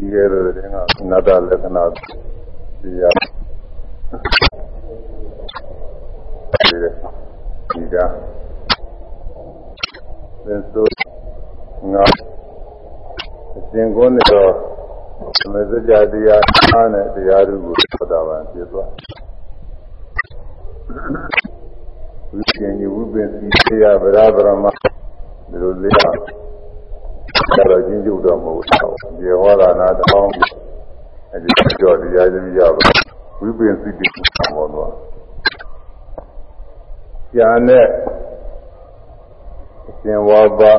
ဒီကဲတော့တဲ့ကအနတ္တလက္ခဏာတရားဒီကသင်္ဆိုငါအရှင်ကုန်းတော့သမစကြတရားအားနဲ့တရားတို့ကိုသတ်တာပါပြသွားဝိပင်ယဝိပင်စီတရားဗရာဗရမဒီလိုလေး ပါတော့ချင်းကျုပ်တော့မဟုတ်ဘူး။ဒီဟောတာနာတောင်းအဲဒီကြောတရားကြီးရပါဝိပင်စီတိဟောတော့။ညာနဲ့အရှင်ဝါဘအ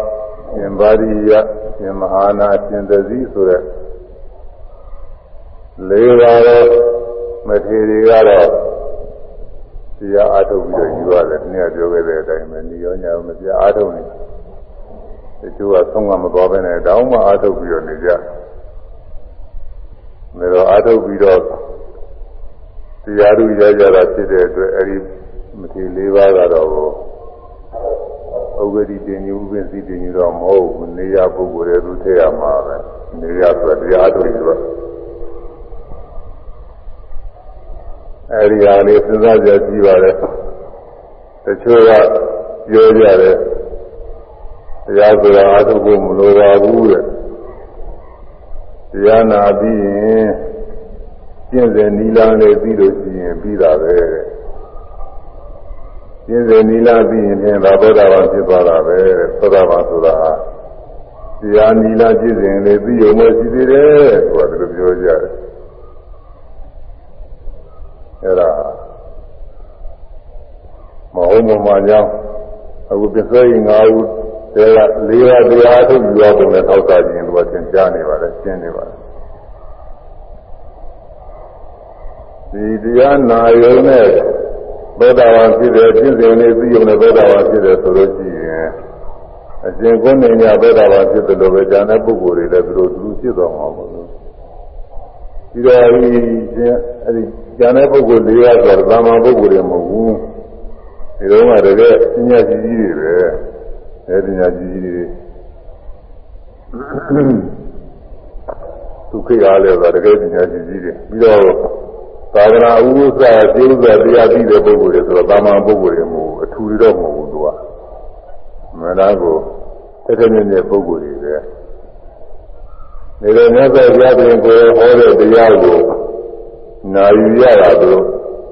ရှင်ဗာရိယအရှင်မဟာနာအရှင်သတိဆိုတဲ့လေးပါးတော့မထေရီကတော့တရားအားထုတ်ပြီးတော့ယူရတယ်။ဒီနေ့ပြောခဲ့တဲ့အတိုင်းပဲညီရောညာရောမပြအားထုတ်နေတယ် တချို့ကဆုံးမမသွားပဲနဲ့တောင်းမှအာထုတ်ပြီးတော့နေကြ။ဒါတော့အာထုတ်ပြီးတော့တရားဓုရကြတာဖြစ်တဲ့အတွက်အဲဒီမထေ၄ပါးကတော့ဥပ္ပဒိတင်ယူဥပ္ပစီတင်ယူတော့မဟုတ်ဘူးနေရပုဂ္ဂိုလ်ရဲ့သူထည့်ရမှာပဲနေရဆိုတရားထုတ်ယူတော့အဲဒီဟာလေးစဉ်းစားကြကြည့်ပါလေတချို့ကပြောကြတယ် တရားဆိုတာအထုဖို့မလိုပါဘူးတဲ့တရားနာပြီးရင်ကျင့်စဉ်နီလာနဲ့ပြီးလို့ရှိရင်ပြီးတာပဲတဲ့ကျင့်စဉ်နီလာပြီးရင်ဖြင့်သာသောတာပန်ဖြစ်သွားတာပဲတဲ့သောတာပန်ဆိုတာတရားနီလာကျင့်စဉ်လေးပြီးရုံပဲရှိသေးတယ်ဆိုတာဒီလိုပြောကြတယ်အဲ့ဒါမဟုတ်မှမကြောင်းအခုပစ္စည်း၅ဦး ဒါကလေးပါးတရားထုတ်ယူရပုံနဲ့ထောက်တာခြင်းတို့ကသင်ကြားနေပါတယ်ရှင်းနေပါတယ်ဒီတရားနာယုံနဲ့သောတာပန်ဖြစ်တဲ့ပြည့်စုံနေပြီးုံနဲ့သောတာပန်ဖြစ်တယ်ဆိုလို့ရှိရင်အရှင်ကိုနေညသောတာပန်ဖြစ်တယ်လို့ပဲဉာဏ်တဲ့ပုဂ္ဂိုလ်တွေလည်းသူတို့သူဖြစ်သွားမှာပါလို့ပြီးတော့ဒီအဲဒီဉာဏ်တဲ့ပုဂ္ဂိုလ်၄ပါးဆိုတော့သာမန်ပုဂ္ဂိုလ်တွေမဟုတ်ဘူးဒီတော့ကတကယ်ပညာကြီးကြီးတွေပဲ အဲဒီညာကြီးကြီးတွေဒုက္ခရလဲဆိုတကယ်ပညာကြီးကြီးတွေပြီးတော့သာသနာဥပ္ပစာကျေဥစ္စာတရားပြီးတဲ့ပုဂ္ဂိုလ်တွေဆိုတော့တာမန်ပုဂ္ဂိုလ်တွေမဟုတ်ဘူးအထူတွေတော့မဟုတ်ဘူးသူကမနာကိုတက်တဲ့မြင့်ပုဂ္ဂိုလ်တွေပဲနေရမြတ်စွာဘုရားပြင်ကိုဟောတဲ့တရားကိုနာယူရတာတို့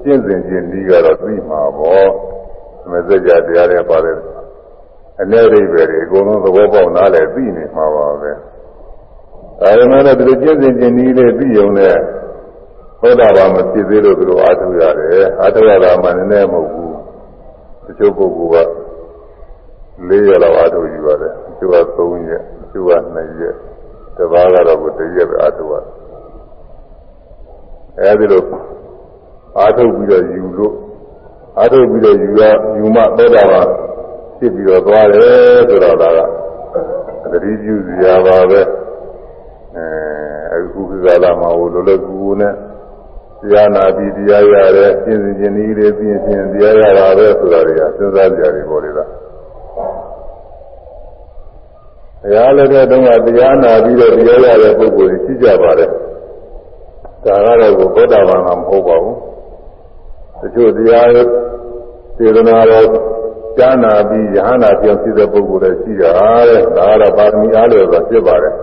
ကျင့်စဉ်ချင်းဒီကတော့သိမှာပေါ့မစကြတရားတွေပါတယ် အ내ရိပ်ပဲတွေအကုန်လုံးသဘောပေါက်နားလည်သိနေမှာပါပဲဒါပေမဲ့လည်းဒီလိုကျင့်စဉ်ကျင့်နည်းလေးသိုံနဲ့သောတာပန်မဖြစ်သေးလို့သူတို့အားထုတ်ရတယ်အားထုတ်ရတာမှနည်းနည်းမဟုတ်ဘူးတချို့ပုဂ္ဂိုလ်က၄ရက်လောက်အားထုတ်ယူရတယ်တချို့က၃ရက်တချို့က၂ရက်တပါးကတော့ကို၁ရက်ပဲအားထုတ်ရတယ်အဲဒီလိုအားထုတ်ပြီးတော့ယူလို့အားထုတ်ပြီးတော့ယူရယူမှသောတာပန် ဖြစ်ပြီးတော့သွားတယ်ဆိုတော့ဒါကသတိပြုစရာပါပဲအဲအခုကလာမှာဟိုလိုလိုကူကူနဲ့တရားနာပြီးတရားရတယ်ရှင်းစင်ခြင်းဤလေးပြင်းရှင်းတရားရတာပဲဆိုတာတွေကစဉ်းစားကြရတယ်ပေါ်လေလားတရားလည်းတဲ့တုန်းကတရားနာပြီးတော့တရားရတဲ့ပုဂ္ဂိုလ်ကြီးရှိကြပါတယ်ဒါကတော့ဘုဒ္ဓဘာသာမဟုတ်ပါဘူးတချို့တရားစေတနာတော် ကြားနာပြီးယဟနာပြောင်းဖြစ်တဲ့ပုဂ္ဂိုလ်တွေရှိတာတဲ့ဒါကတော့ပါရမီအားလျော်စွာဖြစ်ပါတယ်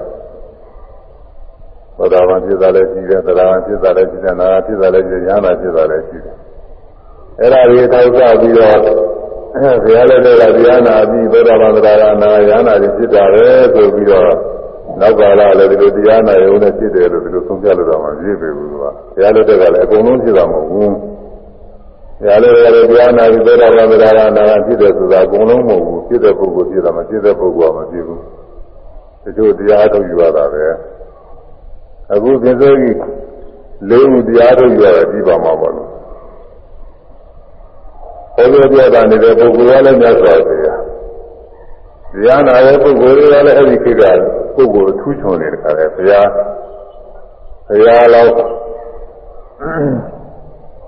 သောတာပန်ဖြစ်တာလည်းရှိတယ်သရဂံဖြစ်တာလည်းရှိတယ်နာဂဖြစ်တာလည်းရှိတယ်ယဟနာဖြစ်တာလည်းရှိတယ်အဲ့ဒါတွေထောက်ဆပြီးတော့ဘုရားလည်းတဲ့ကတရားနာပြီးသောတာပန်သရဂံနာယဟနာတွေဖြစ်တာပဲဆိုပြီးတော့နောက်ကာလလည်းဒီလိုတရားနာရုံနဲ့ဖြစ်တယ်လို့ဒီလိုဆုံးဖြတ်လို့တော့မပြည့်ပေဘူးသူကဘုရားလည်းတဲ့ကလည်းအကုန်လုံးဖြစ်တာမဟုတ်ဘူး ရလည်းလည်းတရားနာပြီးသောတာပန်သရဂံနာဖြစ်တယ်ဆိုတာအကုန်လုံးမဟုတ်ဘူးဖြစ်တဲ့ပုဂ္ဂိုလ်ဖြစ်တာမဖြစ်တဲ့ပုဂ္ဂိုလ်ကမဖြစ်ဘူးတချို့တရားထုတ်ယူရတာပဲအခုပြစ္ဆုတ်ကြီးလေးခုတရားထုတ်ယူရတယ်ဒီပါမှာပေါ့လို့ဘုရားပြတာနေတဲ့ပုဂ္ဂိုလ်ကလည်းမြတ်စွာဘုရားတရားနာတဲ့ပုဂ္ဂိုလ်တွေကလည်းအဲ့ဒီခေတ်ကပုဂ္ဂိုလ်ထူးချွန်နေတဲ့ခါလေဘုရားဘုရားလောက်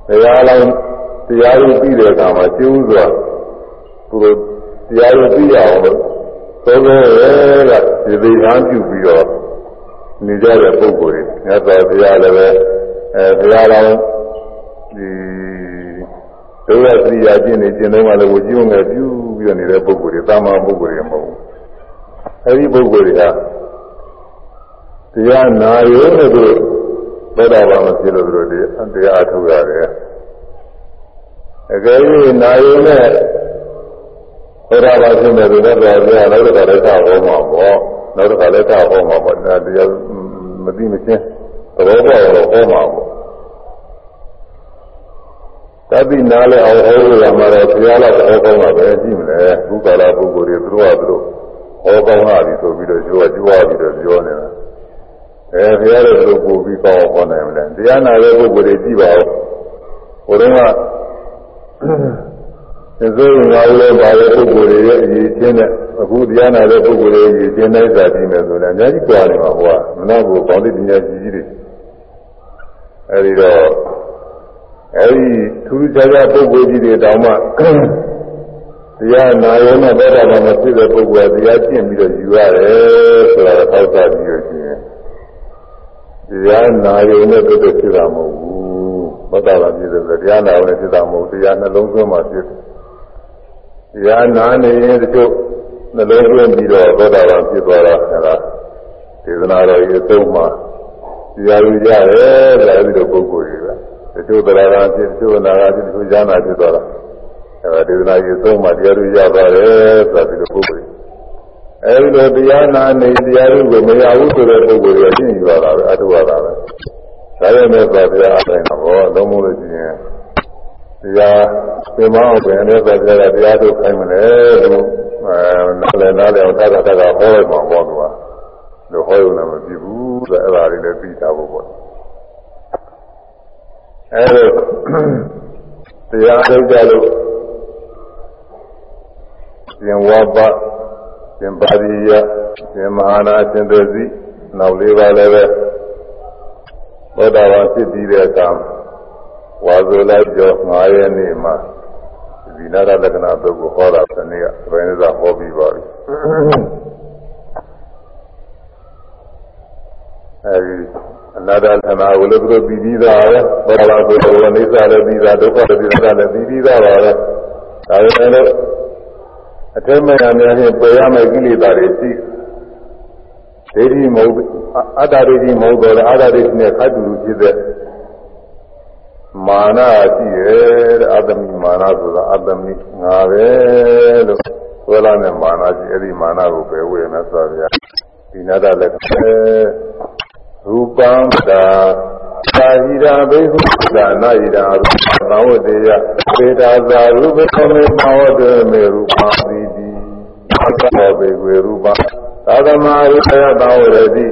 ဘုရားလောက် တရားရပြီးတဲ့အခါမှာကျိုးစွာသူတို့တရားရပြီးအောင်လို့သုံးရဲကဒီသေးဟန်ပြုပြီးတော့နေကြတဲ့ပုဂ္ဂိုလ်တွေမြတ်စွာဘုရားလည်းပဲအဲဘုရားတော်ဒီဒုရသရိယာကျင့်နေကျင့်တော့မှလည်းဝကြည့်ုံငယ်ပြုပြီးတော့နေတဲ့ပုဂ္ဂိုလ်တွေတာမန်ပုဂ္ဂိုလ်တွေမဟုတ်ဘူးအဲဒီပုဂ္ဂိုလ်တွေကတရားနာရုံနဲ့သူသောတာပန်မဖြစ်လို့သူတို့တရားအထုတ်ရတယ် အကယ်၍နာယုံနဲ့သောတာပန်ဖြစ်တဲ့သူတော့ပြောရနောက်တစ်ခါလည်းသာဟောမှာပေါ့နောက်တစ်ခါလည်းသာဟောမှာပေါ့ဒါတရားမသိမချင်းသဘောပေါက်တော့ဟောမှာပေါ့တတိနာလည်းအောင်ဟောလို့ရမှာတော့ဘုရားလည်းဟောကောင်းတာပဲကြည့်မလဲဘုကာလပုဂ္ဂိုလ်တွေသူတို့ကသူတို့ဟောကောင်းတာပြီဆိုပြီးတော့ကြွားကြွားပြီးတော့ပြောနေတာအဲဘုရားလည်းသူတို့ပို့ပြီးကောင်းဟောနိုင်မလဲတရားနာတဲ့ပုဂ္ဂိုလ်တွေကြည့်ပါဦးဟိုတုန်းက သစ္စာငါးလည်းပါတဲ့ပုဂ္ဂိုလ်တွေရဲ့အရေးချင်းနဲ့အခုတရားနာတဲ့ပုဂ္ဂိုလ်တွေအရေးချင်းတိုင်းစာပြီးမယ်ဆိုရင်အများကြီးကြွားနေမှာဟိုကမနာဘူးကောင်းတဲ့ပညာကြီးကြီးတွေအဲဒီတော့အဲဒီထူးခြားခြားပုဂ္ဂိုလ်ကြီးတွေတောင်မှတရားနာရုံနဲ့ဘယ်တော့မှမဖြစ်တဲ့ပုဂ္ဂိုလ်ကတရားကျင့်ပြီးတော့ယူရတယ်ဆိုတာသောက်စားပြီးရခြင်းတရားနာရုံနဲ့တို့ဖြစ်တာမဟုတ်ဘူး မတ္တလာပြည့်တဲ့တရားနာရုံနဲ့ဖြစ်တာမဟုတ်တရားနှလုံးသွင်းမှဖြစ်တရားနာနေရင်တချို့နှလုံးသွင်းပြီးတော့သောတာပန်ဖြစ်သွားတာအဲဒါဒေသနာတော်ရဲ့အဆုံးမှာတရားယူရတယ်ဆိုအဲဒီလိုပုဂ္ဂိုလ်တွေကတချို့တရားကဖြစ်တချို့နာကဖြစ်တချို့ဉာဏ်နာဖြစ်သွားတာအဲဒေသနာရဲ့အဆုံးမှာတရားယူရပါတယ်ဆိုတာဒီလိုပုဂ္ဂိုလ်အဲဒီလိုတရားနာနေတရားယူကိုမရဘူးဆိုတဲ့ပုဂ္ဂိုလ်တွေကရှင်းယူရတာပဲအထုရတာပဲ ဒါပေမဲ့သာဘုရားအတိုင်းတော့လုံးမလို့ရှိရင်တရားသင်မအောင်ပဲနဲ့သာဘုရားတရားထုတ်ခိုင်းမလဲလို့အဲနားလည်နားလည်အောင်သာသာသာဟောရမှာပေါ့သူကလို့ဟောရုံနဲ့မဖြစ်ဘူးဆိုအဲ့ဒါလေးလည်းပြီးသားဖို့ပေါ့အဲဒါတရားထုတ်ကြလို့ရှင်ဝါပရှင်ပါရိယရှင်မဟာနာရှင်သေစီနောက်လေးပါလည်းပဲ သောတာပန်ဖြစ်ပြီးတဲ့အခါဝါဇုလိုက်ကျော်9ရက်နေ့မှာဒီနာရလက္ခဏာသုတ်ကိုဟောတာဒီနေ့ကဘယ်နည်းသာဟောပြီးပါပြီအဲဒီအနာတသနာကိုလည်းသူတို့ပြီးပြီးသားပဲဘောဓဘာကိုယ်တော်အိစ္ဆာလည်းပြီးသားဒုက္ခလည်းပြီးသားလည်းပြီးပြီးသားပါပဲဒါပေမဲ့လို့အထက်မဲ့အများကြီးပယ်ရမယ့်ကိလေသာတွေရှိ ဒိဋ္ဌိမဟုတ်အတ္တဒိဋ္ဌိမဟုတ်တော့အတ္တဒိဋ္ဌိနဲ့ခတ်တူလူဖြစ်တဲ့မာနရှိရဲ့တဲ့အတ္တမိမာနဆိုတာအတ္တမိငါပဲလို့ဆွဲလာတဲ့မာနရှိအဲ့ဒီမာနကိုပဲဝေမဲ့ဆိုဗျာဒီနာတလည်းခဲရူပံတာသာဟိရာဘိဟုသာနာဟိရာသဝတေယသေတာသာရူပကမေသဝတေမေရူပံတိတိသောဘေကွေရူပံ သာသမရူပယသဝရတိ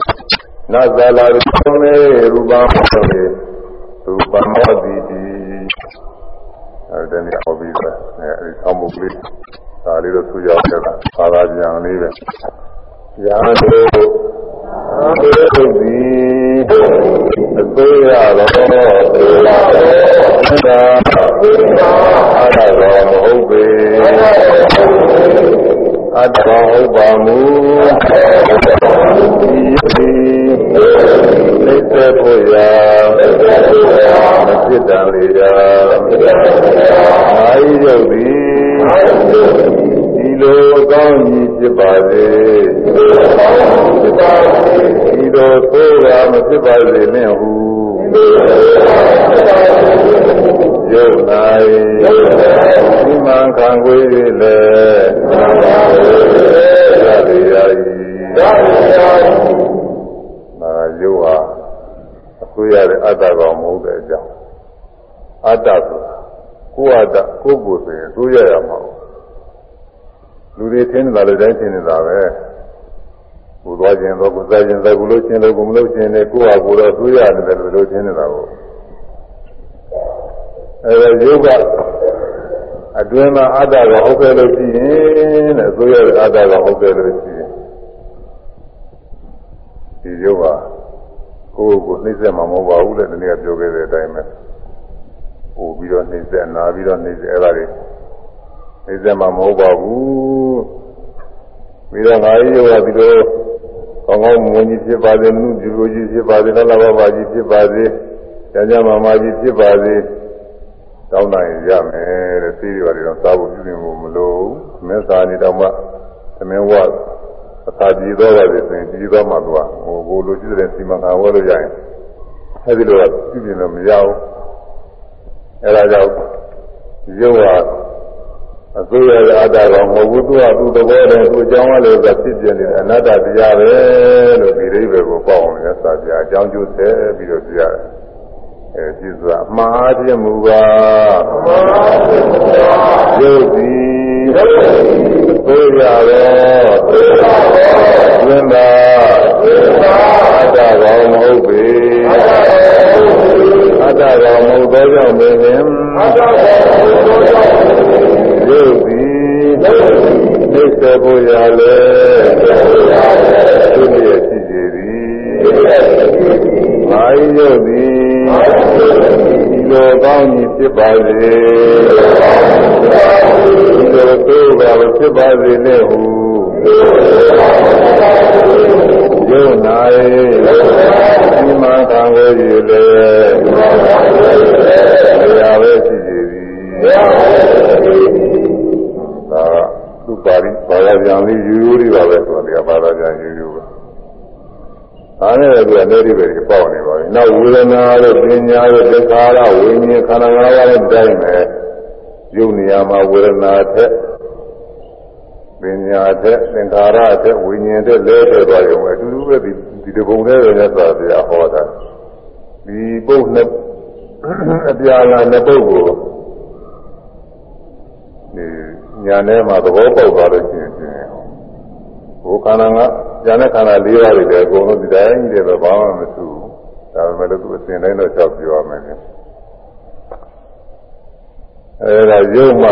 နသလာရူပမေရူပံမေရူပံမောတိတိအဲဒီနေ့ဟောပြီးတော့အဲဒီဆောင်းမှုကလေးဒါလေးတော့သူရောက်ခဲ့တာသာသာပြန်လေးပဲရာတို့အဘိဓိအသေးရတော့သေလာတော့ဒါအတ္တတော်မဟုတ်ပေ အတ္တတော်ဟုတ်ပါမူဒီဒီသိတဲ့ဖို့ရာမဖြစ်တန်လေရာအာယုတ်သည်ဒီလိုအကောင်းကြီးဖြစ်ပါစေဒီလိုသိုးတာမဖြစ်ပါစေနဲ့ဟု ယုတ်နိုင်ဒီမှန်ခံခွေးလေရတယ်ရည်နာယုတ်ဟာအခွေးရတဲ့အတ္တကောင်မဟုတ်တဲ့အကြောင်းအတ္တဆိုတာကိုယ်အတ္တကိုယ်ကိုယ်ဆိုရင်သိုးရရမှာလူတွေထင်းနေတာလည်းတိုင်းထင်းနေတာပဲကိုသွားခြင်းတော့ကိုစားခြင်းတော့ကိုလို့ခြင်းတော့ကိုမလို့ခြင်းနဲ့ကိုယ့်ဟာကိုယ်တော့တွေးရတယ်လို့လို့ခြင်းနေတာကို အဲဒါယုတ်ကအတွင်းမှာအတ္တကဟုတ်တယ်လို့ရှိရင်တဲ့ဆိုရတဲ့အတ္တကဟုတ်တယ်လို့ရှိရင်ဒီယုတ်ကကိုယ်ကိုနှိမ့်ဆက်မှာမဟုတ်ပါဘူးလေဒီနေ့ကပြောခဲ့တဲ့အတိုင်းပဲပို့ပြီးတော့နှိမ့်ဆက်နာပြီးတော့နှိမ့်ဆက်အဲ့ဒါတွေနှိမ့်ဆက်မှာမဟုတ်ပါဘူးပြီးတော့ငါကြီးရောဒီလိုကောင်းကောင်းမွန်ကြီးဖြစ်ပါစေနုဒီလိုကြီးဖြစ်ပါစေလလဘဘကြီးဖြစ်ပါစေကြကြမာမာကြီးဖြစ်ပါစေ တောင်းနိုင်ရမယ်တဲ့သိရတယ်တော့သာဖို့ပြုနေဖို့မလိုမင်းစာနေတော့မှသမင်းဝတ်အခါကြည့်တော့ပါစေဆိုရင်ကြည့်တော့မှသူကဟိုဘိုးလိုရှိတဲ့စီမံခံဝဲလို့ရရင်အဲဒီလိုပြုနေလို့မရဘူးအဲဒါကြောင့်ရုပ်ဟာအစိုးရရဲ့အတ္တကောင်မဟုတ်ဘူးသူကသူ့သဘောနဲ့သူ့အကြောင်းအလို့ဆိုဖြစ်ပြနေတဲ့အနတ္တတရားပဲလို့ဒီအိဗယ်ကိုပေါ့အောင်လည်းစာပြအကြောင်းကျိုးဆက်ပြီးတော့ပြရတယ် အဲကြည့်စွာအမှားပြမှုပါရုပ်သည်သိရတော့သင်္သာအတ္တကောင်မဟုတ်ပေအတ္တကောင်မဟုတ်သောကြောင့်ပင်အတ္တကောင်မဟုတ်သောကြောင့်ရုပ်သည်သိစေဖို့ရလေသူရဲ့ရှိစေသည်မာယရုပ်သည် ဒီလိုကောင်းကြီးဖြစ်ပါစေဒီလိုသို့ပါဖြစ်ပါစေနဲ့ဟုယုံနာ၏ဒီမှာခံရည်လေဘယ်ပဲရှိစေသည်ဒါသူပါရီဘာသာပြန်လေးယူယူလေးပါပဲဆိုတော့ဘာသာပြန်ယူယူပါ ဒါနဲ့လည်းသူကနေဒီပဲပေါက်နေပါပြီနောက်ဝေဒနာတို့ပညာတို့သစ္စာရဝိညာဉ်ခန္ဓာငါးပါးနဲ့တိုင်းမယ်ယုံနေရာမှာဝေဒနာထက်ပညာထက်သင်္ခါရထက်ဝိညာဉ်ထက်လဲထက်သွားရုံပဲအတူတူပဲဒီဒီတပုံနဲ့လည်းသာပြဟောတာဒီပုတ်နဲ့အပြာလာနှစ်ပုတ်ကိုဒီညာထဲမှာသဘောပေါက်သွားလို့ရှိရင်ဘုခန္ဓာ ကညာနဲ့ခန္ဓာ၄ပါးတွေလည်းအကုန်လုံးဒီတိုင်းကြီးတယ်ဘာမှမထူးဒါပေမဲ့လို့သူအစဉ်တိုင်းတော့ချက်ပြောရမယ်လေအဲဒါရုပ်မှ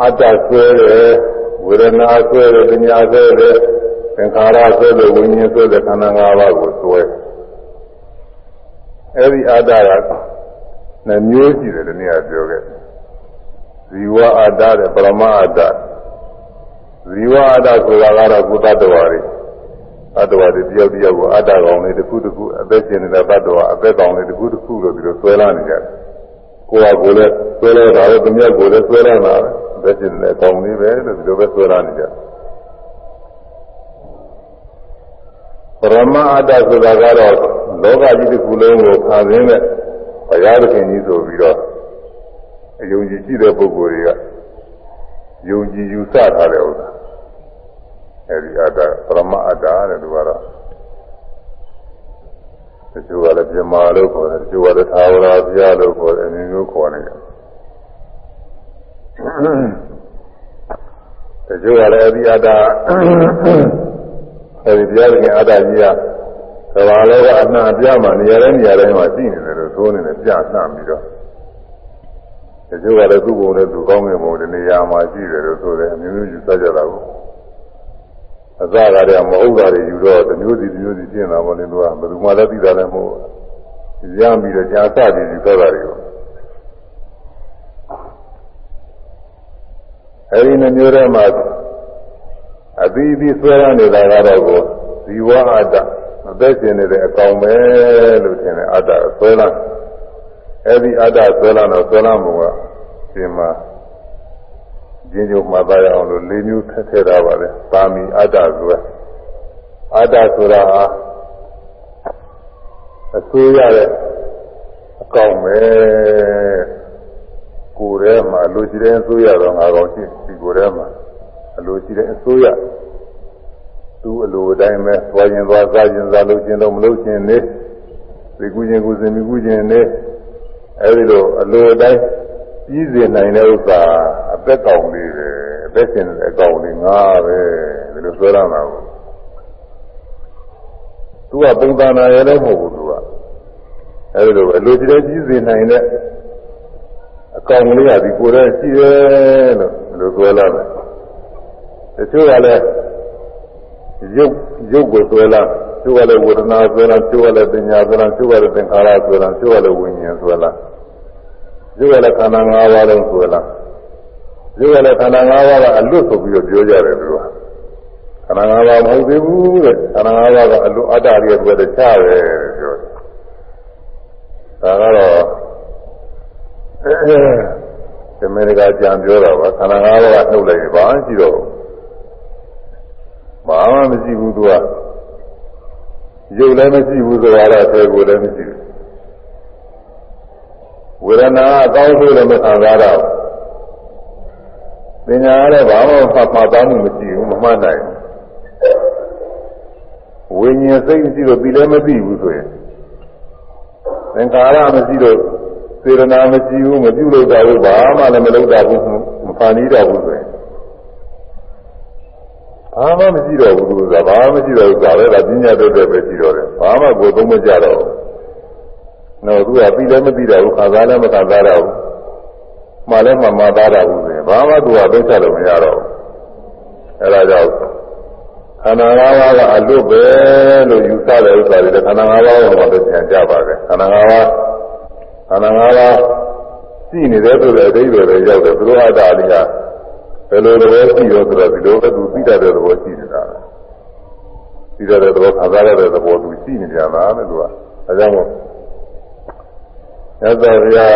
အတ္တဆွဲတယ်ဝေဒနာဆွဲတယ်ပညာဆွဲတယ်သင်္ခါရဆွဲတယ်ဝိညာဉ်ဆွဲတယ်ခန္ဓာ၅ပါးကိုဆွဲအဲဒီအတ္တကနှမျိုးရှိတယ်ဒီနေ့ကပြောခဲ့ဇီဝအတ္တတဲ့ပရမအတ္တ ဇီဝအတ္တဆိုတာကတော့ကုသတ္တဝါတွေအတ္တဝါတွေတယောက်တယောက်ကိုအတ္တကောင်လေးတစ်ခုတစ်ခုအသက်ရှင်နေတဲ့တတ္တဝါအသက်ကောင်လေးတစ်ခုတစ်ခုလို့ပြီးတော့ဆွဲလာနေကြတယ်ကိုယ်ကကိုယ်လည်းဆွဲလာတာပဲသူများကိုယ်လည်းဆွဲလာတာအသက်ရှင်နေတဲ့ကောင်လေးပဲလို့ဒီလိုပဲဆွဲလာနေကြတယ်ပရမအတ္တဆိုတာကတော့လောကကြီးတစ်ခုလုံးကိုခံရင်းနဲ့ဘုရားသခင်ကြီးဆိုပြီးတော့အယုံကြည်ရှိတဲ့ပုဂ္ဂိုလ်တွေက ယုံကြည်ယူဆထားတဲ့ဥစ္စာအဲဒီအတ္တပရမအတ္တတဲ့သူကတော့တချို့ကလည်းပြမာလို့ခေါ်တယ်တချို့ကလည်းသာဝရပြလို့ခေါ်တယ်အမျိုးမျိုးခေါ်နေတယ်တချို့ကလည်းအဲဒီအတ္တအဲဒီတရားသခင်အတ္တကြီးကသဘာလောကအနှံ့အပြမှာနေရာတိုင်းနေရာတိုင်းမှာရှိနေတယ်လို့သိုးနေတယ်ပြနှံ့ပြီးတော့ တချို့ကလည်းသူ့ဘုံနဲ့သူကောင်းငင်ဘုံဒီနေရာမှာရှိတယ်လို့ဆိုတယ်အမျိုးမျိုးယူဆကြတာကိုအစကားတည်းမဟုတ်တာတွေယူတော့တမျိုးစီတမျိုးစီရှင်းတာပေါ့လေသူကဘယ်သူမှလည်းသိတာလည်းမဟုတ်ဘူးရမ်းပြီးတော့ကြာစပြီးယူဆတာတွေကိုအဲဒီနှမျိုးထဲမှာအသီးသီးဆွဲရနေတာကတော့ကိုဇီဝအတ္တအသက်ရှင်နေတဲ့အကောင်ပဲလို့ထင်တယ်အတ္တဆွဲလာ အဲ့ဒီအတ္တဆွဲလာတော့ဆွဲလာမှုကဒီမှာကျင်းကျုံမှတ်သားရအောင်လို့၄မျိုးထည့်ထည့်ထားပါလေသာမီအတ္တဆွဲအတ္တဆိုတာဟာအဆိုးရတဲ့အကောင်ပဲကိုယ်ထဲမှာလူရှိတဲ့အဆိုးရတော့ငါကောင်ရှိဒီကိုယ်ထဲမှာအလိုရှိတဲ့အဆိုးရသူ့အလိုအတိုင်းပဲသွားရင်သွားစားရင်စားလို့ခြင်းတော့မလို့ခြင်းနေဒီကူခြင်းကူစဉ်မိကူခြင်းနေ အဲဒီလိုအလိုအတိုင်းပြီးစေနိုင်တဲ့ဥစ္စာအသက်ကောင်လေးပဲအသက်ရှင်တဲ့အကောင်လေးငါပဲဒီလိုဆွဲရမှာကိုသူကပုံသဏ္ဍာန်ရလည်းမဟုတ်ဘူးသူကအဲဒီလိုအလိုကြတဲ့ပြီးစေနိုင်တဲ့အကောင်လေးကဒီကိုယ်တည်းရှိတယ်လို့ဒီလိုဆွဲလာတယ်တချို့ကလည်းရုပ်ရုပ်ကိုဆွဲလာ ကျိုးကလည်းဝေဒနာဆွဲလာကျိုးကလည်းပညာဆွဲလာကျိုးကလည်းသင်္ခါရဆွဲလာကျိုးကလည်းဝိညာဉ်ဆွဲလာကျိုးကလည်းခန္ဓာ၅ပါးလုံးဆွဲလာကျိုးကလည်းခန္ဓာ၅ပါးကအလွတ်ဆိုပြီးတော့ပြောကြတယ်သူကခန္ဓာ၅ပါးမဟုတ်သေးဘူးတဲ့ခန္ဓာ၅ပါးကအလိုအတ္တတွေအတွက်တခြားပဲပြောတယ်ဒါကတော့ဒီမေရိကကြံပြောတာပါခန္ဓာ၅ပါးကနှုတ်လိုက်ရင်ဘာမှရှိတော့ဘာမှမရှိဘူးသူက ရုပ်လည်းမရှိဘူးဆိုတာတော့သေကိုယ်လည်းမရှိဘူးဝေဒနာအကောင်းဆုံးလည်းမခံစားတော့ပညာလည်းဘာမှမှတ်မှတ်သားမှုမရှိဘူးမမှတ်နိုင်ဝိညာဉ်စိတ်မရှိတော့ပြီးလည်းမသိဘူးဆိုရင်သင်္ခါရမရှိတော့စေရနာမရှိဘူးမပြုလုပ်တာဘူးဘာမှလည်းမလုပ်တာဘူးမဖန်နီးတော့ဘူးဆိုရင် ဘာမှမရှိတော့ဘူးလို့ဆိုတာဘာမှမရှိတော့ဘူးဒါပဲကပညာတတ်တဲ့ပဲရှိတော့တယ်ဘာမှကိုသုံးမကြတော့ဘူးနော်သူကပြီးလည်းမပြီးတော့ဘူးခါစားလည်းမခါစားတော့ဘူးမှလည်းမမှသားတော့ဘူးဆိုရင်ဘာမှသူကသိချလို့မရတော့ဘူးအဲဒါကြောင့်ခန္ဓာ၅ပါးကအလွတ်ပဲလို့ယူဆတဲ့ဥစ္စာတွေခန္ဓာ၅ပါးကိုတော့ပြန်ကြပါပဲခန္ဓာ၅ပါးခန္ဓာ၅ပါးရှိနေတဲ့ဆိုတဲ့အဓိပ္ပာယ်ပဲရောက်တယ်သူတို့အတ္တအလိကဘ ယ်လိုလဲရှိရောဆိုတော့ဒီလိုပဲသူသိတတ်တဲ့သဘောရှိနေတာသိတတ်တဲ့သဘောခံစားရတဲ့သဘောသူရှိနေကြတာလေသူကအဲကြောင့်မို့ရသော်ဗျာ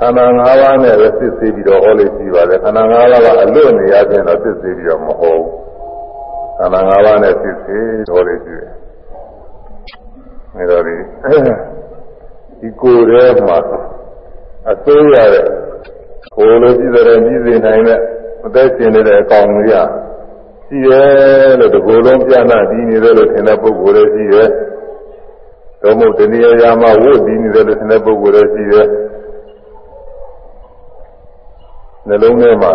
ခန္ဓာ၅ပါးနဲ့ပဲစစ်ဆေးပြီးတော့ဟောလို့ရှိပါတယ်ခန္ဓာ၅ပါးကအလွတ်နေရခြင်းတော့စစ်ဆေးပြီးတော့မဟုတ်ဘူးခန္ဓာ၅ပါးနဲ့စစ်ဆေးတော်လေးရှိတယ်အဲဒါဒီဒီကိုယ်ထဲမှာအစိုးရတဲ့ကိုယ်လိုကြည့်တဲ့ကြီးစိနိုင်တဲ့ အသက်ရှင်နေတဲ့အကောင်ကြီးကရှိရဲလို့ဒီကိုယ်လုံးပြနာဒီနေတယ်လို့ထင်တဲ့ပုဂ္ဂိုလ်လည်းရှိရဲတော့မဟုတ်တနည်းအားမှာဝတ်ဒီနေတယ်လို့ထင်တဲ့ပုဂ္ဂိုလ်လည်းရှိရဲနှလုံးထဲမှာ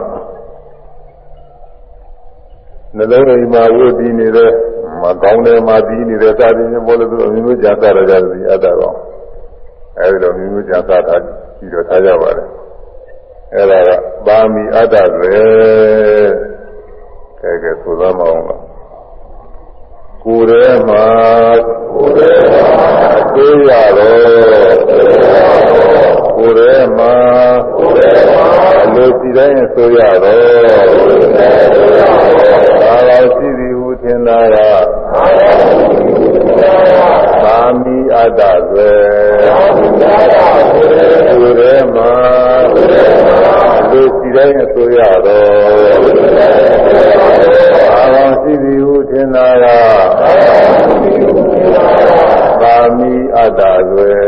နှလုံးထဲမှာဝတ်ဒီနေတဲ့မကောင်းတယ်မှာဒီနေတဲ့သာသနာပေါ်လို့သူအမျိုးမျိုးကြာတာကြတယ်ဒီအတ္တကောင်အဲဒီလိုမျိုးမျိုးကြာတာပြီးတော့ထားကြပါတယ် အဲ့ဒါကပါမီအတ္တပဲကဲကဲဆိုသားမအောင်လားကိုယ်ထဲမှာကိုယ်ထဲမှာသိရတော့ကိုယ်ထဲမှာကိုယ်ထဲမှာအလိုစီတိုင်းဆိုရတော့သာသာရှိသည်ဟုထင်တာကပါမီအတ္တပဲကိုယ်ထဲမှာလူစီ တိုင်းအဆိုရတော့အာရုံရှိသည်ဟုထင်တာကပါမီအတ္တလွယ်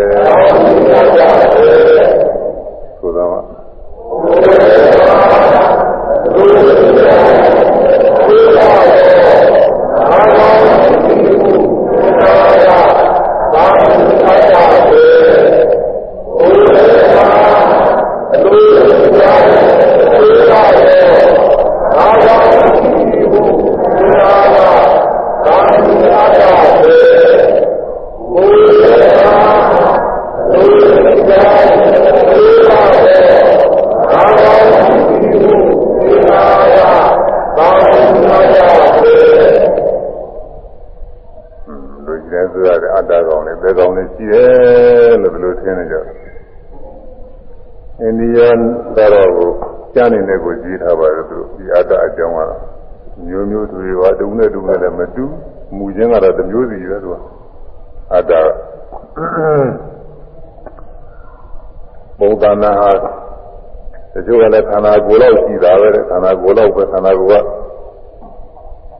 ဆိုတော့ကြားနေတဲ့ကိုကြည့်ထားပါတယ်သူဒီအတ္တအကြောင်းကမျိုးမျိုးတွေပါတုံနဲ့တုံနဲ့လည်းမတူမူချင်းကတော့တစ်မျိုးစီပဲသူကအတ္တဘုဒ္ဓနာဟာတချို့ကလည်းခ န္ဓာကိုယ်လောက်ရှိတာပဲခန္ဓာကိုယ်လောက်ပဲခန္ဓာကိုယ်က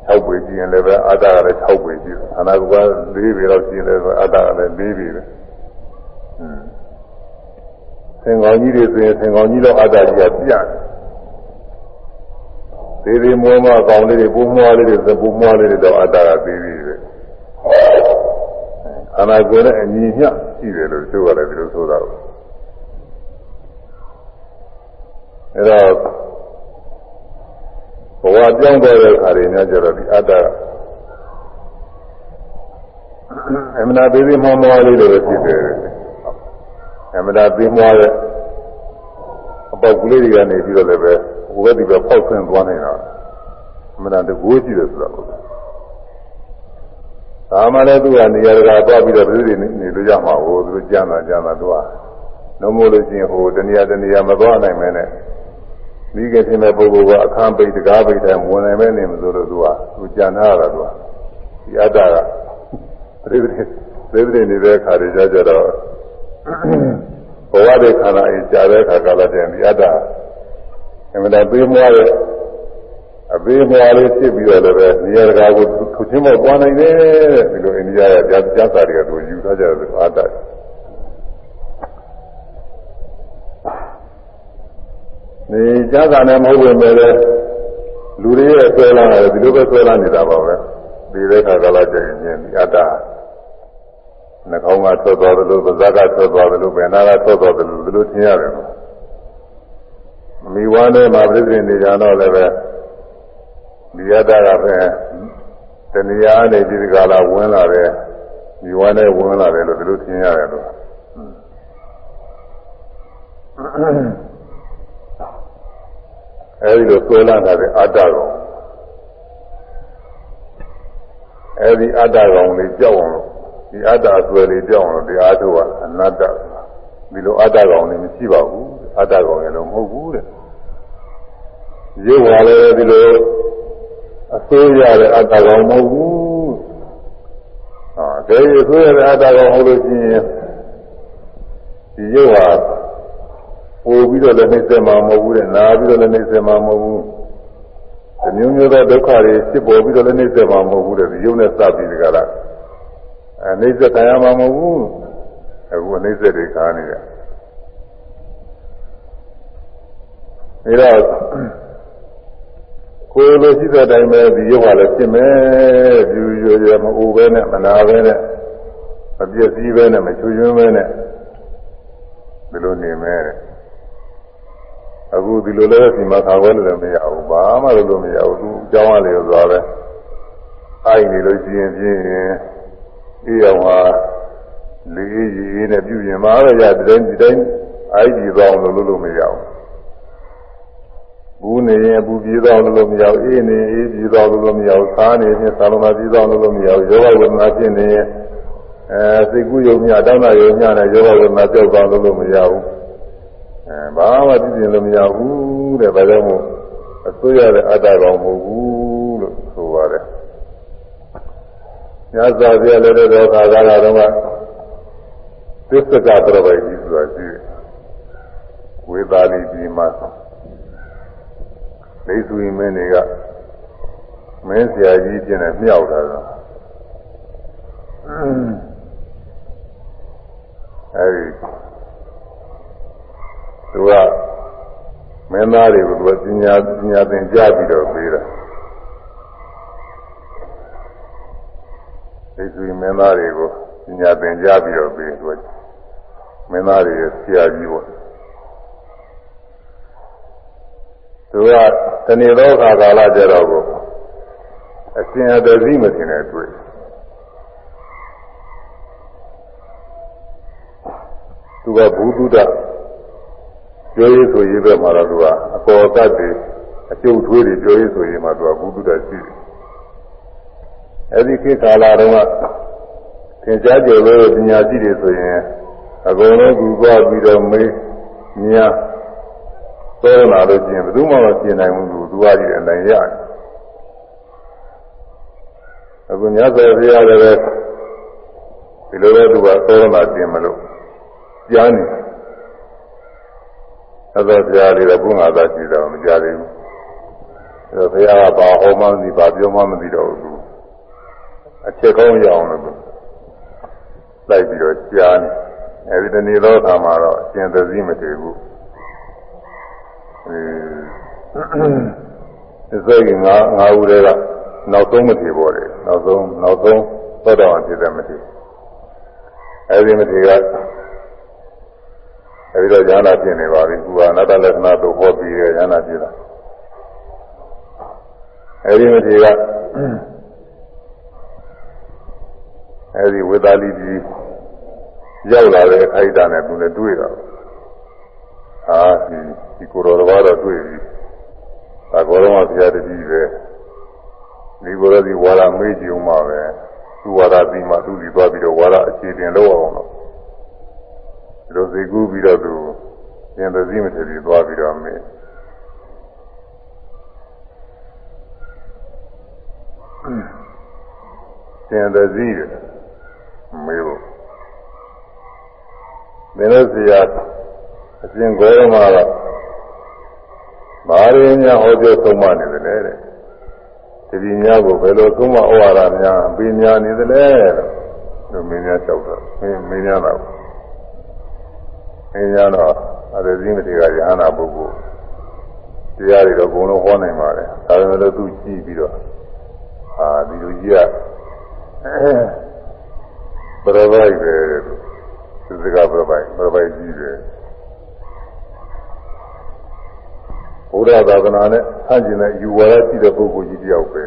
6ပေကြည့်ရင်လည်းပဲအတ္တကလည်း6ပေကြည့်ခန္ဓာကိုယ်က4ပေလောက်ရှိရင်လည်းအတ္တကလည်း4ပေပဲသင်္ကောင်းကြီးတွေဆိုရင်သင်္ကောင်းကြီးတော့အတ္တကြီးကပြတ်သေးသေးမောမောကောင်းလေးတွေပူမွားလေးတွေပူမွားလေးတွေတော့အတ္တကသေးသေးပဲခန္ဓာကိုယ်နဲ့အညီမျှရှိတယ်လို့ဆိုရတယ်ဒီလိုဆိုတာကိုအဲတော့ဘဝ ပြောင်းသွားတဲ့အခါတွေများကြတော့ဒီအတ္တအမှန်တရားသေးသေးမောမောလေးတွေပဲဖြစ်တယ်အမှန်တရားသိမွားတဲ့အပေါက်ကလေးတွေကနေပြီးတော့လည်းပဲဟိုဘက်ဒီဘက်ဖောက်ဆင်းသွားနေတာအမှန်တရားတကိုးရှိတယ်ဆိုတာဟုတ်ဒါမှလည်းသူကနေရာတကာသွားပြီးတော့ပြည်တွေနေလို့ရမှာဟိုသူကြမ်းတာကြမ်းတာသူကလုံးမို့လို့ချင်းဟိုတနေရာတနေရာမသွားနိုင်မဲနဲ့ မိခင်တင်တဲ့ပုဂ္ဂိုလ်ကအခန်းပိတ်တကားပိတ်တယ်ဝင်နိုင်မဲ့နေမလို့လို့သူကသူကြံထားတာသူကဒီအတ္တကပြိပတိပြိပတိနေတဲ့ခါတွေကြကြတော့ဘဝတဲ့ခန္ဓာအကြာတဲ့ခါကလည်းတင်ဒီအတ္တအမှန်တရားပေးမွားတဲ့အပေးမွားလေးဖြစ်ပြီးတော့လည်းပဲနေရာတကာကိုသူချင်းမောပွားနိုင်တယ်ဒီလိုအိန္ဒိယရဲ့ကြားကြားစာတွေကသူယူထားကြတယ်အတ္တ နေကြတာနဲ့မဟုတ်ဘူးလေလူတွေရဲ့ဆွဲလာတယ်ဒီလိုပဲဆွဲလာနေတာပါပဲဒီတဲ့ခါကလာကြရင်ချင်းဒီအတ္တနှာခေါင်းကထွက်သွားတယ်လို့ပါးစပ်ကထွက်သွားတယ်လို့ဘယ်နာကထွက်သွားတယ်လို့ဒီလိုသင်ရတယ်မိဝါနဲ့မှာပြည့်စုံနေကြတော့လည်းပဲဒီအတ္တကပဲတဏှာနေဒီကလာဝင်လာတယ်မိဝါနဲ့ဝင်လာတယ်လို့ဒီလိုသင်ရတယ်လို့ အဲဒီလိုဆွဲလာတဲ့အတ္တကောင်အဲဒီအတ္တကောင်လေးကြောက်အောင်လို့ဒီအတ္တဆွဲလေးကြောက်အောင်လို့တရားထုတ်ကအနတ္တဒီလိုအတ္တကောင်လေးမရှိပါဘူးအတ္တကောင်လည်းမဟုတ်ဘူးတဲ့ရုပ်ပါလေဒီလိုအစိုးရတဲ့အတ္တကောင်မဟုတ်ဘူးဟာဒါရအစိုးရတဲ့အတ္တကောင်ဟုတ်လို့ရှိရင်ဒီရုပ်ဟာ ပို့ပြီးတော့လည်းနှိမ့်ဆက်မှာမဟုတ်ဘူးတဲ့နာပြီးတော့လည်းနှိမ့်ဆက်မှာမဟုတ်ဘူးဒီမျိုးမျိုးသောဒုက္ခတွေဖြစ်ပေါ်ပြီးတော့လည်းနှိမ့်ဆက်မှာမဟုတ်ဘူးတဲ့ဒီရုပ်နဲ့စပ်ပြီးဒီကလာအဲနှိမ့်ဆက်ခံရမှာမဟုတ်ဘူးအခုနှိမ့်ဆက်တွေခါနေတယ်ဒါတော့ကိုယ်လိုရှိတဲ့အတိုင်းပဲဒီရုပ်ဟာလည်းဖြစ်မယ်ပြူရွရွမအိုပဲနဲ့မနာပဲနဲ့မပြည့်စည်ပဲနဲ့မချွချွန်းပဲနဲ့ဒီလိုနေမယ်တဲ့ အခုဒီလိုလည်းဒီမှာခါခွဲလို့လည်းမရဘူးဘာမှလုပ်လို့မရဘူးသူအကြောင်းအလေးသွားပဲအိုက်နေလို့ရှိရင်ပြင်းရင်အေးအောင်ဟာလေးရေးနဲ့ပြုရင်မှာပဲရတဲ့တိုင်းဒီတိုင်းအိုက်ဒီသွားအောင်လုပ်လို့မရဘူးဘူးနေရင်အပူပြေးသွားလို့လို့မရဘူးအေးနေအေးပြေးသွားလို့လို့မရဘူးစားနေရင်သာလမပြေးသွားလို့လို့မရဘူးယောဂဝေဒနာဖြစ်နေရင်အဲစိတ်ကူးယုံမြတောင်းတယုံမြနဲ့ယောဂဝေဒနာကြောက်သွားလို့လို့မရဘူး အဲဘာမှသိကျင်လို့မရဘူးတဲ့ဒါကြောင့်မို့အစိုးရတဲ့အတ္တကောင်မဟုတ်ဘူးလို့ဆိုပါတယ်ညဇာပြလည်းတော့ခါကားလာတော့ကသစ္စကပြပိုက်ကြီးဆိုတာရှိတယ်ဝေသာလီကြီးမှာဒိသုယမင်းတွေကမင်းဆရာကြီးပြင်နဲ့မြောက်တာတော့အဲဒီ သူကမင်းသားတွေကိုသူကပညာပညာသင်ကြားပြီးတော့ပေးတာဒိသုယမင်းသားတွေကိုပညာသင်ကြားပြီးတော့ပေးသူကမင်းသားတွေရဲ့ဆရာကြီးပေါ့သူကတဏှေသောခါကာလကြတော့ကိုအရှင်အတသိမထင်တဲ့တွေ့သူကဘုဒ္ဓ ပြောရေးဆိုရေးပဲမှာတော့သူကအပေါ်တတ်တယ်အကျုပ်ထွေးတွေပြောရေးဆိုရေးမှာသူကဘုဒ္ဓရှိတယ်အဲဒီခေတ်ကာလတုန်းကသင်ကြားကြလို့ပညာရှိတွေဆိုရင်အကုန်လုံးကူကွာပြီးတော့မေးမြားသောလာလို့ကျင်ဘယ်သူမှမပြင်နိုင်ဘူးသူသူအားကြီးအနိုင်ရတယ်အခုညဇောဘုရားလည်းပဲဒီလိုပဲသူကသောလာကျင်မလို့ကြားနေ သသောဘုရားလေးတော့ဘုငါသာရှိတော့မကြသေးဘူးအဲတော့ဘုရားကဘာဟောမှမသိဘာပြောမှမသိတော့ဘူးအချက်ကောင်းရအောင်လို့လိုက်ပြီးတော့ကြားနေအဲဒီတနေ့သောအခါမှာတော့အရှင်သတိမတည်ဘူးအဲစိတ်ကငါငါဦးတွေကနောက်ဆုံးမထီပေါ်တယ်နောက်ဆုံးနောက်ဆုံးသောတော်ဖြစ်တယ်မထီအဲဒီမထီက အဲဒီတော့ဉာဏ်သာဖြစ်နေပါပြီသူကအနတ္တလက္ခဏာတို့ဟောပြီးရဲ့ဉာဏ်သာဖြစ်တာအဲဒီမထီကအဲဒီဝေသာလီကြီးရောက်လာတဲ့အခိုက်အတန့်နဲ့သူနဲ့တွေ့တာအာဒီဒီကိုယ်တော်ဘာတော့တွေ့ပြီဒါကောတော်မှာဆရာတပည့်ပဲဒီကိုယ်တော်ဒီဝါရမေးကြည့်ဦးမှာပဲသူဝါရပြီးမှသူဒီသွားပြီးတော့ဝါရအခြေတင်လောက်အောင်တော့ဒီ လိုစေကူးပြီးတော့သူသင်္သတိမထေရီသွားပြီးတော့မေးသင်္သတိမေးဖို့မင်းတို့ဆရာအရှင်ဂေါရမကဘာရင်းများဟောပြောဆုံးမနေတယ်လေတဲ့တတိများကိုဘယ်လိုဆုံးမဩဝါဒများပေးများနေတယ်လဲလို့မင်းများကြောက်တာမင်းမင်းများတော့ မင်းများတော့အရဇိမတိကယဟနာပုဂ္ဂိုလ်တရားတွေတော့ဘုံလုံးဟောနိုင်ပါတယ်ဒါပေမဲ့လို့သူကြည့်ပြီးတော့အာဒီလူကြီးကဘရဘိုက်ပဲသူစကားဘရဘိုက်ဘရဘိုက်ကြီးတယ်ဘုရားသာသနာနဲ့ဆန့်ကျင်တဲ့ယူဝါဒရှိတဲ့ပုဂ္ဂိုလ်ကြီးတယောက်ပဲ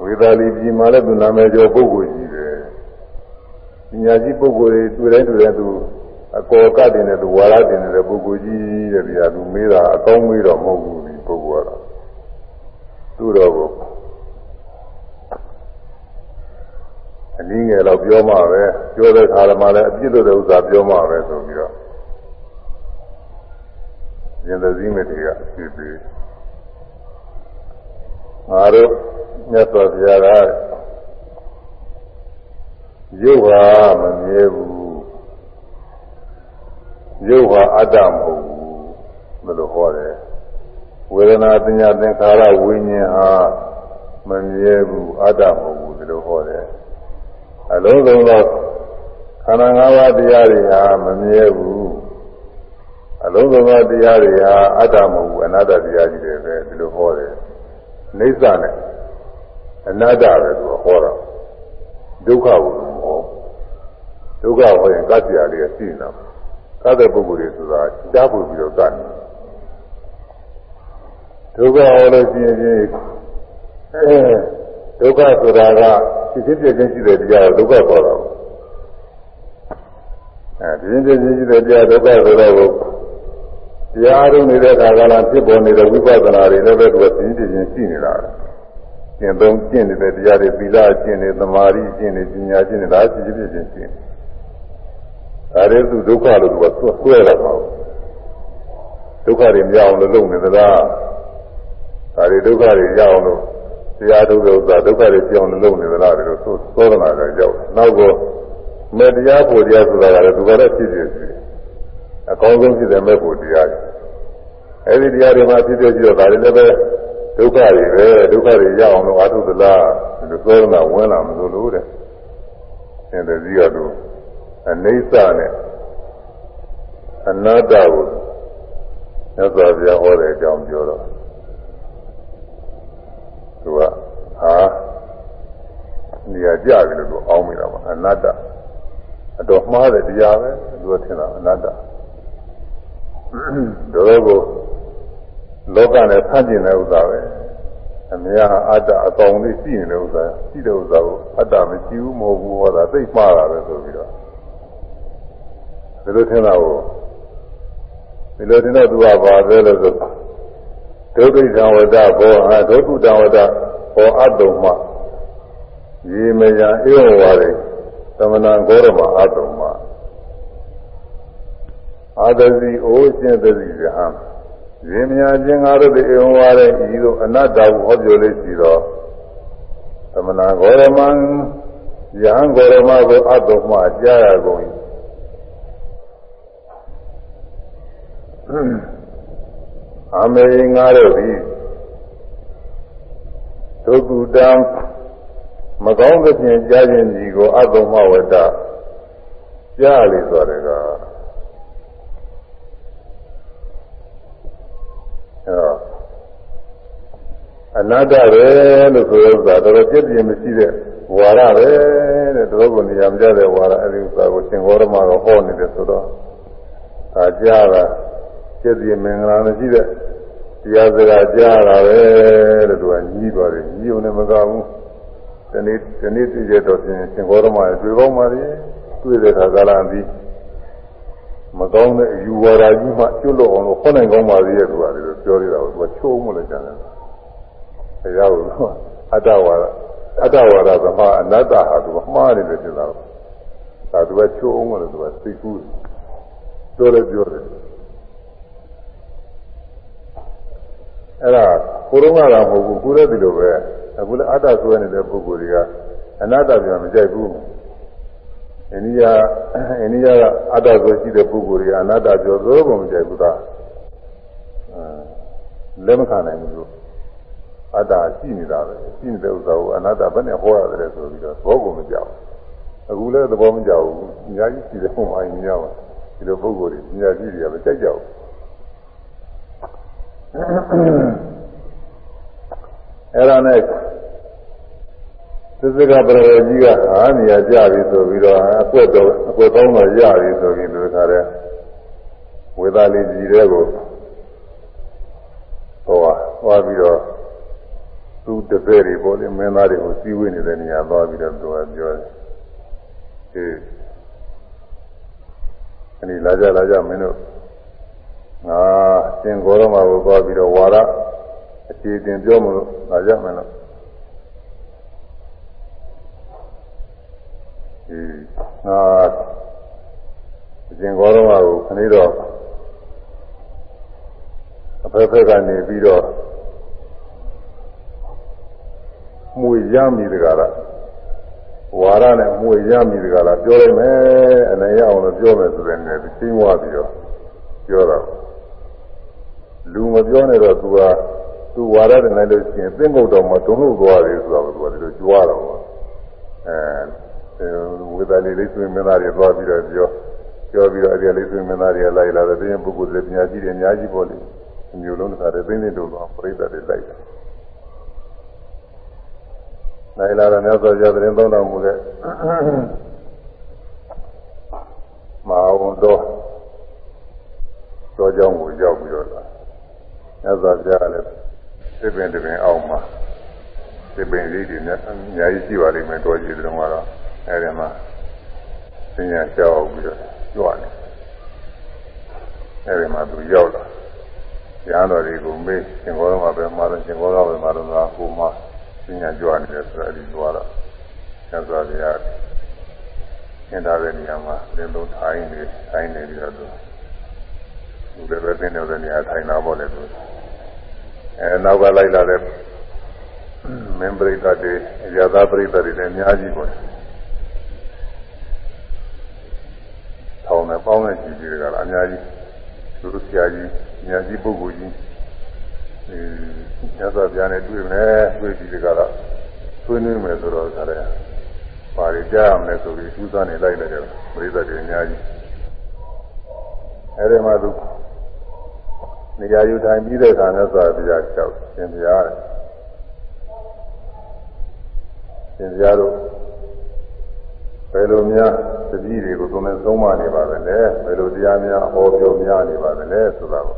ဝေသာလီပြည်မှာလည်းသူနာမည်ကျော်ပုဂ္ဂိုလ်ကြီးပဲပညာရှိပုဂ္ဂိုလ်တွေတွေ့တိုင်းတွေ့တိုင်းသူ အကောကတင်တဲ့သူဝါဒတင်တဲ့ပုဂ္ဂိုလ်ကြီးတဲ့ဗျာသူမေးတာအကောင်းမေးတော့မဟုတ်ဘူးဒီပုဂ္ဂိုလ်ကတော့သူ့တော်ကိုအနည်းငယ်တော့ပြောမှပဲပြောတဲ့ခါမှလည်းအပြစ်လို့တဲ့ဥစ္စာပြောမှပဲဆိုပြီးတော့ရင်သစည်းမတွေကဖြစ်ပြီးငါတို့မြတ်စွာဘုရားကရုပ်ဟာမမြဲဘူး ရုပ်ဟာအတ္တမဟုတ်ဘူးဘယ်လိုဟောတယ်ဝေဒနာပညာသင်္ခါရဝိညာဉ်ဟာမမြဲဘူးအတ္တမဟုတ်ဘူးဒီလိုဟောတယ်အလုံးစုံသောခန္ဓာ၅ပါးတရားတွေဟာမမြဲဘူးအလုံးစုံသောတရားတွေဟာအတ္တမဟုတ်ဘူးအနတ္တတရားကြီးတွေပဲဒီလိုဟောတယ်နိစ္စနဲ့အနတ္တပဲသူဟောတာဒုက္ခကိုမဟောဒုက္ခဟောရင်ကတ္တရာလေးရှိနေတာ ကတ္တပုဂ္ဂိုလ်တွေဆိုတာကြားဖို့ပြီးတော့ကတ်နေဒုက္ခဟောလို့ရှိရင်အဲဒုက္ခဆိုတာကဖြစ်ဖြစ်ပြည့်ချင်းရှိတဲ့တရားကိုဒုက္ခခေါ်တာအဲဒီပြည့်ချင်းရှိတဲ့တရားဒုက္ခဆိုတော့တရားထုတ်နေတဲ့အခါကလည်းဖြစ်ပေါ်နေတဲ့ဝိပဿနာတွေလည်းပဲသူကသိသိချင်းရှိနေတာကျင့်သုံးကျင့်နေတဲ့တရားတွေသီလကျင့်နေသမာဓိကျင့်နေပညာကျင့်နေတာအဖြစ်ဖြစ်ချင်းရှိနေ ဒါတွေသူဒုက္ခလို့သူကဆွဲတာမဟုတ်ဒုက္ခတွေမရအောင်လို့လုပ်နေသလားဒါတွေဒုက္ခတွေရအောင်လို့တရားထုတ်တဲ့ဥစ္စာဒုက္ခတွေပြောင်းလို့လုပ်နေသလားဒီလိုသောဒနာကရောက်နောက်ကမေတ္တရားဖို့တရားဆိုတာကလည်းသူကလည်းဖြစ်ဖြစ်ရှိအကောင်းဆုံးဖြစ်တဲ့မဲ့ဖို့တရားတွေအဲဒီတရားတွေမှာဖြစ်ဖြစ်ရှိတော့ဒါတွေလည်းပဲဒုက္ခတွေပဲဒုက္ခတွေရအောင်လို့အာထုသလားဒီလိုသောဒနာဝင်လာမလို့လို့တဲ့သင်တဲ့ကြီးကတော့ အနေဆာနဲ့အနာတ္တကိုသစ္စာပြဟောတဲ့အကြောင်းပြောတော့သူကဟာနေရာကြပြီလို့သူအောင်းမိတာပါအနတ္တအတော်မှားတဲ့တရားပဲသူကထင်တာအနတ္တတော်ကိုလောကနဲ့ဖန်ကျင်တဲ့ဥစ္စာပဲအများအတ္တအကောင်လေးရှိနေတဲ့ဥစ္စာရှိတဲ့ဥစ္စာကိုအတ္တမရှိဘူးမဟုတ်ဘူးဟောတာသိမှားတာပဲဆိုပြီးတော့ ဒီလိုထင်တာကိုဒီလိုထင်တော့သူကပါပဲလို့ဆိုဒုက္ခိတဝဒဘောဟာဒုက္ခုတဝဒဘောအတုံမရေမယဧဝဝါရိသမဏဂေါရမအတုံမအာသစီအိုးရှင်သစီရဟံရေမယခြင်းငါတို့ဒီဧဝဝါရိဤသို့အနတ္တဟုဟောပြောလေးရှိသောသမဏဂေါရမံယဟံဂေါရမကိုအတုံမကြားရကုန်၏ အမေငါတို့သည်ဒုက္ခုတံမကောင်းသဖြင့်ကြားခြင်းကြီးကိုအတုံမဝတ္တကြားလေဆိုတဲ့ကအနတ္တပဲလို့ဆိုရတာတော်တော်ပြည့်ပြည့်မရှိတဲ့ဝါရပဲတဲ့တော်ကိုနေရာမကျတဲ့ဝါရအဲဒီဥစ္စာကိုသင်္ဃောရမကဟောနေတယ်ဆိုတော့ဒါကြားတာ ပြည့်ပြည့်မင်္ဂလာမရှိတဲ့တရားစကားကြားတာပဲလို့သူကညီးသွားတယ်ညီးုံနဲ့မကဘူးဒီနေ့ဒီနေ့သိရတော့ပြင်သင်္ဃောရမရဲ့တွေ့ကောင်းပါလေတွေ့တဲ့အခါကလာပြီးမကောင်းတဲ့အယူဝါဒကြီးမှကျွတ်လို့အောင်လို့ခေါနိုင်ကောင်းပါသေးရဲ့သူကဒီလိုပြောနေတာကိုသူကချိုးမလို့ကြတယ်တရားကိုအတ္တဝါဒအတ္တဝါဒသမားအနတ္တဟာသူကမှားနေတယ်ဆိုတာဒါသူကချိုးအောင်လို့သူကသိကူးပြောတယ်ပြောတယ် အဲ့ဒါကိုယ်တော့ကမဟုတ်ဘူးကိုယ်လည်းဒီလိုပဲအခုလည်းအတ္တဆွဲနေတဲ့ပုဂ္ဂိုလ်တွေကအနတ္တပြန်မကြိုက်ဘူးအိန္ဒိယအိန္ဒိယကအတ္တဆွဲရှိတဲ့ပုဂ္ဂိုလ်တွေကအနတ္တပြောသောဘုံမကြိုက်ဘူးသားအဲလက်မခံနိုင်ဘူးလို့အတ္တရှိနေတာပဲရှိနေတဲ့ဥစ္စာကိုအနတ္တဘယ်နဲ့ဟောရတယ်ဆိုပြီးတော့ဘောကိုမကြောက်အခုလည်းသဘောမကြောက်ဘူးအများကြီးရှိတဲ့ပုံမှန်ကြီးများပါဒီလိုပုဂ္ဂိုလ်တွေအများကြီးတွေကမကြိုက်ကြဘူး အဲ့ဒါနဲ့သစ္စကပရဝကြီးကအာနေရာကြပြီဆိုပြီးတော့အကွက်တော့အကွက်ကောင်းတော့ရပြီဆိုပြီးဒီခါတဲ့ဝေသားလေးကြီးတဲ့ကိုဟောဟောပြီးတော့သူတပည့်တွေပေါ်လေမင်းသားတွေကိုစီးဝေးနေတဲ့နေရာသွားပြီးတော့သူကပြောတယ်အေးအဲ့ဒီလာကြလာကြမင်းတို့ ငါသင်ကိုယ်တော်မှာကိုသွားပြီးတော့ဝါရအခြေတင်ပြောမလို့လာကြမယ်လို့ဒီငါအရှင်ကိုယ်တော်မှာကိုခဏတော့အဖက်ဖက်ကနေပြီးတော့မှုရမိတကားလားဝါရနဲ့မှုရမိတကားလားပြောလိုက်မယ်အနေရအောင်လို့ပြောမယ်ဆိုတဲ့နေရာသိင်းဝါပြီးတော့ပြောတာ လူမပြောနဲ့တော့သူကသူဝါရတဲ့နိုင်လို့ရှိရင်သင်္ကုတ်တော်မှာတုံ့လို့သွားတယ်ဆိုတော့သူကဒီလိုကြွားတော့အဲဝိသလီလေးဆိုရင်မင်းသားတွေသွားပြီးတော့ပြောပြောပြီးတော့အဲဒီလေးဆိုရင်မင်းသားတွေလိုက်လာတယ်တင်းပုဂ္ဂိုလ်တွေပညာရှိတွေအများကြီးပေါ့လေမျိုးလုံးတစ်ခါတည်းသိသိတို့တော့ပြိဿတွေလိုက်တယ်နိုင်လာတဲ့မြတ်စွာဘုရားသတင်းသုံးတော်မူတဲ့မဟာဝန္တောသောကြောင့်ကိုရောက်ပြီးတော့ မြတ်စွာဘုရားလည်းသစ်ပင်တပင်အောက်မှာသစ်ပင်လေးတွေနဲ့အများကြီးရှိပါလိမ့်မယ်တော်ကြီးတုန်းကတော့အဲဒီမှာသင်ညာကြောက်ပြီးတော့ကြွတယ်အဲဒီမှာသူရောက်လာရဟန်းတော်တွေကိုမေးရှင်ဘောတော်မှာပဲမှာတော့ရှင်ဘောတော်ပဲမှာတော့ငါဟိုမှာသင်ညာကြွနေတယ်ဆိုတော့အဲဒီသွားတော့မြတ်စွာဘုရားသင်ထားတဲ့နေရာမှာသင်တို့ထိုင်းနေထိုင်းနေပြီးတော့သူသူလည်းပဲသင်တဲ့နေရာထိုင်လာပေါ့လေသူ အဲနောက်ကလိုက်လာတဲ့မင်းပရိသတ်တွေရာသာပရိသတ်တွေလည်းအများကြီးပေါ့ထောင်နဲ့ပေါင်းတဲ့ကြီးကြီးတွေကလည်းအများကြီးသူတို့ဆရာကြီးအများကြီးပုဂ္ဂိုလ်ကြီးအဲညသောဗျာနဲ့တွေ့မယ်တွေ့ပြီးကြတော့ဆွေးနွေးမယ်ဆိုတော့ခါတယ်ပါရီကြားရမယ်ဆိုပြီးသူးစားနေလိုက်တယ်ပရိသတ်တွေအများကြီးအဲဒီမှာသူ နေရာယူတိုင်းပြီးတဲ့အခါနဲ့ဆိုတာတရားလျှောက်ရှင်တရားတယ်ရှင်တရားတို့ဘယ်လိုများသတိတွေကိုကိုယ်နဲ့သုံးမနေပါပဲလေဘယ်လိုတရားများဟောပြောများနေပါပဲလေဆိုတာကို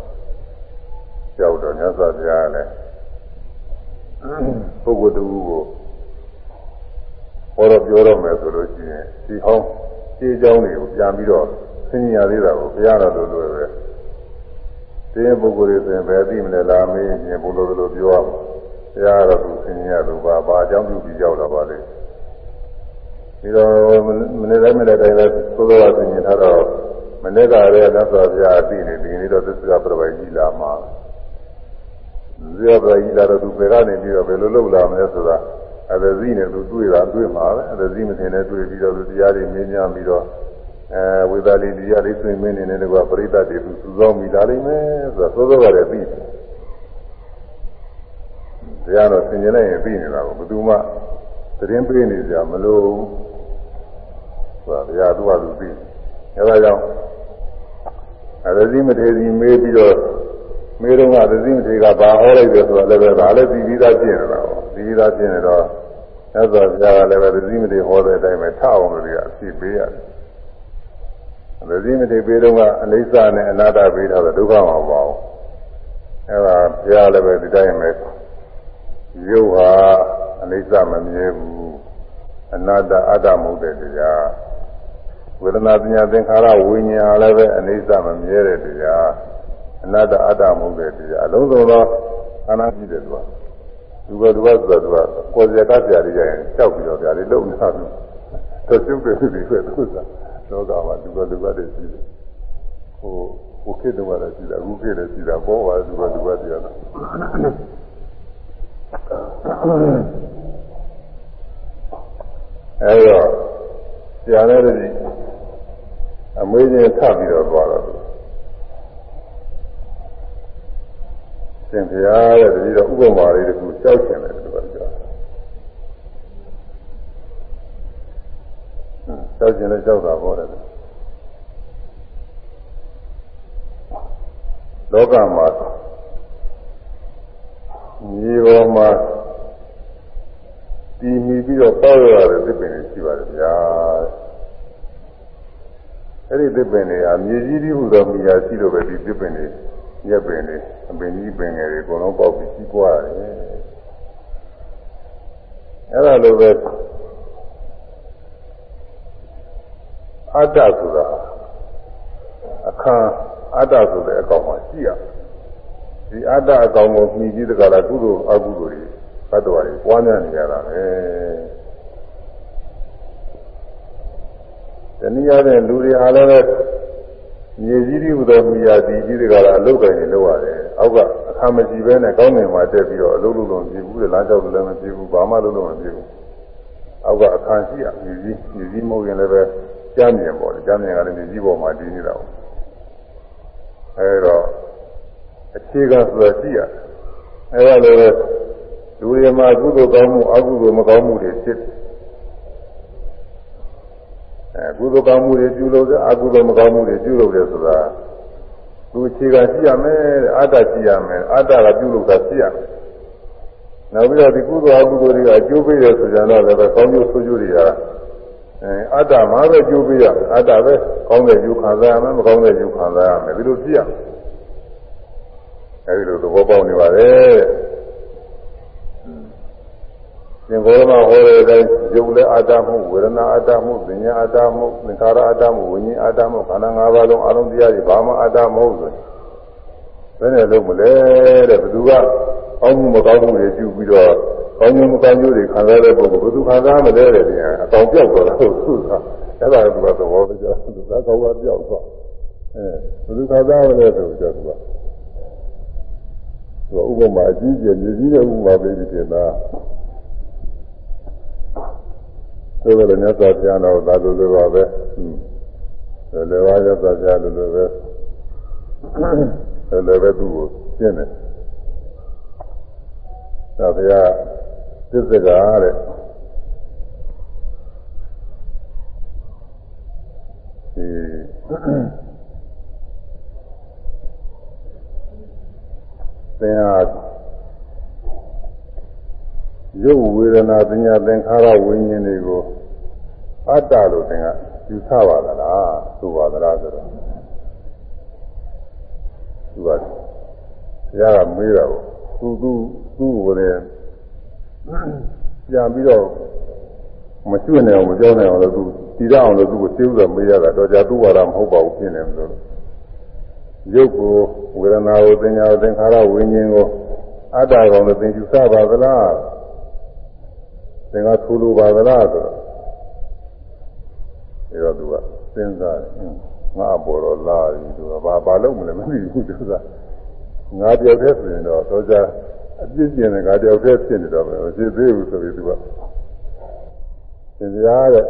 ကြောက်တော့မြတ်စွာဘုရားလည်းပုဂ္ဂိုလ်တူကိုဟောတော့ပြောတော့မယ်ဆိုလို့ရှိရင်ဒီဟောင်းခြေချောင်းတွေကိုပြန်ပြီးတော့ဆင်းရဲသေးတာကိုဘုရားတော်လိုလိုပဲ တင်းပုဂ္ဂိုလ်တွေဆိုရင်ဘယ်သိမလဲလားမင်းရင်ဘုလိုလိုပြောရမှာဘုရားတော်သူဆင်းရဲသူပါဘာအကြောင်းပြုပြီးရောက်လာပါလေပြီးတော့မနေ့တိုင်းမနေ့တိုင်းလည်းသိုးတော်ဆင်ញထားတော့မနေ့ကလည်းသစ္စာဘုရားသိနေဒီနေ့တော့သစ္စာပြပိုင်ကြီးလာမှာဇေယပြကြီးလာတော့သူဘယ်ကနေပြီးတော့ဘယ်လိုလုပ်လာမလဲဆိုတာအဒဇီနဲ့သူတွေ့တာတွေ့မှာပဲအဒဇီမထင်နဲ့တွေ့ပြီးတော့သူတရားတွေမြင်ညာပြီးတော့ အဲဝိသလီတရားလေးဆွေးမင်းနေတယ်ကွာပရိသတ်တွေသူစုဆောင်းမိလာလိမ့်မယ်ဆိုတော့သောသောကလည်းပြီးတယ်တရားတော့သင်ကျင်လိုက်ရင်ပြီးနေတာကိုဘယ်သူမှသတင်းပေးနေကြမလို့ဆိုတာတရားသူ့ဟာသူပြီးအဲဒါကြောင့်အဒဇီမထေရီမေးပြီးတော့မေးတော့ကဒဇီမထေရီကဘာဟောလိုက်တယ်ဆိုတာလည်းပဲဒါလည်းပြီးပြီးသားပြင်နေတာပေါ့ပြီးပြီးသားပြင်နေတော့သက်သာဘုရားကလည်းပဲဒဇီမထေရီဟောတဲ့အတိုင်းပဲထအောင်လို့ရအဖြစ်ပေးရတယ်။ ဒဇီမထေရီပေးတော့ကအလိစ္ဆာနဲ့အနာတ္တပေးထားတဲ့ဒုက္ခမှာပေါ့။အဲဒါဘုရားလည်းပဲဒီတိုင်းပဲရုပ်ဟာအလိစ္ဆာမမြဲဘူး။အနာတ္တအတ္တမဟုတ်တဲ့တရား။ဝေဒနာပညာသင်္ခါရဝိညာဉ်လည်းပဲအနိစ္စမမြဲတဲ့တရား။အနတ္တအတ္တမဟုတ်တဲ့တရားအလုံးစုံသောခန္ဓာကြီးတယ်သူကသူကသူကဆိုတော့သူကကိုယ်စကားပြရတယ်ရင်ကြောက်ပြီးတော့ဗျာလေလုံနေတာသူတော့ကျုပ်တယ်ဒီကွသူက လောကမှာသူကသူကတည်းရှိတယ်ဟိုဟိုခေတ်တော့လည်းရှိတာအခုခေတ်လည်းရှိတာပေါ်ပါသူကသူကတရားတော့အဲတော့ဆရာနဲ့တည်းအမေးချင်းထပ်ပြီးတော့သွားတော့သင်ဖျားတဲ့တတိတော့ဥပမာလေးတခုကြောက်ချင်တယ်သူကပြော ကြောက်ချင်လဲကြောက်တာပေါ့တယ်လောကမှာမြေပေါ်မှာတည်မီပြီးတော့ပေါက်ရတဲ့သစ်ပင်တွေရှိပါတယ်ဗျာအဲ့ဒီသစ်ပင်တွေဟာမြေကြီးတိဟုသောမိယာရှိလို့ပဲဒီသစ်ပင်တွေရက်ပင်တွေအပင်ကြီးပင်ငယ်တွေအကုန်လုံးပေါက်ပြီးကြီးပွားတယ်အဲ့ဒါလိုပဲ အတ္တဆိုတာအခါအတ္တဆိုတဲ့အကောင်မှရှိရဒီအတ္တအကောင်ကိုမြည်ပြီးတကလားကုသိုလ်အကုသိုလ်တွေဘတ်တော်တွေပွားများနေကြတာပဲတနည်းအားဖြင့်လူတွေအားလည်းမြေကြီးတိဟူသောမိယာဒီကြီးတွေကလည်းအလုတ်ကိုင်နေလောက်ရတယ်အောက်ကအခါမကြည့်ပဲနဲ့ကောင်းငင်မှာတက်ပြီးတော့အလုတ်လုံးလုံးပြဘူးလေလမ်းကြောက်လည်းမပြဘူးဘာမှလုံးလုံးမပြဘူးအောက်ကအခါရှိရမြေကြီးမြေကြီးမဟုတ်ရင်လည်းပဲ ကြားမြင်ပေါ့လေကြားမြင်ကလည်းမြေကြီးပေါ်မှာတည်နေတာပေါ့အဲတော့အခြေခံဆိုတာရှိရအဲဒါလည်းလူတွေမှာကုသိုလ်ကောင်းမှုအကုသိုလ်မကောင်းမှုတွေဖြစ်အဲကုသိုလ်ကောင်းမှုတွေပြုလုပ်တယ်အကုသိုလ်မကောင်းမှုတွေပြုလုပ်တယ်ဆိုတာသူအခြေခံရှိရမယ်တဲ့အတ္တရှိရမယ်အတ္တကပြုလုပ်တာရှိရမယ်နောက်ပြီးတော့ဒီကုသိုလ်အကုသိုလ်တွေကအကျိုးပေးတယ်ဆိုကြတော့လည်းကောင်းကျိုးဆိုးကျိုးတွေက အဲအတ္တမှာပဲကျိုးပေးရမယ်အတ္တပဲကောင်းတဲ့ကျိုးခံစားရမယ်မကောင်းတဲ့ကျိုးခံစားရမယ်ဒီလိုရှိရမယ်အဲဒီလိုသဘောပေါက်နေပါတယ်သင်္ဘောမှာဟောတဲ့အတိုင်းယုတ်လည်းအာတမှုဝေဒနာအာတမှုပညာအာတမှုသင်္ခါရအာတမှုဝိညာဉ်အာတမှုခန္ဓာ၅ပါးလုံးအလုံးတရားတွေဘာမှအာတမဟုတ်ဆို ဘယ်နဲ့လုံးမလဲတဲ့ဘယ်သူကကောင်းမှုမကောင်းမှုတွေပြုပြီးတော့ကောင်းမှုမကောင်းမှုတွေခံစားတဲ့ပုဂ္ဂိုလ်ဘယ်သူခံစားမလဲတဲ့ပြန်အကောင်ပြောက်သွားတာဟုတ်သူကအဲ့ဒါကသူကသဘောတရားသူကကောင်းကပြောက်သွားအဲဘယ်သူခံစားမလဲဆိုတော့သူကသူဥပမာအကြီးကျယ်မြည်ကြီးတဲ့ဥပမာပေးပြီးတင်တာဆိုတော့လည်းမြတ်စွာဘုရားတော်သာလိုလိုပါပဲဟွန်းလည်းပါမြတ်စွာဘုရားလိုလိုပဲ လည်းပဲသူ့ကိုရှင်းတယ်သာဘုရားသစ္စာတဲ့ဒီသင်ဟာရုပ်ဝေဒနာပညာသင်္ခါရဝိညာဉ်တွေကိုအတ္တလို့သင်ကယူဆပါသလားဆိုပါသလားဆိုတော့ သူကဘုရားကမေးတာကိုသူသူသူ့ကိုလည်းပြန်ပြီးတော့မကျွတ်နိုင်အောင်မကြောက်နိုင်အောင်လို့သူတည်ရအောင်လို့သူ့ကိုသိဥစွာမေးရတာတော့ကြာသူ့ဝါဒမဟုတ်ပါဘူးဖြစ်နေတယ်လို့ရုပ်ကိုဝေဒနာကိုသင်ညာသင်္ခါရဝိညာဉ်ကိုအတ္တကောင်လို့သင်ယူဆပါသလားသင်ကထူလိုပါသလားဆိုတော့ဒါတော့သူကစဉ်းစားတယ် ငါပေါ်တော့လာပြီသူကဘာဘာလုပ်မလဲမသိဘူးသူကငါတယောက်တည်းဆိုရင်တော့တော့ကြအပြစ်ကျင်တဲ့ငါတယောက်တည်းဖြစ်နေတော့ပဲမဖြစ်သေးဘူးဆိုပြီးသူကသင်ကြားတဲ့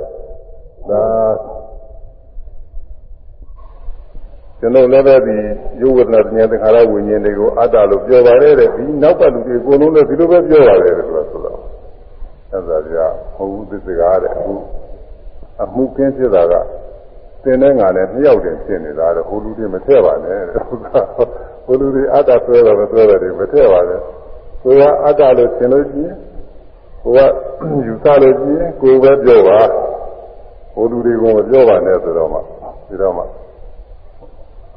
ဒါကျွန်တော်လည်းပဲဒီယုဝတ္တနာဉာဏ်သင်္ခါရဝိညာဉ်တွေကိုအတ္တလို့ပြောပါတယ်တဲ့ဒီနောက်ကလူတွေအကုန်လုံးလည်းဒီလိုပဲပြောပါတယ်တဲ့ဆိုတော့ဆိုတော့အဲ့ဒါပြဟောဘူးသစ္စာတဲ့အခုအမှုကင်းဖြစ်တာက သင်တဲ့ငါနဲ့နှစ်ယောက်တည်းဖြစ်နေတာတဲ့ဟိုလူတွေမထည့်ပါနဲ့တဲ့ဟိုလူတွေအတ္တဆွဲတော့မဆွဲတယ်မထည့်ပါနဲ့ကိုကအတ္တလို့သင်လို့ရှိရင်ကိုကယူဆလို့ရှိရင်ကိုပဲပြောပါဟိုလူတွေကမပြောပါနဲ့ဆိုတော့မှဒီတော့မှ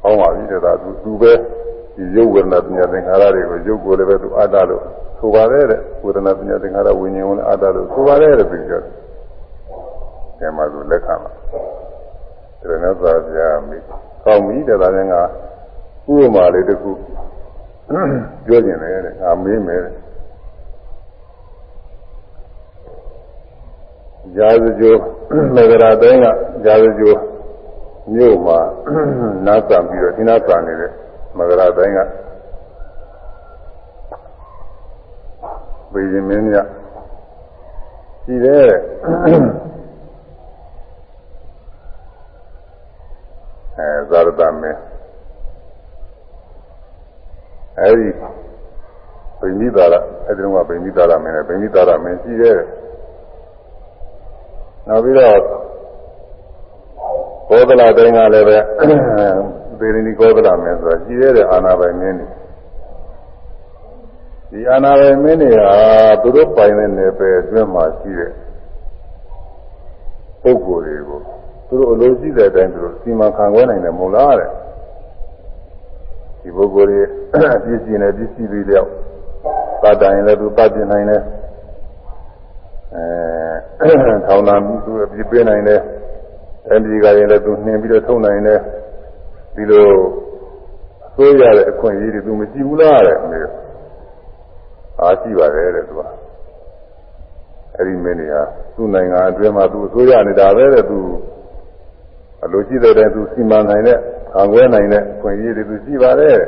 ဟောင်းပါပြီတဲ့ဒါသူသူပဲဒီရုပ်ဝေဒနာပညာသင်္ခါရတွေကိုရုပ်ကိုလည်းပဲသူအတ္တလို့ဆိုပါတယ်တဲ့ဝေဒနာပညာသင်္ခါရဝိညာဉ်ကိုလည်းအတ္တလို့ဆိုပါတယ်တဲ့ပြီးတော့အဲမှာသူလက်ခံပါ ဒါနဲ့သာပြာမိကောင်းပြီတဲ့ဒါနဲ့ငါဥပမာလေးတစ်ခုပြောကျင်တယ်တဲ့ငါမေးမယ်တဲ့ဇာဇကြိုမဂရာတိုင်းကဇာဇကြိုမြို့မှာနားဆံပြီးတော့ဒီနားဆံနေတဲ့မဂရတိုင်းကဘေးရင်မင်းမြရှိတယ် အဲဇာရတမင်းအဲဒီဗိမိသာရအဲဒီတော့ဗိမိသာရမင်းနဲ့ဗိမိသာရမင်းရှိတယ်နောက်ပြီးတော့ဘောဓလာတိုင်းကလည်းပဲသေရဏီဘောဓလာမင်းဆိုတာရှိတဲ့အာနာပိုင်မင်းတွေဒီအာနာပိုင်မင်းတွေဟာသူတို့ပိုင်တဲ့နယ်ပယ်အတွင်းမှာရှိတဲ့ပုဂ္ဂိုလ်တွေကို သူတို့အလိုရှိတဲ့အတိုင်းသူတို့စီမံခံခွဲနိုင်တယ်မဟုတ်လားတဲ့ဒီပုဂ္ဂိုလ်တွေပြည့်စည်နေပြည့်စည်ပြီးတော့သတ္တရင်လည်းသူသတ်ပြနိုင်တယ်အဲထောင်နာမှုသူအပြည့်ပေးနိုင်တယ်အဲဒီကရင်လည်းသူနှင်ပြီးတော့ထုံနိုင်တယ်ဒီလိုအစိုးရတဲ့အခွင့်အရေးတွေသူမကြည့်ဘူးလားတဲ့မေအားကြည့်ပါတယ်တဲ့သူကအဲ့ဒီမင်းတွေကသူ့နိုင်ငံအတွင်းမှာသူအစိုးရနေတာပဲတဲ့သူ အလိုရှိတဲ့တဲ့သူစီမံနိုင်တဲ့ခံခွဲနိုင်တဲ့အခွင့်အရေးတွေသူရှိပါတယ်တဲ့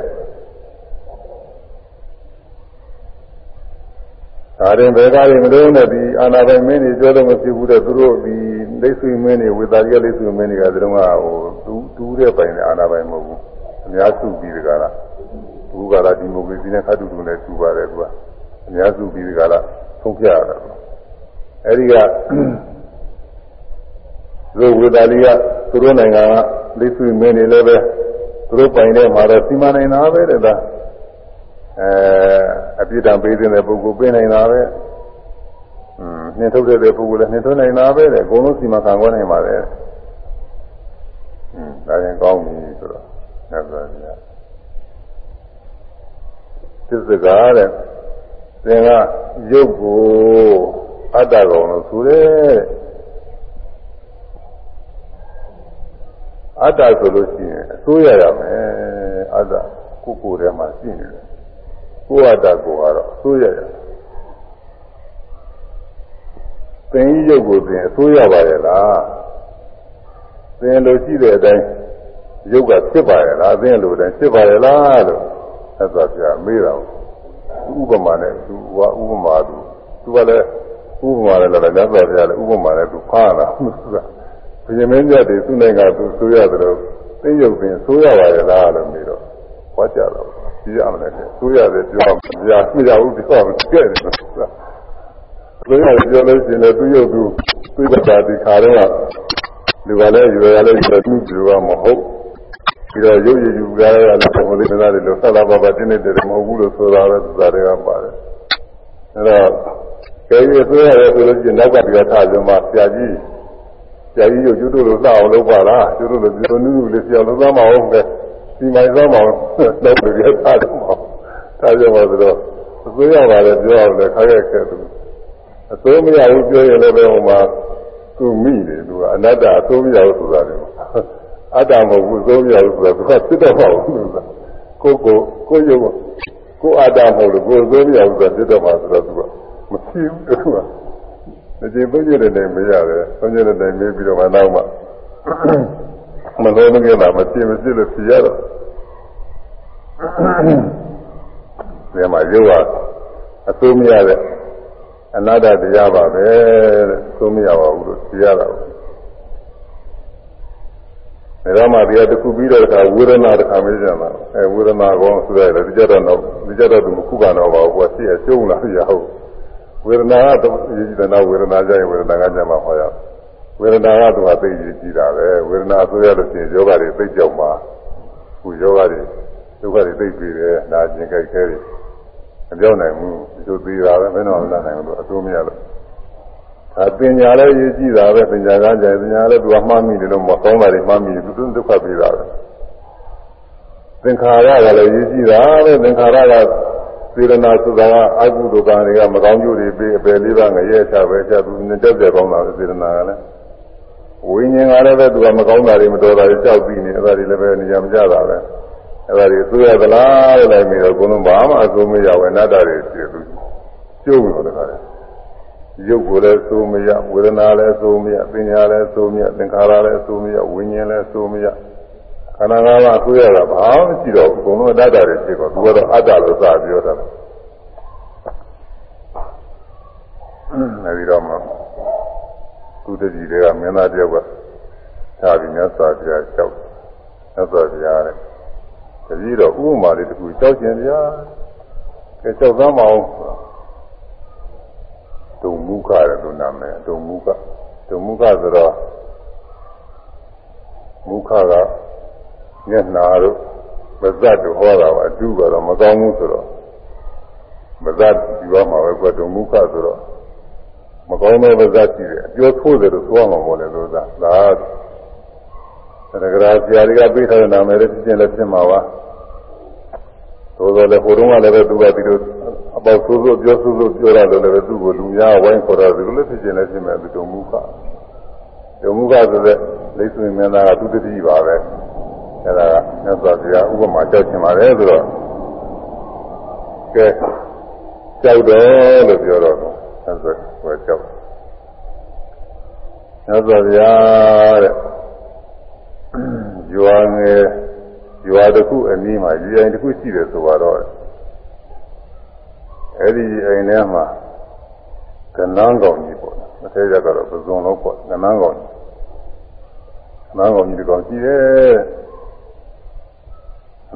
ဒါရင်ဘယ်ကားတွေမလို့နဲ့ဒီအာနာပိုင်မင်းတွေပြောတော့မဖြစ်ဘူးတဲ့သူတို့ဒီလိတ်ဆွေမင်းတွေဝေသာရီလိတ်ဆွေမင်းတွေကသူတို့ကဟိုတူတူတဲ့ပိုင်နဲ့အာနာပိုင်မဟုတ်ဘူးအများစုပြီးဒီကလာဘုရားကဒီမိုကရေစီနဲ့ခတ်တူတူနဲ့တူပါတယ်သူကအများစုပြီးဒီကလာဆုံးဖြတ်ရတယ်အဲဒီက သူဝေသာရီကသူတို့နိုင်ငံကလိတ်ဆွေမင်းတွေလည်းပဲသူတို့ပိုင်တဲ့မှာတော့စီမံနိုင်တာပဲတဲ့ဒါအဲအပြစ်ဒဏ်ပေးတဲ့ပုဂ္ဂိုလ်ပေးနိုင်တာပဲอืมနှင်ထုတ်တဲ့ပုဂ္ဂိုလ်လည်းနှင်ထုတ်နိုင်တာပဲတဲ့အကုန်လုံးစီမံခံခွဲနိုင်ပါတယ်อืมဒါရင်ကောင်းပြီဆိုတော့ညဇာပြသစ္စကားတဲ့သင်ကရုပ်ကိုအတ္တကောင်လို့ဆိုတယ် အတ္တဆိုလို့ရှိရင်အစိုးရရမယ်အတ္တကိုယ်ကိုယ်ထဲမှာရှိနေတယ်ကိုယ်အတ္တကိုကတော့အစိုးရရသင်ကြီးရုပ်ကိုသင်အစိုးရပါရဲ့လားသင်လိုရှိတဲ့အတိုင်းရုပ်ကဖြစ်ပါရဲ့လားသင်လိုတိုင်းဖြစ်ပါရဲ့လားလို့သက်သာပြမေးတာဥပမာနဲ့သူကဥပမာသူသူကလည်းဥပမာလည်းလည်းသက်သာပြလည်းဥပမာနဲ့သူဖားလာသူကဘု ရင်မင်းမြတ်တွေသူ့နိုင်ငံသူဆိုရတယ်လို့သိရုပ်ပင်ဆိုရပါရဲ့လားလို့မေးတော့ဟောကြတော့ကြည့်ရမယ်လေဆိုရတယ်ပြောမရမရဘူးပြောမကြည့်တယ်ဆိုတာဆိုရတယ်ပြောလို့ရှိရင်လည်းသူရုပ်သူသူ့တာဒီခါတော့လူကလည်းရွယ်ရလည်းရွယ်သူသူကမဟုတ်ပြီးတော့ရုပ်ရည်ယူကြရတာလည်းဘုရားတရားတွေလို့ဆက်လာပါပါတင်းနေတယ်မဟုတ်ဘူးလို့ဆိုတာပဲသူသားတွေကပါတယ်အဲတော့ကဲရဆိုရတယ်ဆိုလို့ရှိရင်နောက်ကပြောထားကြမှာဆရာကြီး ဆရာကြီးတို့ကျွတ်တို့လို့လှအောင်လုပ်ပါလားကျွတ်တို့လို့ပြောနုနုလေးဆရာလုံးသားမအောင်ပဲဒီမိုင်သားမအောင်လုပ်လို့ရတာတော့ထားကြပါဆိုတော့အစိုးရပါလေပြောအောင်လေခါခဲ့ခဲ့သူအစိုးမရဘူးပြောရင်လည်းပဲဟိုမှာသူမိတယ်သူကအနတ္တအစိုးမရဘူးဆိုတာလေအတ္တမဟုတ်ဘူးအစိုးမရဘူးဆိုတာသူကစစ်တော့မဟုတ်ဘူးကိုကိုကိုရုပ်ကိုအတ္တမဟုတ်လို့ကိုအစိုးမရဘူးဆိုတာစစ်တော့မှဆိုတော့သူကမဖြစ်ဘူးသူက ဒီဘုရားတဲ့တိုင်မရတယ်ဘုရားတဲ့တိုင်မေးပြီးတော့မှနောက်မှမလို့မကလာမဖြစ်မဖြစ်လို့ဖြစ်ရတော့ဒီမှာရုပ်ကအစိုးမရတဲ့အနာတ္တတရားပါပဲတဲ့အစိုးမရပါဘူးလို့သိရတာဘူးဒါမှတရားတစ်ခုပြီးတော့တခါဝေဒနာတစ်ခါမေးကြမှာအဲဝေဒနာကောဆိုရတယ်ဒီကြတော့ဒီကြတော့သူမခုကတော့ပါဘူးကွာရှိရရှုံးလာရဟုတ် ဝေဒနာကတော့ရည်ကြည်တဲ့ဝေဒနာကြရင်ဝေဒနာကကြမှာဟောရဝေဒနာကတော့သိရည်ကြည်တာပဲဝေဒနာဆိုရလို့ရှိရင်ယောဂတွေသိကြောက်မှာခုယောဂတွေဒုက္ခတွေသိပြီးတယ်နာကျင်ကြိုက်ခဲတွေမပြောနိုင်ဘူးဒီလိုသေးတာပဲမင်းတော်မလာနိုင်ဘူးအစိုးမရလို့အပညာလည်းရည်ကြည်တာပဲပညာကကြတယ်ပညာလည်းသူကမှားမိတယ်လို့မကောင်းတာတွေမှားမိတယ်သူဒုက္ခပေးတာပဲသင်္ခါရကလည်းရည်ကြည်တာပဲသင်္ခါရက စေရနာဆိုတာကအကုသိုလ်ကံတွေကမကောင်းကျိုးတွေပေးအပယ်လေးပါးငရဲချပဲချသူနဲ့တက်ပြကောင်းတာပဲစေရနာကလည်းဝိညာဉ်ကလည်းပဲသူကမကောင်းတာတွေမတော်တာတွေကြောက်ပြီးနေအဲ့ဒါတွေလည်းပဲနေရာမကျတာပဲအဲ့ဒါတွေသိရသလားလို့လည်းပြီးတော့ကိုယ်လုံးဘာမှအဆုံးမရဝေနတ္တတွေရှိသူကျုပ်လို့တခါတယ်ရုပ်ကိုလည်းသိုးမရဝေဒနာလည်းသိုးမရပညာလည်းသိုးမရသင်္ခါရလည်းသိုးမရဝိညာဉ်လည်းသိုးမရ ခန္ဓာငါးပါးသိုးရတာဘာမှမရှိတော့ဘူးအကုန်လုံးအတ္တတွေဖြစ်တော့သူကတော့အတ္တလို့စပြောတာအဲဒီတော့မှသူတကြီးတွေကမင်းသားတယောက်ကသာပြီးမြတ်စွာဘုရားလျှောက်သက်တော်ဗျာတဲ့တတိတော့ဥပမာလေးတစ်ခုကြောက်ကျင်ဗျာကဲကြောက်သမ်းမအောင်ဒုံမုခတဲ့သူနာမည်ဒုံမုခဒုံမုခဆိုတော့မုခက မျက်နာတို့မဇတ်တို့ဟောတာပါအတူကတော့မကောင်းဘူးဆိုတော့မဇတ်ဒီဘမှာပဲကွဒုံမုခဆိုတော့မကောင်းတဲ့ပါဇတ်ရှိတယ်အပြောထိုးတယ်လို့ဆိုရမှာမဟုတ်လေလို့သာဒါသရဂရာဆရာတွေကပေးထားတဲ့နာမည်လေးဖြစ်ချင်းလည်းဖြစ်မှာပါသို့သောလည်းဟိုတုန်းကလည်းပဲသူကဒီလိုအပေါက်ဆိုးဆိုးပြောဆိုးဆိုးပြောရတယ်လည်းပဲသူ့ကိုလူများဝိုင်းခေါ်တော့ဒီလိုလည်းဖြစ်ချင်းလည်းဖြစ်မယ်သူတုံမှုကတုံမှုကဆိုတဲ့လိဆွေမင်းသားကသူတတိပါပဲ အဲဒါကမြတ်စွာဘုရားဥပမာကြောက်ချင်ပါတယ်ဆိုတော့ကဲကြောက်တယ်လို့ပြောတော့ဆက်ဆက်ဟိုကြောက်မြတ်စွာဘုရားတဲ့ရွာငယ်ရွာတစ်ခုအနည်းမှာရေအိမ်တစ်ခုရှိတယ်ဆိုတော့အဲ့ဒီအိမ်ထဲမှာကနန်းကောင်ကြီးပေါ့မထဲကြကတော့ပဇွန်လုံးပေါ့ကနန်းကောင်ကြီးကနန်းကောင်ကြီးဒီကောင်ကြီးတယ်က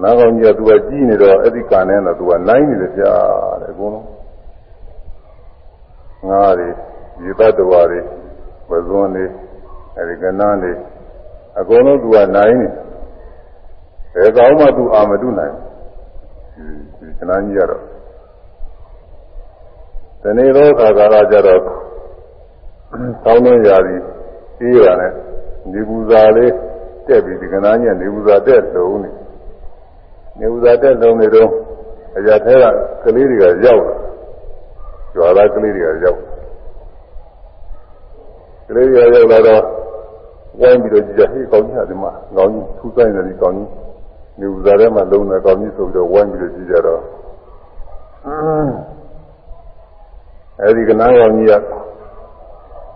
နန်းကောင်ကြီးကသူကကြီးနေတော့အဲ့ဒီကန်ထဲတော့သူကနိုင်နေတယ်ကြာတယ်အကုန်လုံးငါးတွေရေပတ်တော်တွေပဇွန်တွေအဲ့ဒီကနန်းတွေအကုန်လုံးသူကနိုင်နေဘယ်ကောင်းမှသူအာမတုနိုင်ဒီခဏကြီးရတော့ဒီနေ့တော့ခါကာလကြတော့ကောင်းတဲ့ຢာကြီးပြီးရတဲ့နေပူဇာလေးတက်ပြီးဒီကဏ္ဍကြီးနေပူဇာတက်လုံးနေ နေပူဇာတက်လုံးနေတော့အရာထဲကကလေးတွေကရောက်လာကြွာသားကလေးတွေကရောက်ကလေးတွေရောက်လာတော့ဝိုင်းပြီးတော့ကြည့်ကြဟေးကောင်းကြီးဟာဒီမှာကောင်းကြီးထူးဆိုင်တယ်ဒီကောင်းကြီးနေဥစားထဲမှာလုံးတယ်ကောင်းကြီးဆိုပြီးတော့ဝိုင်းပြီးတော့ကြည့်ကြတော့အဲဒီကနားကောင်းကြီးက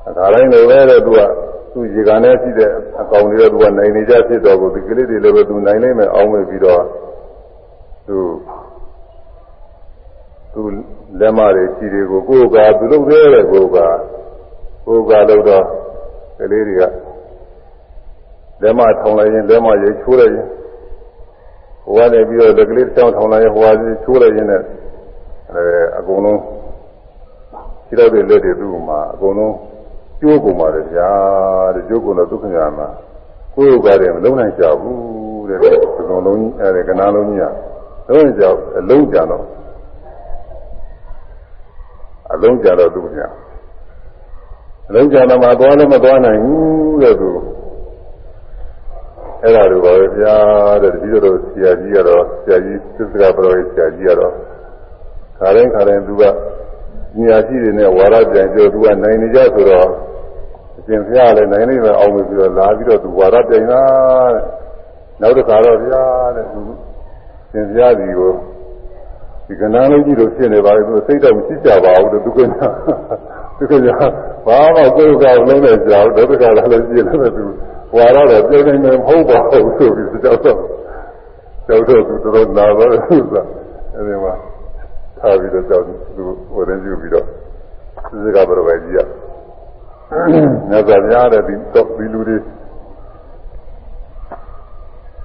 အခါတိုင်းလိုပဲတော့သူကသူ့ရေကန်ထဲရှိတဲ့အကောင်တွေတော့သူကနိုင်နေကြဖြစ်တော့ကိုဒီကလေးတွေလည်းပဲသူနိုင်နိုင်မယ်အောင်းမယ်ပြီးတော့ သူသူလက်မတွေခြေတွေကိုကိုယ်ကသူလုပ်သေးတယ်ကိုယ်ကကိုယ်ကလုပ်တော့ကလေးတွေကလက်မထောင်လိုက်ရင်လက်မရိတ်ချိုးလိုက်ရင်ဟိုကနေပြီးတော့လက်ကလေးတစ်ချောင်းထောင်လိုက်ရင်ဟိုကနေချိုးလိုက်ရင်လည်းအဲအကုန်လုံးခြေတော့တဲ့လက်တွေသူ့မှာအကုန်လုံးကျိုးကုန်ပါလေဗျာတဲ့ကျိုးကုန်တော့ဒုက္ခညာမှာကိုယ်ကလည်းမလုံးနိုင်ကြဘူးတဲ့ဒီကောင်လုံးကြီးအဲဒီကနာလုံးကြီးက လုံးကြောက်အလုံးကြတော့အလုံးကြတော့ဒုက္ခညာအလုံးကြတော့မှသွားလည်းမသွားနိုင်ဘူးတဲ့သူအဲ့ဒါလိုပါပဲဗျာတဲ့ဒီလိုတော့ဆရာကြီးကတော့ဆရာကြီးသစ္စကပရောဟိတ်ဆရာကြီးကတော့ခါတိုင်းခါတိုင်းသူကညာရှိတွေနဲ့ဝါရပြန်ကြောသူကနိုင်နေကြဆိုတော့အရှင်ဘုရားလည်းနိုင်နေမယ်အောင်ပြီးတော့လာပြီးတော့သူဝါရပြန်လာတဲ့နောက်တစ်ခါတော့ဗျာတဲ့ သူရှင်ဘုရားဒီကိုဒီကဏ္ဍလေးကြီးတို့ဖြစ်နေပါလေသူစိတ်တော့မရှိကြပါဘူးသူကညာသူကညာဘာမှကိုယ်ကောက်လုံးနဲ့ကြောက်ဒုက္ခလာလည်းကြည့်လို့သူဝါရတော့ပြင်းနေမဟုတ်ပါဘူးဆိုပြီးကြောက်တော့ကြောက်တော့သူတော်နာတော့သူကအဲဒီမှာထားပြီးတော့ကြောက်သူဟိုရင်ယူပြီးတော့စကားဘရပဲကြီးရညဇာများတဲ့ဒီတော့ဒီလူတွေ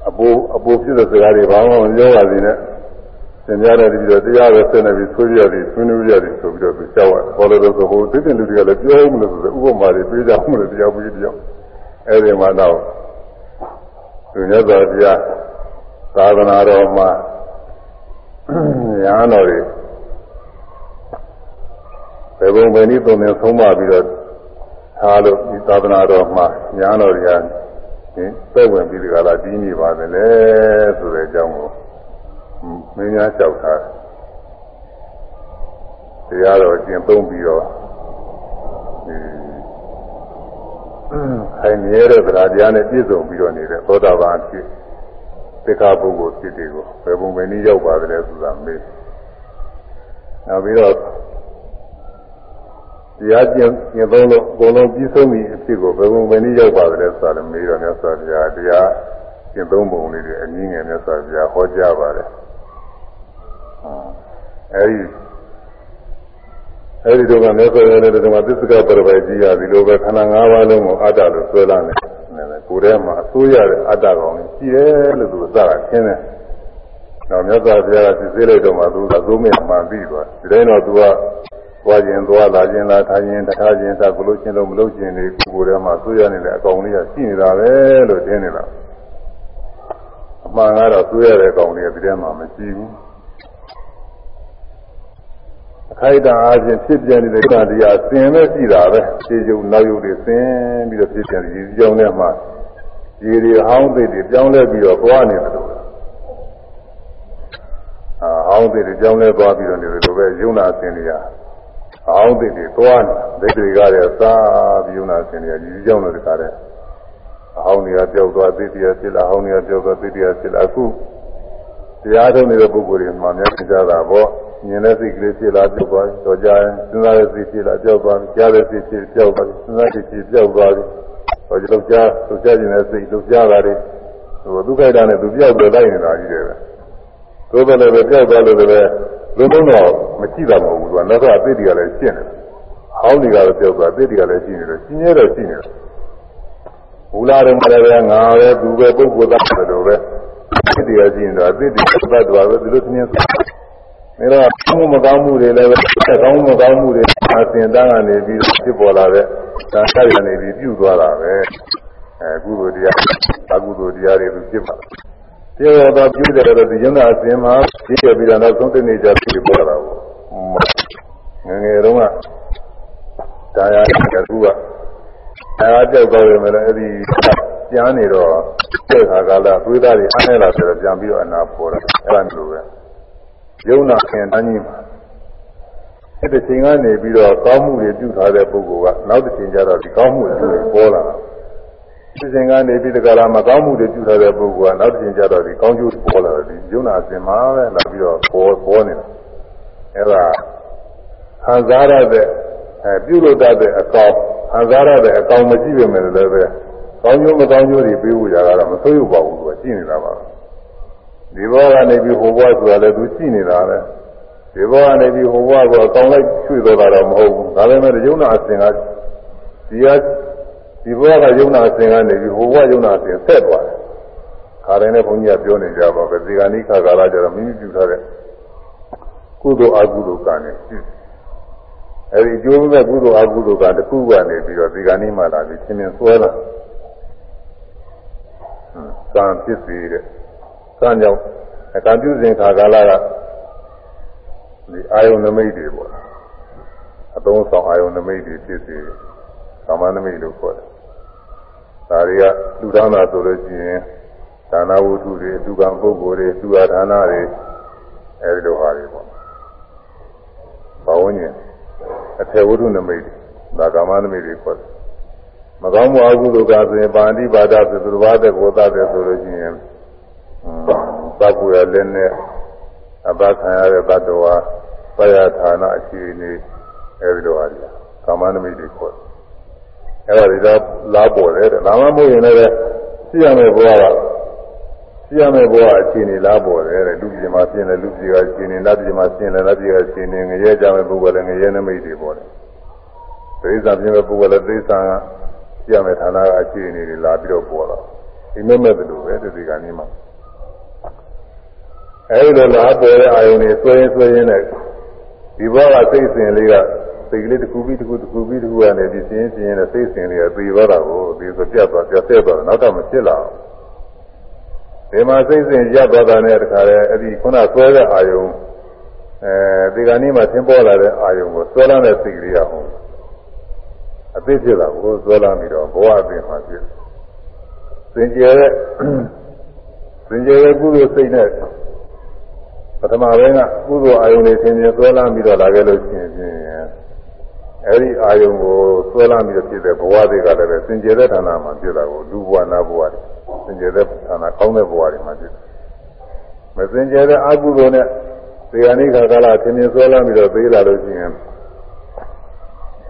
အပိုးအပိုးဖြစ်တဲ့စကားတွေဘာမှမပြောပါသေးနဲ့သင်ကြားတဲ့ဒီတော့တရားပဲဆက်နေပြီးဆွေးပြရတယ်ဆွေးနွေးရတယ်ဆိုပြီးတော့သူကြောက်ရတယ်ဘောလို့ဆိုဟိုသိတဲ့လူတွေကလည်းပြောမလို့ဆိုဥပမာတွေပေးကြမလို့တရားပြီးတရားအဲဒီမှာတော့သူမြတ်စွာဘုရားသာသနာတော်မှာညာတော်တွေဘယ်ပုံပဲနည်းသုံးနေဆုံးမပြီးတော့ထားလို့ဒီသာသနာတော်မှာညာတော်တွေကဟ င်သိဝင်ပြီးဒီကလာပြီးနေပါပဲလေဆိုတဲ့အကြောင်းကိုမင်းများလျှောက်ထားတရားတော်ကျင့်သုံးပြီးတော့ခိုင်မြဲတဲ့ဗလာတရားနဲ့ပြည့်စုံပြီးတော့နေတဲ့သောတာပန်ဖြစ်သိက္ခာပုဂ္ဂိုလ်ဖြစ်တယ်ကိုဘယ်ပုံပဲနည်းရောက်ပါတယ်လဲဆိုတာမေးနောက်ပြီးတော့ တရားကျင့်ကျင့်သုံးလို့အကုန်လုံးပြီးဆုံးပြီအဖြစ်ကိုဘယ်ပုံပဲနည်းရောက်ပါတယ်လဲဆိုတာလည်းမေးတော့မြတ်စွာဘုရားတရားကျင့်သုံးပုံလေးတွေအနည်းငယ်မြတ်စွာဘုရားဟောကြားပါတယ်အဲဒီအဲဒီတော့ကမြတ်စွာဘုရားလည်းဒီမှာသစ္စာပရပိုက်ကြီးရဒီလိုပဲခန္ဓာ၅ပါးလုံးကိုအတ္တလို့ဆွဲလာတယ်နဲ့လေကိုယ်ထဲမှာအစိုးရတဲ့အတ္တကောင်ကြီးရှိတယ်လို့သူအစကခင်းတယ်။နောက်မြတ်စွာဘုရားကစစ်ဆေးလိုက်တော့မှသူကအစိုးမမှန်ပြီးသွားဒီတိုင်းတော့သူက သွားခြင်းသွားလာခြင်းလာထိုင်ခြင်းထားခြင်းစကလို့ခြင်းလို့မလို့ခြင်းတွေကိုယ်ထဲမှာအစိုးရနေတဲ့အကောင်လေးကရှိနေတာပဲလို့ထင်နေတာ။အမှန်ကတော့အစိုးရတဲ့အကောင်လေးကဒီထဲမှာမရှိဘူး။အခိုက်အတန့်အားဖြင့်ဖြစ်ပြနေတဲ့ကတရားဆင်မဲ့ရှိတာပဲခြေကျုံနောက်ယုတ်တွေဆင်ပြီးတော့ဖြစ်ပြနေဒီကြောင်းထဲမှာဒီတွေဟောင်းသိတွေပြောင်းလဲပြီးတော့သွားနေတယ်လို့အာဟောင်းသိတွေပြောင်းလဲသွားပြီးတော့နေတယ်လို့ပဲယုံနာဆင်နေရ ဟောင်းသိတွေသွားနေဒိဋ္ဌိကလည်းသာပြီးယုံနာဆင်နေရဒီကြောင်းတွေတကားတဲ့ဟောင်းတွေကပြောက်သွားသိတရားဖြစ်လာဟောင်းတွေကပြောက်သွားသိတရားဖြစ်လာအခုတရားထုတ်နေတဲ့ပုဂ္ဂိုလ်တွေမှာများကြတာပေါ့မြင်တဲ့စိတ်ကလေးဖြစ်လာပြောက်သွားပြီတော့ကြာရင်စဉ်းစားတဲ့စိတ်ဖြစ်လာပြောက်သွားပြီကြားတဲ့စိတ်ဖြစ်ပြောက်သွားပြီစဉ်းစားတဲ့စိတ်ပြောက်သွားပြီဟောဒီလောက်ကြားလောက်ကြားခြင်းတဲ့စိတ်လောက်ကြားတာတွေဟိုဒုက္ခိတနဲ့သူပြောက်တော့လိုက်နေတာကြီးတယ်ပဲသို့တော်လည်းပဲပြောက်သွားလို့လည်း လုံးလုံးတော့မရှိတာမဟုတ်ဘူးသူကနောက်တော့အသိတွေကလည်းရှင်းတယ်ဟောင်းတွေကတော့ပြောက်သွားအသိတွေကလည်းရှင်းနေတယ်ရှင်းရတော့ရှင်းနေတယ်ဘူလာတွေမှာလည်းငါပဲသူပဲပုဂ္ဂိုလ်သားတယ်လို့ပဲအသိတွေကရှင်းနေတာအသိတွေသတ်သွားပဲဒီလိုသင်နေတော့ကောင်းမှုမကောင်းမှုတွေလည်းပဲကောင်းမှုမကောင်းမှုတွေအစဉ်တန်းကနေပြီးဖြစ်ပေါ်လာတဲ့ဒါဆက်ရနေပြီးပြုသွားတာပဲအဲကုသိုလ်တရားအကုသိုလ်တရားတွေသူဖြစ်ပါ ပြေတော့ပြုတယ်တော့ဒီကျမ်းသာအစဉ်မှာပြည့်ပြီးတော့နောက်ဆုံးတနေ့ကျဖြစ်ပေါ်လာတာကိုငငယ်တုန်းကဒါရတဲ့ကူကဒါရကြောက်တော့ရမယ်လေအဲ့ဒီပြန်နေတော့တဲ့ခါကလာသွေးသားတွေအားနေလာဆိုတော့ပြန်ပြီးတော့အနာပေါ်တယ်အဲ့ဒါမျိုးပဲယုံနာခင်တန်းကြီးမှာအဲ့ဒီချိန်ကနေပြီးတော့ကောင်းမှုတွေပြုထားတဲ့ပုဂ္ဂိုလ်ကနောက်တစ်ချိန်ကျတော့ဒီကောင်းမှုတွေပေါ်လာတာ ဒီချိန်ကနေပြီးတကလားမကောင်းမှုတွေပြုထားတဲ့ပုဂ္ဂိုလ်ကနောက်တစ်ချိန်ကျတော့ဒီကောင်းကျိုးပေါ်လာတယ်ဒီယုံနာစင်မှာပဲလာပြီးတော့ပေါ်ပေါ်နေတာအဲ့ဒါခံစားရတဲ့အဲပြုလုပ်တတ်တဲ့အကောင်ခံစားရတဲ့အကောင်မရှိပေမဲ့လည်းပဲကောင်းကျိုးမကောင်းကျိုးတွေပေးဖို့ကြတာမဆိုးရပါဘူးသူကရှိနေတာပါဒီဘောကနေပြီးဟိုဘဝဆိုတာလည်းသူရှိနေတာပဲဒီဘောကနေပြီးဟိုဘဝကိုအကောင်လိုက်ရွှေ့တော့တာတော့မဟုတ်ဘူးဒါပေမဲ့ယုံနာအစဉ်ကဒီဟာ ဒီဘောကယုံနာအစဉ်ကနေပြီးဟိုဘဝယုံနာအစဉ်ဆက်သွားတယ်ခါတိုင်းနဲ့ဘုန်းကြီးကပြောနေကြပါပဲဒီကနေ့ခါကာလကျတော့မိမိပြုထားတဲ့ကုသိုလ်အကုသိုလ်ကံနဲ့အဲဒီကျိုးမဲ့ကုသိုလ်အကုသိုလ်ကတခုကနေပြီးတော့ဒီကနေ့မှလာပြီးသင်္င်ဆွဲလာကံဖြစ်စီတဲ့ကံကြောင့်အကံပြုစဉ်ခါကာလကဒီအာယုန်နမိတ်တွေပေါ့အသုံးဆောင်အာယုန်နမိတ်တွေဖြစ်စီကာမနမိတ်လို့ခေါ်တယ် ဒါတွေကလူသားနာဆိုလို့ရှိရင်ဒါနဝုထုတွေသူကံပုဂ္ဂိုလ်တွေသူအာဒါနတွေအဲဒီလိုဟာတွေပေါ့ဘာဝဉ္ဇဉ်အထေဝုထုနမိတ်တွေဒါကာမနမိတ်တွေခေါ်တယ်မကောင်းမှုအကုသိုလ်ကဆိုရင်ပါဠိပါဒဆိုသူတစ်ပါးတဲ့ကိုသားတဲ့ဆိုလို့ရှိရင်သတ်ကူရလည်းနဲ့အဘခံရတဲ့တ attva ပယဌာနအခြေအနေအဲဒီလိုဟာကြီးကာမနမိတ်တွေခေါ်တယ် အဲဒါတွေတော့လားပေါ်တယ်ဒါမှမဟုတ်ရင်လည်းရှိရမယ့်ဘဝကရှိရမယ့်ဘဝအခြေအနေလားပေါ်တယ်တဲ့လူပြည်မှာရှင်းတယ်လူပြည်ကရှင်းတယ်နတ်ပြည်မှာရှင်းတယ်နတ်ပြည်ကရှင်းတယ်ငရဲကြမယ့်ပုဂ္ဂိုလ်လည်းငရဲနမိတ်တွေပေါ်တယ်သိစ္စာပြင်းတဲ့ပုဂ္ဂိုလ်လည်းသိစ္စာကရှိရမယ့်ဌာနကအခြေအနေတွေလာပြီးတော့ပေါ်လာဒီမဲ့မဲ့တယ်လို့ပဲဒီကနေ့မှာအဲဒီလိုလားပေါ်တဲ့အာယုန်တွေဆွဲရင်ဆွဲရင်းနဲ့ဒီဘဝကစိတ်စဉ်လေးက စိတ်ကလေးတစ်ခုပြီးတစ်ခုတစ်ခုပြီးတစ်ခုကနေပြီးရှင်းရှင်းနဲ့စိတ်စဉ်လေးကသိသွားတာကိုဒီဆိုပြတ်သွားပြတ်ဆက်သွားနောက်တော့မဖြစ်လာဘူးဒီမှာစိတ်စဉ်ရပ်သွားတာနဲ့တခါလေအဲ့ဒီခုနဆွဲတဲ့အာယုန်အဲဒီကနေ့မှသင်ပေါ်လာတဲ့အာယုန်ကိုဆွဲလာတဲ့စိတ်ကလေးကဟုတ်အသိဖြစ်လာကိုဆွဲလာပြီးတော့ဘဝအပြင်မှာဖြစ်စင်ကြယ်တဲ့စင်ကြယ်တဲ့ကုသိုလ်စိတ်နဲ့ပထမပိုင်းကကုသိုလ်အာယုန်တွေသင်ပြန်ဆွဲလာပြီးတော့လာခဲ့လို့ရှိရင် အဲဒီအာယုံကိုဆွဲလာပြီးဖြစ်တဲ့ဘဝတွေကလည်းပဲစင်ကြယ်တဲ့ဌာနမှာဖြစ်တာကိုလူဘဝနာဘဝတွေစင်ကြယ်တဲ့ဌာနကောင်းတဲ့ဘဝတွေမှာဖြစ်တယ်မစင်ကြယ်တဲ့အကုသိုလ်နဲ့ဒီကနေ့ခါကာလသင်ပြန်ဆွဲလာပြီးတော့သေးလာလို့ရှိရင်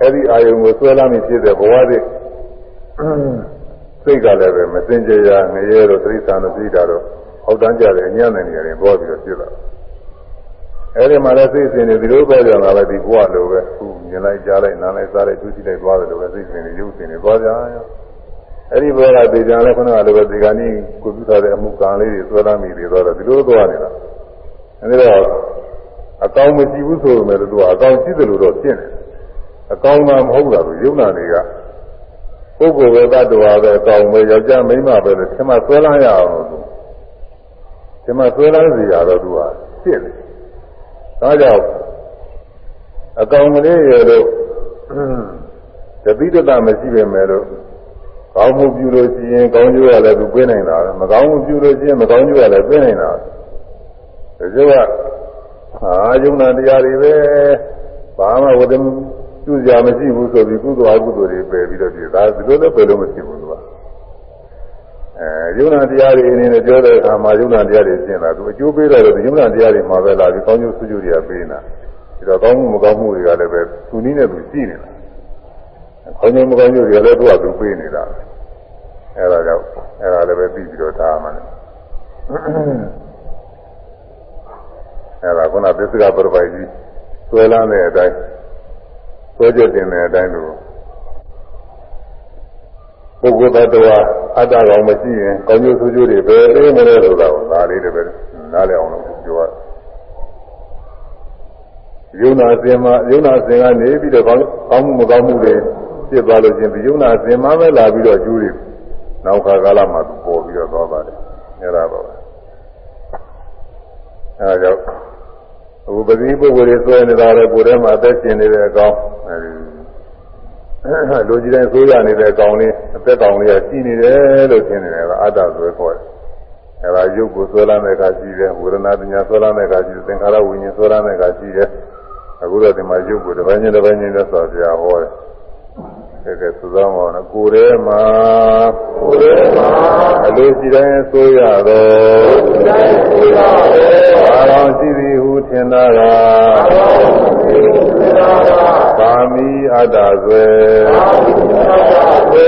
အဲဒီအာယုံကိုဆွဲလာပြီးဖြစ်တဲ့ဘဝတွေစိတ်ကလည်းပဲမစင်ကြယ်ရငရဲတို့သတိသာတို့သိတာတော့ဟောက်တန်းကြတယ်ညံ့တဲ့နေရာတွေပေါ်ပြီးတော့ဖြစ်လာတယ် အဲဒီမှာလည်းစိတ်စဉ်တွေဒီလိုပဲကြလာပဲဒီဘဝလိုပဲခုမြင်လိုက်ကြားလိုက်နားလိုက်စားလိုက်သူကြည့်လိုက်သွားတယ်လို့ပဲစိတ်စဉ်တွေရုပ်စဉ်တွေသွားကြရောအဲ့ဒီဘောကဒေကြံလဲခုနကလိုပဲဒီကနေ့ကိုပြုထားတဲ့အမှုကံလေးတွေသွဲလာမိတွေတော့ဒီလိုသွားနေတာအဲဒီတော့အကောင်းမရှိဘူးဆိုပေမဲ့သူကအကောင်းရှိတယ်လို့တော့ဖြစ်နေအကောင်းမှမဟုတ်တာလို့ယုံနာတွေကပုဂ္ဂိုလ်ပဲတ attva ပဲအကောင်းပဲယောက်ျားမိန်းမပဲလို့သင်မဆွဲလန်းရအောင်လို့သူသင်မဆွဲလန်းစီရတော့သူကဖြစ်နေ ဒါကြောင့်အကောင်ကလေးရတော့တပိတ္တမရှိပဲမဲ့လို့ကောင်းမှုပြုလို့ရှိရင်ကောင်းကျိုးရလည်းသူပေးနိုင်တာမကောင်းမှုပြုလို့ရှိရင်မကောင်းကျိုးရလည်းပေးနိုင်တာဒါကြောင့်အာယုံနာတရားတွေပဲဘာမှဝတ္တပြုစရာမရှိဘူးဆိုပြီးကုသိုလ်အကုသိုလ်တွေပယ်ပြီးတော့ဒီဒါဒီလိုလည်းပယ်လို့မရှိဘူးသူက အဲယုံနာတရားတွေအနေနဲ့ပြောတဲ့အခါမှာယုံနာတရားတွေရှင်းလာသူအကျိုးပေးတော့ယုံနာတရားတွေမှာပဲလာပြီးကောင်းကျိုးဆုကျိုးတွေကပေးနေတာဒီတော့ကောင်းမှုမကောင်းမှုတွေကလည်းပဲသူနည်းနဲ့သူရှိနေတာခေါင်းကျိုးမကောင်းကျိုးတွေလည်းသူ့အတူပေးနေတာအဲဒါကြောင့်အဲဒါလည်းပဲပြီးပြီးတော့ထားမှလည်းအဲဒါခုနသစ္စကပရပိုက်ကြီးဆွဲလန်းတဲ့အတိုင်းဆွဲချက်တင်တဲ့အတိုင်းလို့ ပုဂ္ဂိုလ်တ attva အတ္တကောင်မရှိရင်ကောင်းကျိုးဆိုးကျိုးတွေပဲအေးမလဲဆိုတာကိုဒါလေးတွေပဲနားလည်အောင်လို့ပြောရယုံနာစင်မှာယုံနာစင်ကနေပြီးတော့ကောင်းကောင်းမှုမကောင်းမှုတွေဖြစ်သွားလို့ချင်းဒီယုံနာစင်မှာပဲလာပြီးတော့ကျိုးတွေနောက်ခါကာလမှာပေါ်ပြီးတော့သွားပါတယ်အဲ့ဒါပါပဲအဲဒါကြောင့်အခုပတိပုဂ္ဂိုလ်တွေဆွဲနေတာလည်းကိုယ်ထဲမှာအသက်ရှင်နေတဲ့အကောင်အဲဒီ လူကြီးတိုင်းဆိုးရနေတဲ့အကောင်လေးအသက်ကောင်လေးကရှိနေတယ်လို့ထင်နေတယ်ကအတ္တဆွဲခေါ်တယ်အဲဒါရုပ်ကိုဆွဲလာတဲ့အခါရှိတယ်ဝေဒနာပညာဆွဲလာတဲ့အခါရှိတယ်သင်္ခါရဝိညာဉ်ဆွဲလာတဲ့အခါရှိတယ်အခုတော့ဒီမှာရုပ်ကိုတစ်ပိုင်းချင်းတစ်ပိုင်းချင်းလက်ဆောင်ပြဟောတယ်ကဲကဲသုသောမောနကိုယ်ထဲမှာကိုယ်ထဲမှာအလိုရှိတိုင်းဆိုရတော့တိုင်းဆိုရတော့အာရောင်ရှိသည်ဟုထင်တာကအာရောင်ရှိသည် ဟုထင်တာကသာမီအတ္တဆွဲသာမီအတ္တဆွဲ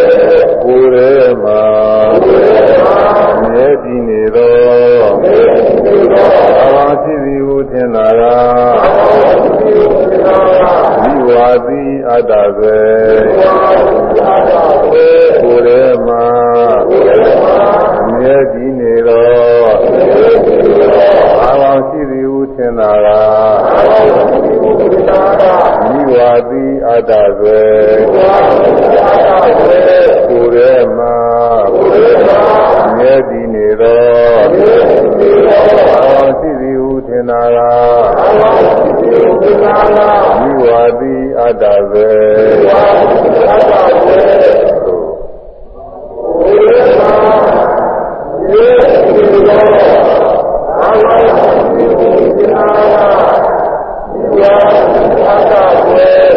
ကိုယ်ထဲမှာကိုယ်ထဲမှာမြဲတည်နေသောမြဲတည်နေသောအာရောင်ရှိသည်ဟုထင်တာကအာရောင်ရှိသည်ဟုထင်တာကမိဝါတိအတ္တဆွဲမိဝါကိုယ်ထဲမှာမြဲကြည်နေတော့ အာဝံရှိသည်ဟုထင်တာကမိဝါတိအတ္တဆွေကိုယ်ထဲမှာမြဲကြည်နေတော့အာဝံရှိသည်ဟုထင်တာကမိဝါတိအတ္တဆွေကိုယ် Yeah.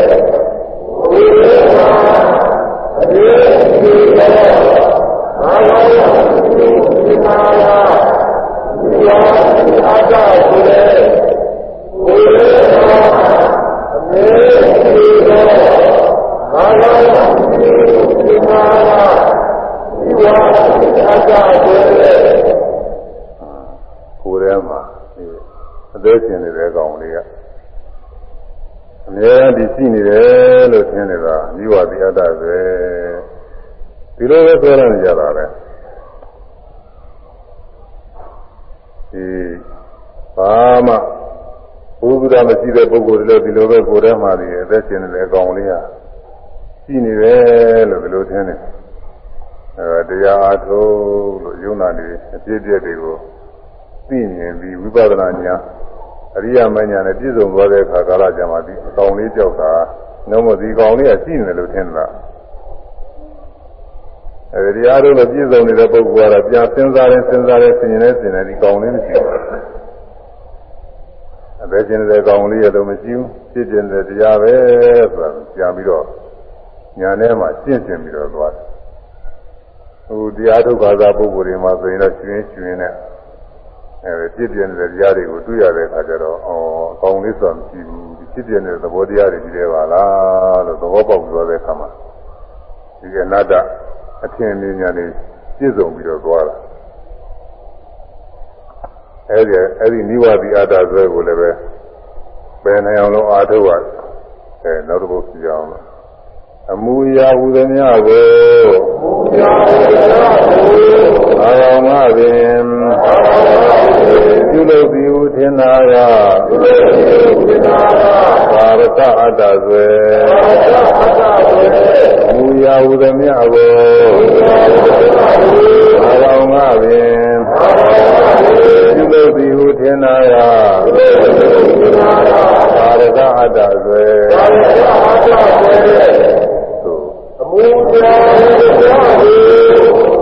သေးရှင်နေတဲ့ကောင်လေးကအများကြီးရှိနေတယ်လို့ထင်နေတာမိဝတိအတ္တပဲဒီလိုပဲပြောရကြတာပဲဒီဘာမှဘုရားမရှိတဲ့ပုဂ္ဂိုလ်တွေလည်းဒီလိုပဲကိုယ်ထဲမှာဒီအသက်ရှင်နေတဲ့ကောင်လေးကရှိနေတယ်လို့ဒီလိုထင်တယ်အဲတရားအားထုတ်လို့ယုံနာနေအပြည့်အပြည့်တွေကိုသိမြင်ပြီးဝိပဿနာဉာဏ် အရိယာမဉာဏ်နဲ့ပြည့်စုံသွားတဲ့အခါကာလကြမှာဒီအကောင်လေးကြောက်တာနှုံးမဒီကောင်လေးကရှိနေတယ်လို့ထင်တာအဲဒီတရားတို့နဲ့ပြည့်စုံနေတဲ့ပုဂ္ဂိုလ်ကတော့ပြန်စဉ်းစားရင်စဉ်းစားရင်ဆင်ញင်နေဆင်နေဒီကောင်လေးမရှိဘူးအဘယ်ကျင်တဲ့ကောင်လေးရတော့မရှိဘူးဖြစ်ကျင်တဲ့တရားပဲဆိုတာပြန်ပြီးတော့ညာထဲမှာရှင်းရှင်းပြီးတော့သွားတယ်ဟိုတရားထုတ်ခါသာပုဂ္ဂိုလ်တွေမှာဆိုရင်တော့ကျွင်းကျွင်းနဲ့ အဲဖြစ်ပြနေတဲ့တရားတွေကိုတွေ့ရတဲ့အခါကျတော့အော်အကောင်းလေးဆိုတာမရှိဘူးဒီဖြစ်ပြနေတဲ့သဘောတရားတွေကြီးတယ်ပါလားလို့သဘောပေါက်ပြောတဲ့အခါမှာဒီအနာတ္တအထင်မြင်ညာနေပြည့်စုံပြီးတော့သွားတာအဲဒီအဲဒီနိဝတိအတ္တဆွဲကိုလည်းပဲပယ်နိုင်အောင်လို့အားထုတ်ရတယ်အဲနောက်တစ်ပုဒ်ပြအောင်လို့အမူအရာဟူသည်များကိုအာရောင်ငါပင်ပြုလုပ်ပြီးဟုထင်သာကသာရကအတ္တဆွေအမူအရာဟူသည်များကို အာရောင်ငါပင်ပြုလုပ်ပြီးဟုထင်သာကသာရကအတ္တဆွေအမှုတရားတရားကိုဘာဝနာကိုသိသိနာရာဘာဝနာအတ္တကိုအမှုတရားတရားကိုဘာဝနာကိုသိသိနာရာဘာဝနာအတ္တကိုအမှုတရားတရားကိုဘာဝနာကိုသိသိနာရာဘာဝအတ္တကို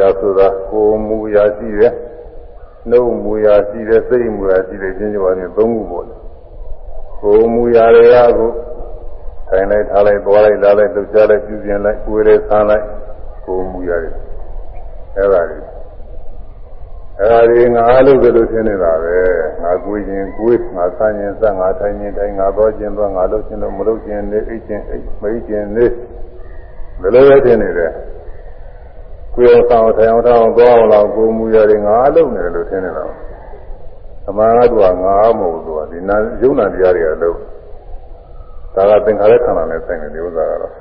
ရာဆိုတာကိုယ်မူအရာရှိတယ်နှုတ်မူအရာရှိတယ်စိတ်မူအရာရှိတယ်ချင်းချင်းပါနေသုံးခုပေါ့လေကိုယ်မူအရာတွေကကိုထိုင်လိုက်ထားလိုက်သွားလိုက်လာလိုက်လှုပ်ရှားလိုက်ပြုပြင်လိုက်ကိုယ်လေးဆန်းလိုက်ကိုယ်မူအရာတွေအဲ့ဒါတွေအဲ့ဒါတွေငါအလုပ်ကလေးထင်နေတာပဲငါကိုယ်ရင်ကိုယ်ငါဆန်းရင်ဆန်းငါထိုင်ရင်ထိုင်ငါတော့ခြင်းတော့ငါလုပ်ခြင်းတော့မလုပ်ခြင်းနေအိတ်ခြင်းအိတ်မအိတ်ခြင်းနေဘယ်လိုလဲထင်နေတယ် ကိုယ်အောင်ဆောင်ထိုင်အောင်ထောင်းသွားအောင်လောက်ကိုမူရတယ်ငါလုံနေတယ်လို့ထင်နေတာ။အမှန်ကသူကငါမဟုတ်သူကဒီနာယုံနာတရားတွေကလို့ဒါကသင်္ခါရခန္ဓာနဲ့ဆိုင်တဲ့ဥစ္စာကတော့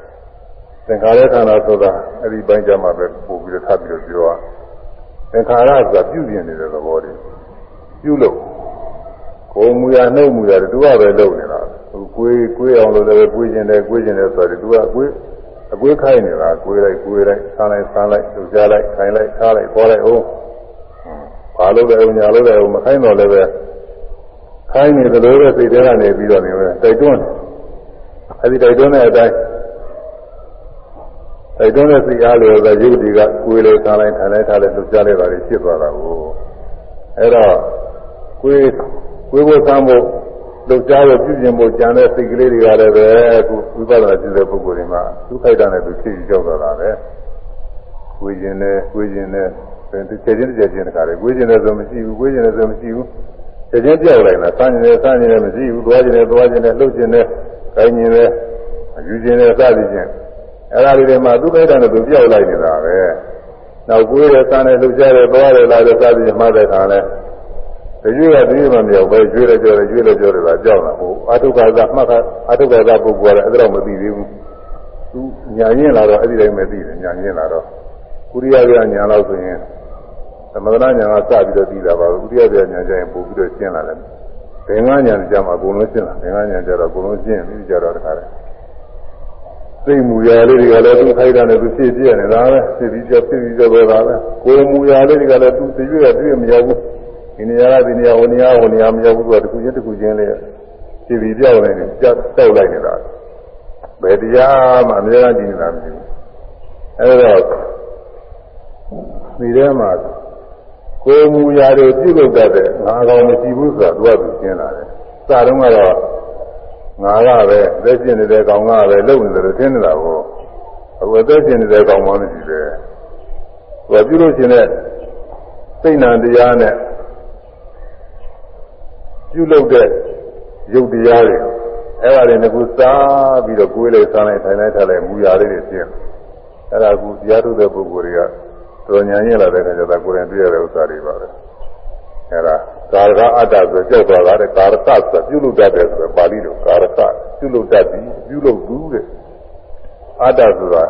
သင်္ခါရခန္ဓာဆိုတာအဲ့ဒီပိုင်းကြမှာပဲပို့ပြီးတော့ထပ်ပြီးတော့ပြောရသင်္ခါရဆိုတာပြုပြင်နေတဲ့သဘောတွေပြုလို့ကိုမူရနှုတ်မူရတယ်သူကပဲလုံနေတာ။ဟိုကိုယ်ကိုယ်အောင်လို့လည်းကိုယ်ကျင်တယ်ကိုယ်ကျင်တယ်ဆိုတယ်သူကကိုယ် အကွေးခိုင်းနေတာကိုယ်လိုက်ကိုယ်လိုက်ဆန်းလိုက်ဆန်းလိုက်လှုပ်ရှားလိုက်ခိုင်းလိုက်ထားလိုက်ပေါ်လိုက်အောင်ဘာလို့လဲညာလို့လဲမခိုင်းတော့လည်းပဲခိုင်းနေသလိုပဲစိတ်ထဲကနေပြီးတော့နေပဲတိုက်တွန်းအဲဒီတိုက်တွန်းတဲ့အတိုင်းတိုက်တွန်းတဲ့စိတ်အားလို့ပဲရုပ်တွေကကိုယ်လိုက်ဆန်းလိုက်ထိုင်လိုက်ထားလိုက်လှုပ်ရှားလိုက်တာတွေဖြစ်သွားတာကိုအဲတော့ကိုယ်ကိုယ်ဘုဆန်းဖို့ လှုပ်ရှားရပြုပြင်ဖို့ကြံတဲ့စိတ်ကလေးတွေကလည်းပဲအခုဝိပဿနာကျင့်တဲ့ပုဂ္ဂိုလ်တွေမှာသူခိုက်တာနဲ့သူဖြစ်ပြီးကြောက်တော့တာပဲကိုယ်ကျင်တယ်ကိုယ်ကျင်တယ်ဒီချက်ချင်းတစ်ချက်ချင်းတခါလေကိုယ်ကျင်တယ်ဆိုမရှိဘူးကိုယ်ကျင်တယ်ဆိုမရှိဘူးချက်ချင်းပြောက်လိုက်တာစမ်းကျင်တယ်စမ်းကျင်တယ်မရှိဘူးသွားကျင်တယ်သွားကျင်တယ်လှုပ်ကျင်တယ်ခိုင်းကျင်တယ်ယူကျင်တယ်စသည်ဖြင့်အဲ့ဒါတွေမှာသူခိုက်တာနဲ့သူပြောက်လိုက်နေတာပဲနောက်ကိုယ်ရဲ့စမ်းတယ်လှုပ်ရှားတယ်သွားတယ်လာတယ်စသည်ဖြင့်မှတ်တဲ့ခါလဲ ရွေးရသေးမှမရောက်ပဲရွေးလည်းပြောတယ်ရွေးလည်းပြောတယ်ကကြောက်တာဟိုအထုက္ခသာမှတ်ခအထုက္ခသာပုဂ္ဂိုလ်ကလည်းအဲ့ဒါတော့မသိသေးဘူးသူညာရင်လာတော့အဲ့ဒီတိုင်းပဲသိတယ်ညာရင်လာတော့ကုရိယပြညာလောက်ဆိုရင်သမထညာကစပြီးတော့သိတာပါကုရိယပြညာကျရင်ပို့ပြီးတော့ရှင်းလာတယ်ဘင်္ဂညာကြမှာအကုန်လုံးရှင်းလာဘင်္ဂညာကြတော့အကုန်လုံးရှင်းပြီးကြတော့တခါတည်းစိတ်မူရာလေးတွေကလည်းသူခိုက်တာနဲ့သူဖြစ်ပြနေတာပဲဖြစ်ပြီးကြောဖြစ်ပြီးကြောတော့တာပဲကိုယ်မူရာလေးတွေကလည်းသူသိရတွေ့မရောက်ဘူး ဒီနေရာကဒီနေရာဟိုနေရာဟိုနေရာမရောက်ဘူးသူကတစ်ခုချင်းတစ်ခုချင်းလေးဖြည်ပြီးပြောက်နေတယ်ကြောက်တောက်လိုက်နေတာဘယ်တရားမှအများကြီးကြည့်နေတာမရှိဘူးအဲဒါဒီထဲမှာကိုယ်မူရာတွေပြုလုပ်တတ်တဲ့ငါကောင်မရှိဘူးဆိုတာသူကသူရှင်းလာတယ်စတော့ကတော့ငါကပဲသက်ရှင်နေတဲ့ကောင်ကပဲလုံနေတယ်လို့ထင်နေတာကိုအခုသက်ရှင်နေတဲ့ကောင်မှမရှိတယ်သူကပြုလို့ရှင်တဲ့စိတ်နံတရားနဲ့ ပြုလုပ်တဲ့ရုပ်တရားတွေအဲ့ဒါတွေကစားပြီးတော့ကိုယ်လေးစားလိုက်ထိုင်လိုက်ထားလိုက်မူရလေးတွေရှင်းအဲ့ဒါကူတရားထုတ်တဲ့ပုဂ္ဂိုလ်တွေကတော်ညာရင်လာတဲ့ခါကျတော့ကိုယ်ရင်တွေ့ရတဲ့ဥစ္စာတွေပါပဲအဲ့ဒါကာရကအတ္တဆိုကြောက်သွားတာတဲ့ကာရကဆိုပြုလုပ်တတ်တယ်ဆိုတော့ပါဠိလိုကာရကပြုလုပ်တတ်သည်ပြုလုပ်သူတဲ့အတ္တဆိုတာ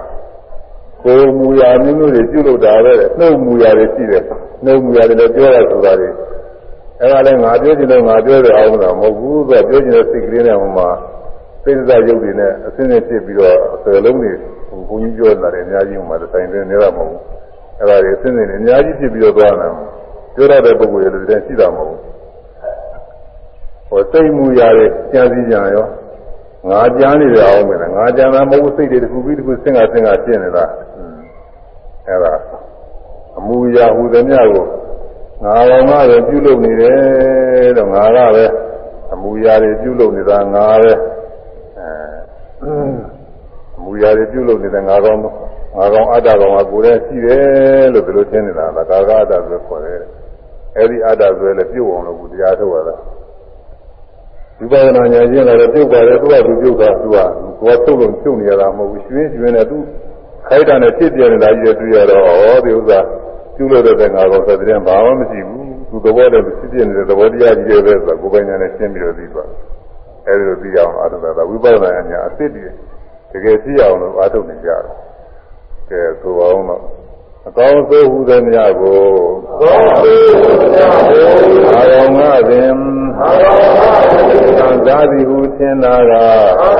ကိုယ်မူရာမျိုးမျိုးတွေပြုလုပ်တာပဲနှုတ်မူရာတွေရှိတယ်နှုတ်မူရာတွေလည်းပြောရဆိုတာတွေ အဲ့ဒါလည်းငါပြောချင်လို့ငါပြောရအောင်တော့မဟုတ်ဘူးသူကပြောချင်တဲ့စိတ်ကလေးနဲ့ဟိုမှာစိတ်စားရုပ်တွေနဲ့အစင်းနဲ့ဖြစ်ပြီးတော့အစလုံးတွေဟိုဘုန်းကြီးပြောတာလည်းအများကြီးဟိုမှာတိုင်တယ်နေတာမဟုတ်ဘူးအဲ့ဒါတွေအစင်းတွေအများကြီးဖြစ်ပြီးတော့သွားတယ်ပြောရတဲ့ပုဂ္ဂိုလ်တွေလည်းရှိတာမဟုတ်ဘူးဟိုစိတ်မူရာတွေကြံစည်ကြရောငါကြမ်းနေရအောင်မယ်ငါကြမ်းတာမဟုတ်စိတ်တွေတစ်ခုပြီးတစ်ခုဆင်းကဆင်းကဖြစ်နေတာအဲ့ဒါအမူအရာဟူသည်များကို ငါတော်ငါပဲပြုလုပ်နေတယ်တော့ငါကပဲအမူအရာတွေပြုလုပ်နေတာငါပဲအဲရာတွေပြုလုပ်နေတဲ့ငါကောင်ငါကောင်အတ္တကောင်ကကိုယ်တည်းရှိတယ်လို့ဒီလိုသိနေတာကကာကအတ္တဆိုခေါ်တယ်အဲဒီအတ္တဆိုလည်းပြုတ်အောင်လို့တရားထုတ်ရတာဝိပဿနာဉာဏ်ချင်းလည်းပြုတ်ပါတယ်သူကသူပြုတ်တာသူကကိုယ်ထုတ်လို့ပြုတ်နေရတာမဟုတ်ဘူးရွှင်းရွှင်းနဲ့သူခိုက်တာနဲ့ဖြစ်ပြနေတာကြီးတွေ့ရတော့ဩဒီဥစ္စာ ပြုလို့တဲ့ငါကောင်ဆိုတဲ့ဘာမှမရှိဘူးသူသဘောတည်းဖြစ်ပြနေတဲ့သဘောတရားကြီးရဲ့ပဲဆိုကိုယ်ပိုင်ဉာဏ်နဲ့ရှင်းပြီးတော့သိသွားအဲဒီလိုသိအောင်အားထုတ်တာဝိပဿနာဉာဏ်အစ်စ်တည်းတကယ်သိအောင်လို့အားထုတ်နေကြတယ်ကဲဆိုအောင်တော့အကောင်းဆုံးဟူသည်များကိုသောတိယဟောအာရောင်ငါပင်အာရောဟောသံသာသည်ဟုသင်တာကအာ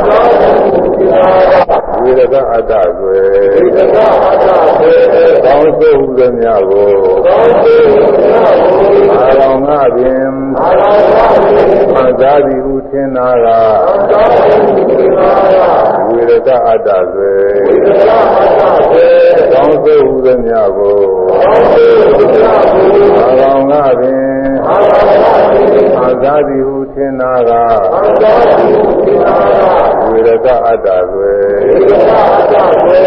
ရောဟော ဝိရကအတ္တဆွေဒီကကအတ္တသေအကောင်းဆုံးဟူသည်များကိုသောတိယဟောအာရောင်ငါပင်အာရောဟောသံသာသည်ဟုသင်တာကအာရောဟောဝိရကအတ္တဆွေဒီကကအတ္တသေအကောင်းဆုံးဟူသည်များကိုသောတိယဟောအာရောင်ငါပင်အာရောဟောသံသာသည်ဟုသင်တာကအာရောဟောဝိရက အတ္တဆွေဒီကကအတ္တသေ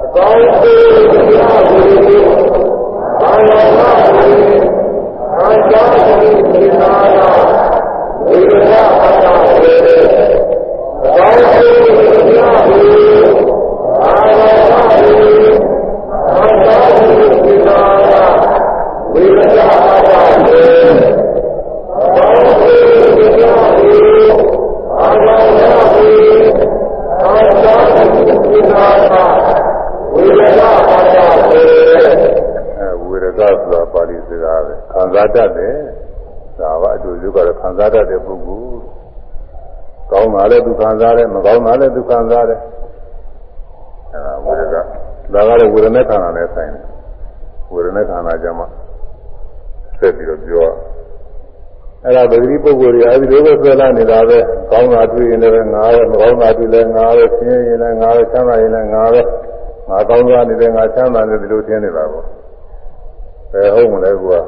အကောင်းဆုံးဘုရားကိုအာရောဟောအာရောဟောဒီနာယာဝိရကအတ္တသေအကောင်းဆုံးဘုရားကိုအာရောဟောအာရောဟောဒီနာယာဝိရကအတ္တသေအကောင်းဆုံးဘုရားကိုအာရောဟောအာရောဟောဒီနာယာဝိရကအတ္တသေ အဲဝိရကဆိုတာပါဠိစကားပဲ ခံစားတတ်တယ်ဒါကအတူတူကတော့ခံစားတတ်တဲ့ပုဂ္ဂိုလ်ကောင်းတာလည်းသူခံစားတယ်မကောင်းတာလည်းသူခံစားတယ်အဲဒါဝိရကဒါကတော့ဝေဒနာခန္ဓာနဲ့ဆိုင်တယ်ဝေဒနာခန္ဓာကြမှာဆက်ပြီးတော့ပြောအဲ့ဒါပဂတိပုဂ္ဂိုလ်တွေအဲဒီလိုပဲဆွဲလာနေတာပဲကောင်းတာတွေ့ရင်လည်းငါပဲမကောင်းတာတွေ့လည်းငါပဲဆင်းရဲရင်လည်းငါပဲချမ်းသာရင်လည်းငါပဲငါကောင်းစားနေတယ်ငါချမ်းသာနေတယ်ဒီလိုထင်နေတာပေါ့ဘယ်ဟုတ်မလဲကွာ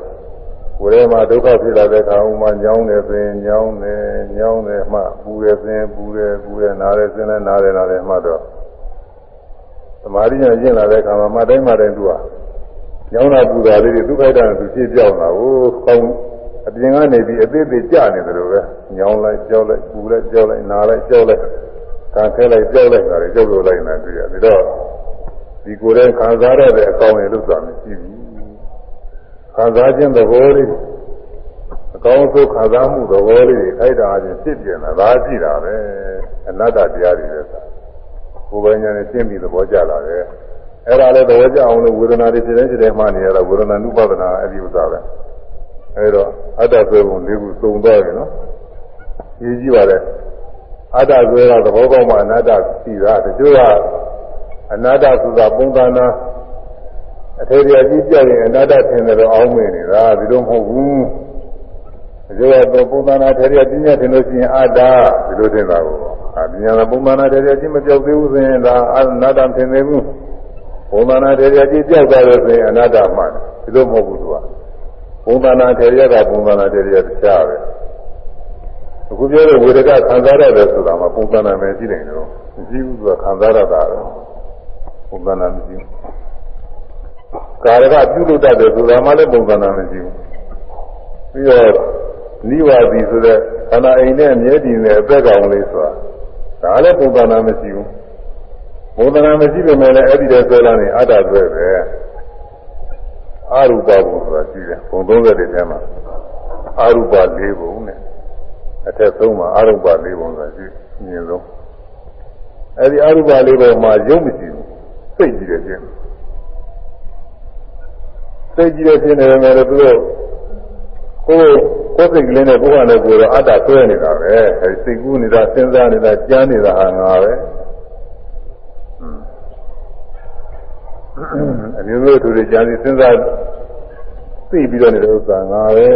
ဝိရဲမှာဒုက္ခဖြစ်လာတဲ့အခါဥမာညောင်းတယ်ဆိုရင်ညောင်းတယ်ညောင်းတယ်မှပူတယ်ဆိုရင်ပူတယ်ပူတယ်နားတယ်ဆိုရင်လည်းနားတယ်နားတယ်မှတော့သမာဓိညာကျင့်လာတဲ့အခါမှာမှတ်တိုင်းမှတ်တိုင်းသူကညောင်းတာပူတာလေးတွေဒုက္ခိတနဲ့သူဖြစ်ပြောင်းလာဟိုကောင်းအပြင်ကနေပြီးအသေးသေးကြနေတယ်လို့ပဲညောင်းလိုက်ကြောက်လိုက်ပူလိုက်ကြောက်လိုက်နားလိုက်ကြောက်လိုက်ခံခဲလိုက်ကြောက်လိုက်တာတွေကြောက်လို့လိုက်နေတွေ့ရတယ်တော့ဒီကိုယ်ရဲ့ခံစားရတဲ့အကောင်းရဲ့လို့ဆိုတာမရှိဘူး ခံစားခြင်းသဘောလေးအကောင်းဆုံးခံစားမှုသဘောလေးတွေထိုက်တာချင်းဖြစ်ပြနေတာဒါကြည့်တာပဲအနတ္တတရားတွေလည်းသာကိုယ်ပိုင်ဉာဏ်နဲ့ရှင်းပြီးသဘောကျလာတယ်အဲ့ဒါလည်းသဘောကျအောင်လို့ဝေဒနာတွေဖြစ်တဲ့ဖြစ်တဲ့မှနေရတာဝေဒနာနုပဒနာအဲ့ဒီဥစ္စာပဲအဲ့တော့အတ္တဆွဲပုံလေးခုသုံသွားပြီနော်ရေးကြည့်ပါလေအတ္တဆွဲတာသဘောကောင်းမှအနတ္တရှိတာတချို့ကအနတ္တဆိုတာပုံသဏ္ဍာန် အထေရကြီးပြောက်ရင်အနတ္တထင်တယ်တော့အောင်းမင်းနေတာဒီလိုမဟုတ်ဘူးအကျိုးကတော့ပုံသဏ္ဍာန်ထေရကြီးနဲ့ထင်လို့ရှိရင်အတ္တဒီလိုထင်တာကိုအာပညာပုံသဏ္ဍာန်ထေရကြီးမပြောက်သေးဘူးဆိုရင်ဒါအနတ္တထင်နေဘူးပုံသဏ္ဍာန်ထေရကြီးပြောက်သွားလို့ဆိုရင်အနတ္တမှန်ဒီလိုမဟုတ်ဘူးသူကပုံသဏ္ဍာန်ထေရကပုံသဏ္ဍာန်ထေရတရားပဲအခုပြောတဲ့ဝေဒကခံစားရတယ်ဆိုတာမှာပုံသဏ္ဍာန်ပဲရှိတယ်နော်မရှိဘူးသူကခံစားရတာပဲပုံသဏ္ဍာန်မရှိဘူး ကာရကပြုလုပ်တတ်တယ်ဆိုတာမှလည်းပုံသဏ္ဍာန်မရှိဘူးပြီးတော့နိဝါဒီဆိုတဲ့ခန္ဓာအိမ်နဲ့အမြဲတည်နေအသက်ကောင်လေးဆိုတာဒါလည်းပုံသဏ္ဍာန်မရှိဘူးပုံသဏ္ဍာန်မရှိပေမဲ့လည်းအဲ့ဒီတည်းဆွဲလာနေအတ္တဆွဲပဲအရူပဘုံဆိုတာရှိတယ်ဘုံ30တဲ့ထဲမှာအရူပ၄ဘုံနဲ့အထက်ဆုံးမှာအရူပ၄ဘုံဆိုတာရှိမြင်ဆုံးအဲ့ဒီအရူပ၄ဘုံမှာရုပ်မရှိဘူးစိတ်ကြည့်တယ်ချင်း စိတ်ကြည့်တဲ့ဖြစ်နေတယ်လည်းသူတို့ကိုယ်ကိုယ်စိတ်ကလေးနဲ့ကိုယ်ကလည်းကိုယ်တော့အတ္တဆွဲနေတာပဲအဲစိတ်ကူးနေတာစဉ်းစားနေတာကြားနေတာဟာငါပဲအမျိုးမျိုးသူတွေကြားစီစဉ်းစားသိပြီးတော့နေတဲ့ဥစ္စာငါပဲ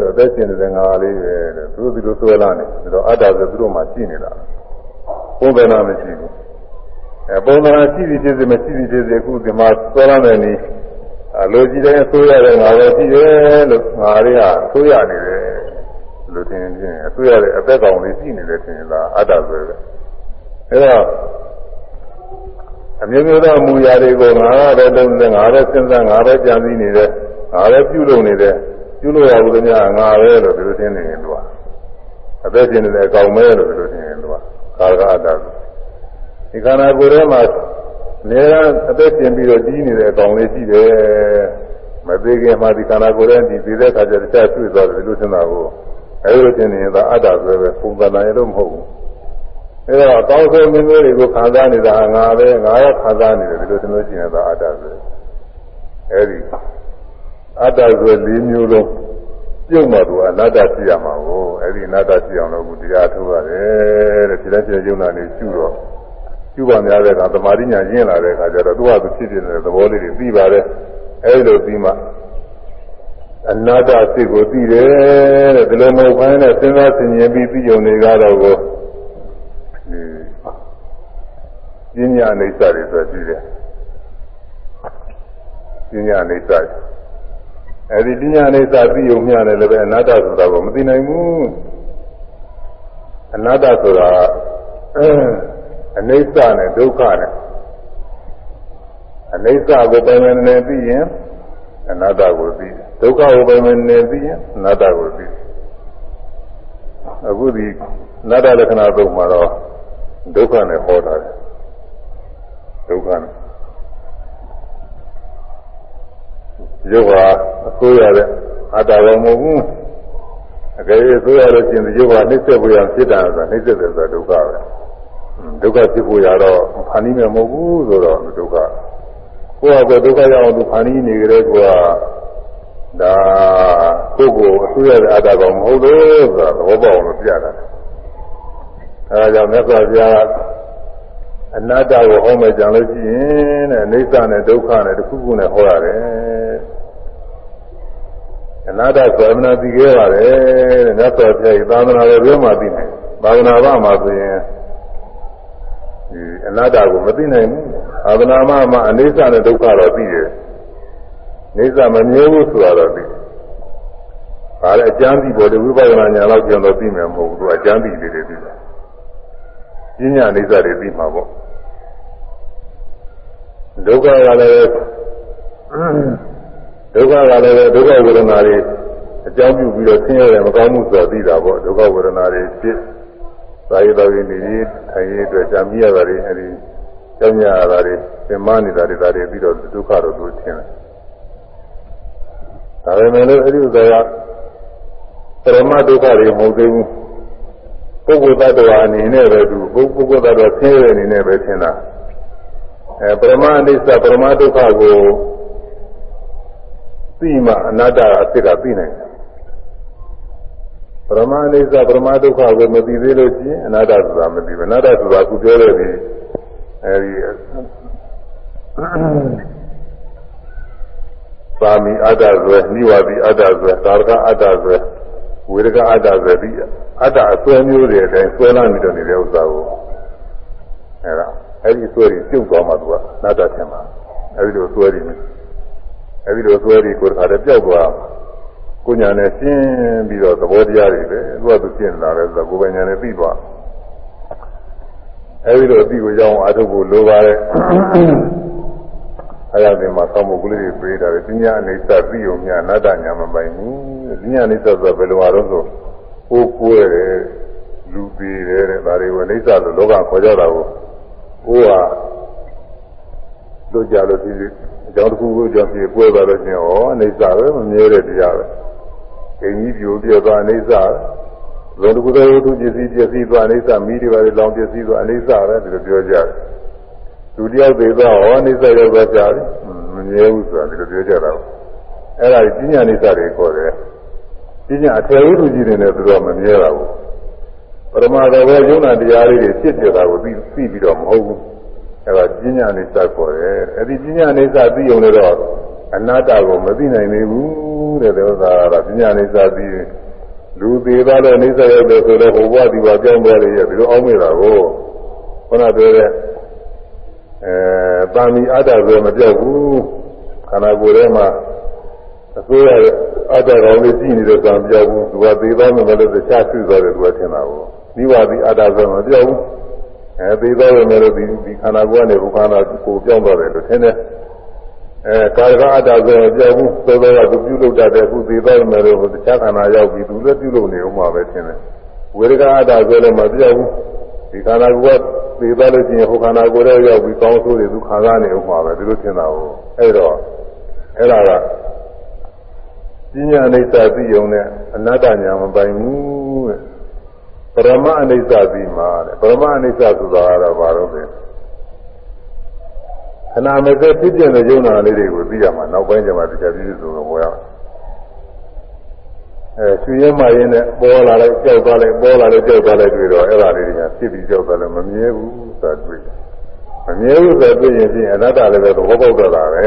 လို့အသက်ရှင်နေတဲ့ငါလေးပဲလို့သူတို့ဒီလိုဆွဲလာနေဒါတော့အတ္တဆိုသူတို့မှရှိနေတာပုံသဏ္ဍာန်မရှိဘူးအဲပုံသဏ္ဍာန်ရှိပြီးဖြစ်စေမရှိပြီးဖြစ်စေအခုဒီမှာဆွဲလာတဲ့နေ အလိုကြည့်တဲ့အစိုးရတဲ့ငါပဲရှိတယ်လို့ငါလေးကအစိုးရနေတယ်လို့ထင်ရင်အစိုးရတဲ့အသက်ကောင်လေးရှိနေတယ်ထင်လားအတ္တဆိုပဲအဲတော့အမျိုးမျိုးသောမူရာတွေကိုငါပဲလုံးနေငါပဲစဉ်းစားငါပဲကြံစည်နေတယ်ငါပဲပြုလုပ်နေတယ်ပြုလို့ရဘူးလည်းငါပဲလို့ဒီလိုသိနေရင်သူကအသက်ရှင်နေတဲ့အကောင်ပဲလို့ဒီလိုသိရင်သူကကာရကအတ္တဒီခန္ဓာကိုယ်ထဲမှာ နေရအသက်ရှင်ပြီးတော့ကြီးနေတဲ့အကောင်လေးရှိတယ်မသေးခင်မှာဒီခန္ဓာကိုယ်ထဲဒီသေးတဲ့ခါကျတခြားတွေ့သွားတယ်ဒီလိုသင်တာကိုအဲဒီလိုသင်နေရင်သာအတ္တပဲပဲပုံသဏ္ဍာန်ရလို့မဟုတ်ဘူးအဲတော့အကောင်းဆုံးမျိုးမျိုးတွေကိုခံစားနေတာငါပဲငါရခံစားနေတယ်ဒီလိုသင်လို့ရှိရင်သာအတ္တပဲအဲဒီအတ္တဆို၄မျိုးလုံးပြုတ်မှသူအနတ္တရှိရမှာကိုအဲဒီအနတ္တရှိအောင်လို့ဘုရားထုတ်ရတယ်တဲ့ဒီလက်ကျယုံနာနေရှုတော့ ရှုပါများတဲ့အခါသမာဓိညာရင်းလာတဲ့အခါကျတော့သူကသူဖြစ်ဖြစ်နေတဲ့သဘောလေးတွေသိပါတယ်အဲဒီလိုပြီးမှအနာတ္တစိတ်ကိုသိတယ်တဲ့ဒီလိုမဟုတ်ဘဲနဲ့စဉ်းစားဆင်ခြင်ပြီးသိုံနေကြတော့ကိုဒီပညာအိဋ္ဌတွေဆိုကြည့်တယ်ပညာအိဋ္ဌအဲဒီပညာအိဋ္ဌသိုံမျှတယ်လည်းပဲအနာတ္တဆိုတာကိုမသိနိုင်ဘူးအနာတ္တဆိုတာအ နိစ္စနဲ့ဒုက္ခနဲ့အနိစ္စကိုပိုင်ပိုင်နေသိရင်အနတ္တကိုသိတယ်ဒုက္ခကိုပိုင်ပိုင်နေသိရင်အနတ္တကိုသိတယ်အခုဒီအနတ္တလက္ခဏာသုံးမှာတော့ဒုက္ခနဲ့ဟောတာတယ်ဒုက္ခနဲ့ရုပ်ဟာအဆိုးရတဲ့အတ္တရောမဟုတ်ဘူးအကယ်၍ဆိုရလို့ရှိရင်ရုပ်ဟာနှိစ္စဖို့ရဖြစ်တာဆိုတာနှိစ္စတယ်ဆိုတာဒုက္ခပဲ ဒုက္ခဖြစ်ဖို့ရတော့ဖန်ပြီးမယ်မဟုတ်ဘူးဆိုတော့ဒုက္ခကိုယ့်အကွယ်ဒုက္ခရောက်အောင်သူဖန်ပြီးနေကြတဲ့ကွာဒါကိုယ်ကိုအဆူရတဲ့အတ္တကောင်မဟုတ်လို့ဆိုတာသဘောပေါက်အောင်လို့ပြတာအဲဒါကြောင့်မြတ်စွာဘုရားကအနတ္တကိုဟောမယ်ကြံလို့ရှိရင်တဲ့အိဋ္ဌနဲ့ဒုက္ခနဲ့တစ်ခုခုနဲ့ဟောရတယ်အနာတ္တဆိုအမနာသိခဲ့ပါတယ်တဲ့မြတ်စွာဘုရားဤသာသနာရဲ့ဘယ်မှာသိနိုင်သာသနာ့ဘာမှာဆိုရင်ဒီ အနာတ္တကိုမသိနိုင်ဘူးသာသနာ့မှာမှာအနိစ္စနဲ့ဒုက္ခတော့သိတယ်အိဋ္ဌမမြဲဘူးဆိုတာတော့သိတယ်ဒါလည်းအကျမ်းပြီးပေါ်တယ်ဝိပဿနာဉာဏ်လောက်ပြန်တော့သိမယ်မဟုတ်ဘူးသူအကျမ်းပြီးလေးတွေသိတယ်ပညာအိဋ္ဌတွေသိမှာပေါ့ဒုက္ခကလည်းဒုက္ခကလည်းဒုက္ခဝေဒနာတွေအကြောင်းပြုပြီးတော့ဆင်းရဲတယ်မကောင်းမှုဆိုတာသိတာပေါ့ဒုက္ခဝေဒနာတွေဖြစ် သာယတော်ရင်နေထိုင်ရအတွက်ကြာမြရတာတွေအဲဒီကြောင်းရတာတွေသင်မနေတာတွေဒါတွေပြီးတော့ဒုက္ခတော့သူထင်တယ်ဒါပေမဲ့လို့အဲဒီဥစ္စာကပရမဒုက္ခတွေမဟုတ်သေးဘူးပုဂ္ဂိုလ်တ attva အနေနဲ့ပဲသူပုဂ္ဂိုလ်တ attva ဆင်းရဲအနေနဲ့ပဲထင်တာအဲပရမအနိစ္စပရမဒုက္ခကိုသိမှအနတ္တအဖြစ်ကသိနိုင်တယ် ပရမအနိစ္စပရမဒုက္ခကိုမသိသေးလို့ရှိရင်အနတ္တဆိုတာမသိဘူးအနတ္တဆိုတာခုပြောတဲ့ဒီအဲဒီသာမီအတ္တဇွဲနိဝါဒီအတ္တဇွဲသာရကအတ္တဇွဲဝေရကအတ္တဇွဲဒီအတ္တအစွဲမျိုးတွေအတိုင်းဆွဲလာနေတော့နေတဲ့ဥစ္စာကိုအဲဒါအဲဒီဆွဲတွေပြုတ်သွားမှသူကနာတ္တထင်မှာအဲဒီလိုဆွဲတွေအဲဒီလိုဆွဲတွေကိုတခါတည်းပြောက်သွား ကိုညာနဲ့ရှင်းပြီးတော့သဘောတရားတွေပဲသူကသူရှင်းလာတယ်ဆိုတော့ကိုယ်ပညာနဲ့ပြီးသွားအဲဒီလိုပြီးကိုကြောင်းအာထုပ်ဖို့လိုပါတယ်အဲဒါဒီမှာသံမှုကလေးတွေပြေးတာပဲပညာအိဋ္ဌပြီးုံညာအနတ္တညာမပိုင်ဘူးပညာအိဋ္ဌဆိုဘယ်လိုအားလို့ဆိုကိုယ်ကိုယ်တယ်လူသေးတယ်တဲ့ဒါတွေကိုအိဋ္ဌလို့လောကခေါ်ကြတာကိုကိုယ်ဟာတို့ကြလို့ဒီအကြောင်းတစ်ခုခုကြောင့်ပြေပွဲသွားလို့ချင်းဩအိဋ္ဌပဲမမြဲတဲ့တရားပဲ အင်းကြီးပြိုပြသွားအိဋ္ဌလုံးတစ်ခုသောသူပစ္စည်းပစ္စည်းသွားအိဋ္ဌမိတွေပါလေလောင်ပစ္စည်းသွားအိဋ္ဌပဲဒီလိုပြောကြတယ်သူတယောက်သေးသွားဩအိဋ္ဌရောက်သွားကြတယ်မမြဲဘူးဆိုတာဒီလိုပြောကြတာအဲ့ဒါကြီးပညာအိဋ္ဌတွေခေါ်တယ်ပညာအထေဝိတုကြီးတွေနဲ့သူတို့မမြဲတာဘူးပရမတော်ပဲယုံနာတရားလေးတွေဖြစ်ပြတာကိုသိသိပြီးတော့မဟုတ်ဘူးအဲ့ဒါပညာအိဋ္ဌခေါ်တယ်အဲ့ဒီပညာအိဋ္ဌသိုံလို့တော့အနာတ္တကိုမသိနိုင်သေးဘူး တဲ့ဥစ္စာကတော့ပညာအိဋ္ဌသိလူသေးသားတဲ့အိဋ္ဌရောက်တယ်ဆိုတော့ဟိုဘဝဒီဘဝကြောင်းသွားတယ်ရဒီလိုအောင်းမိတာကိုခုနပြောတဲ့အဲတာမီအတ္တဆိုမပြောက်ဘူးခန္ဓာကိုယ်ထဲမှာအစိုးရအတ္တကောင်လေးကြည့်နေတဲ့ကံပြောက်ဘူးသူကသေးသားမယ်လည်းတခြားဆွသွားတယ်သူကထင်တာကိုနိဝါဒီအတ္တဆိုမပြောက်ဘူးအဲပြီးတော့လည်းလို့ဒီဒီခန္ဓာကိုယ်ကနေဘုခန္ဓာကိုပြောင်းသွားတယ်လို့ထင်တယ် အဲကာယကအတ္တဆိုကြောက်ဘူးသို့သောကသူပြုလုပ်တတ်တယ်အခုပြီးတော့လည်းလို့တခြားခန္ဓာရောက်ပြီးသူလည်းပြုလုပ်နေဦးမှာပဲထင်တယ်ဝေဒကအတ္တဆိုလည်းမပြောက်ဘူးဒီခန္ဓာကိုယ်ကပြီးတော့လို့ရှိရင်ဘုခန္ဓာကိုယ်ရဲ့ရောက်ပြီးကောင်းဆိုးတွေသူခံစားနေဦးမှာပဲဒီလိုထင်တာကိုအဲ့တော့အဲ့ဒါကပညာအိဋ္ဌသိယုံနဲ့အနတ္တညာမပိုင်ဘူးတဲ့ပရမအိဋ္ဌသိမှာတဲ့ပရမအိဋ္ဌဆိုတာကတော့ဘာလို့လဲ ခဏမစက်ဖြစ်ပြတဲ့ယုံနာလေးတွေကိုသိရမှာနောက်ပိုင်းကျမှတရားပြည့်စုံလို့ဟောရအောင်အဲရှင်ရဲမရင်နဲ့ပေါ်လာလိုက်ကြောက်သွားလိုက်ပေါ်လာလိုက်ကြောက်သွားလိုက်တွေ့တော့အဲ့ဒါလေးတွေကဖြစ်ပြီးကြောက်သွားလို့မမြဲဘူးဆိုတာတွေ့မမြဲဘူးဆိုတွေ့ရင်ဖြင့်အနတ္တလည်းပဲသဘောပေါက်တော့တာပဲ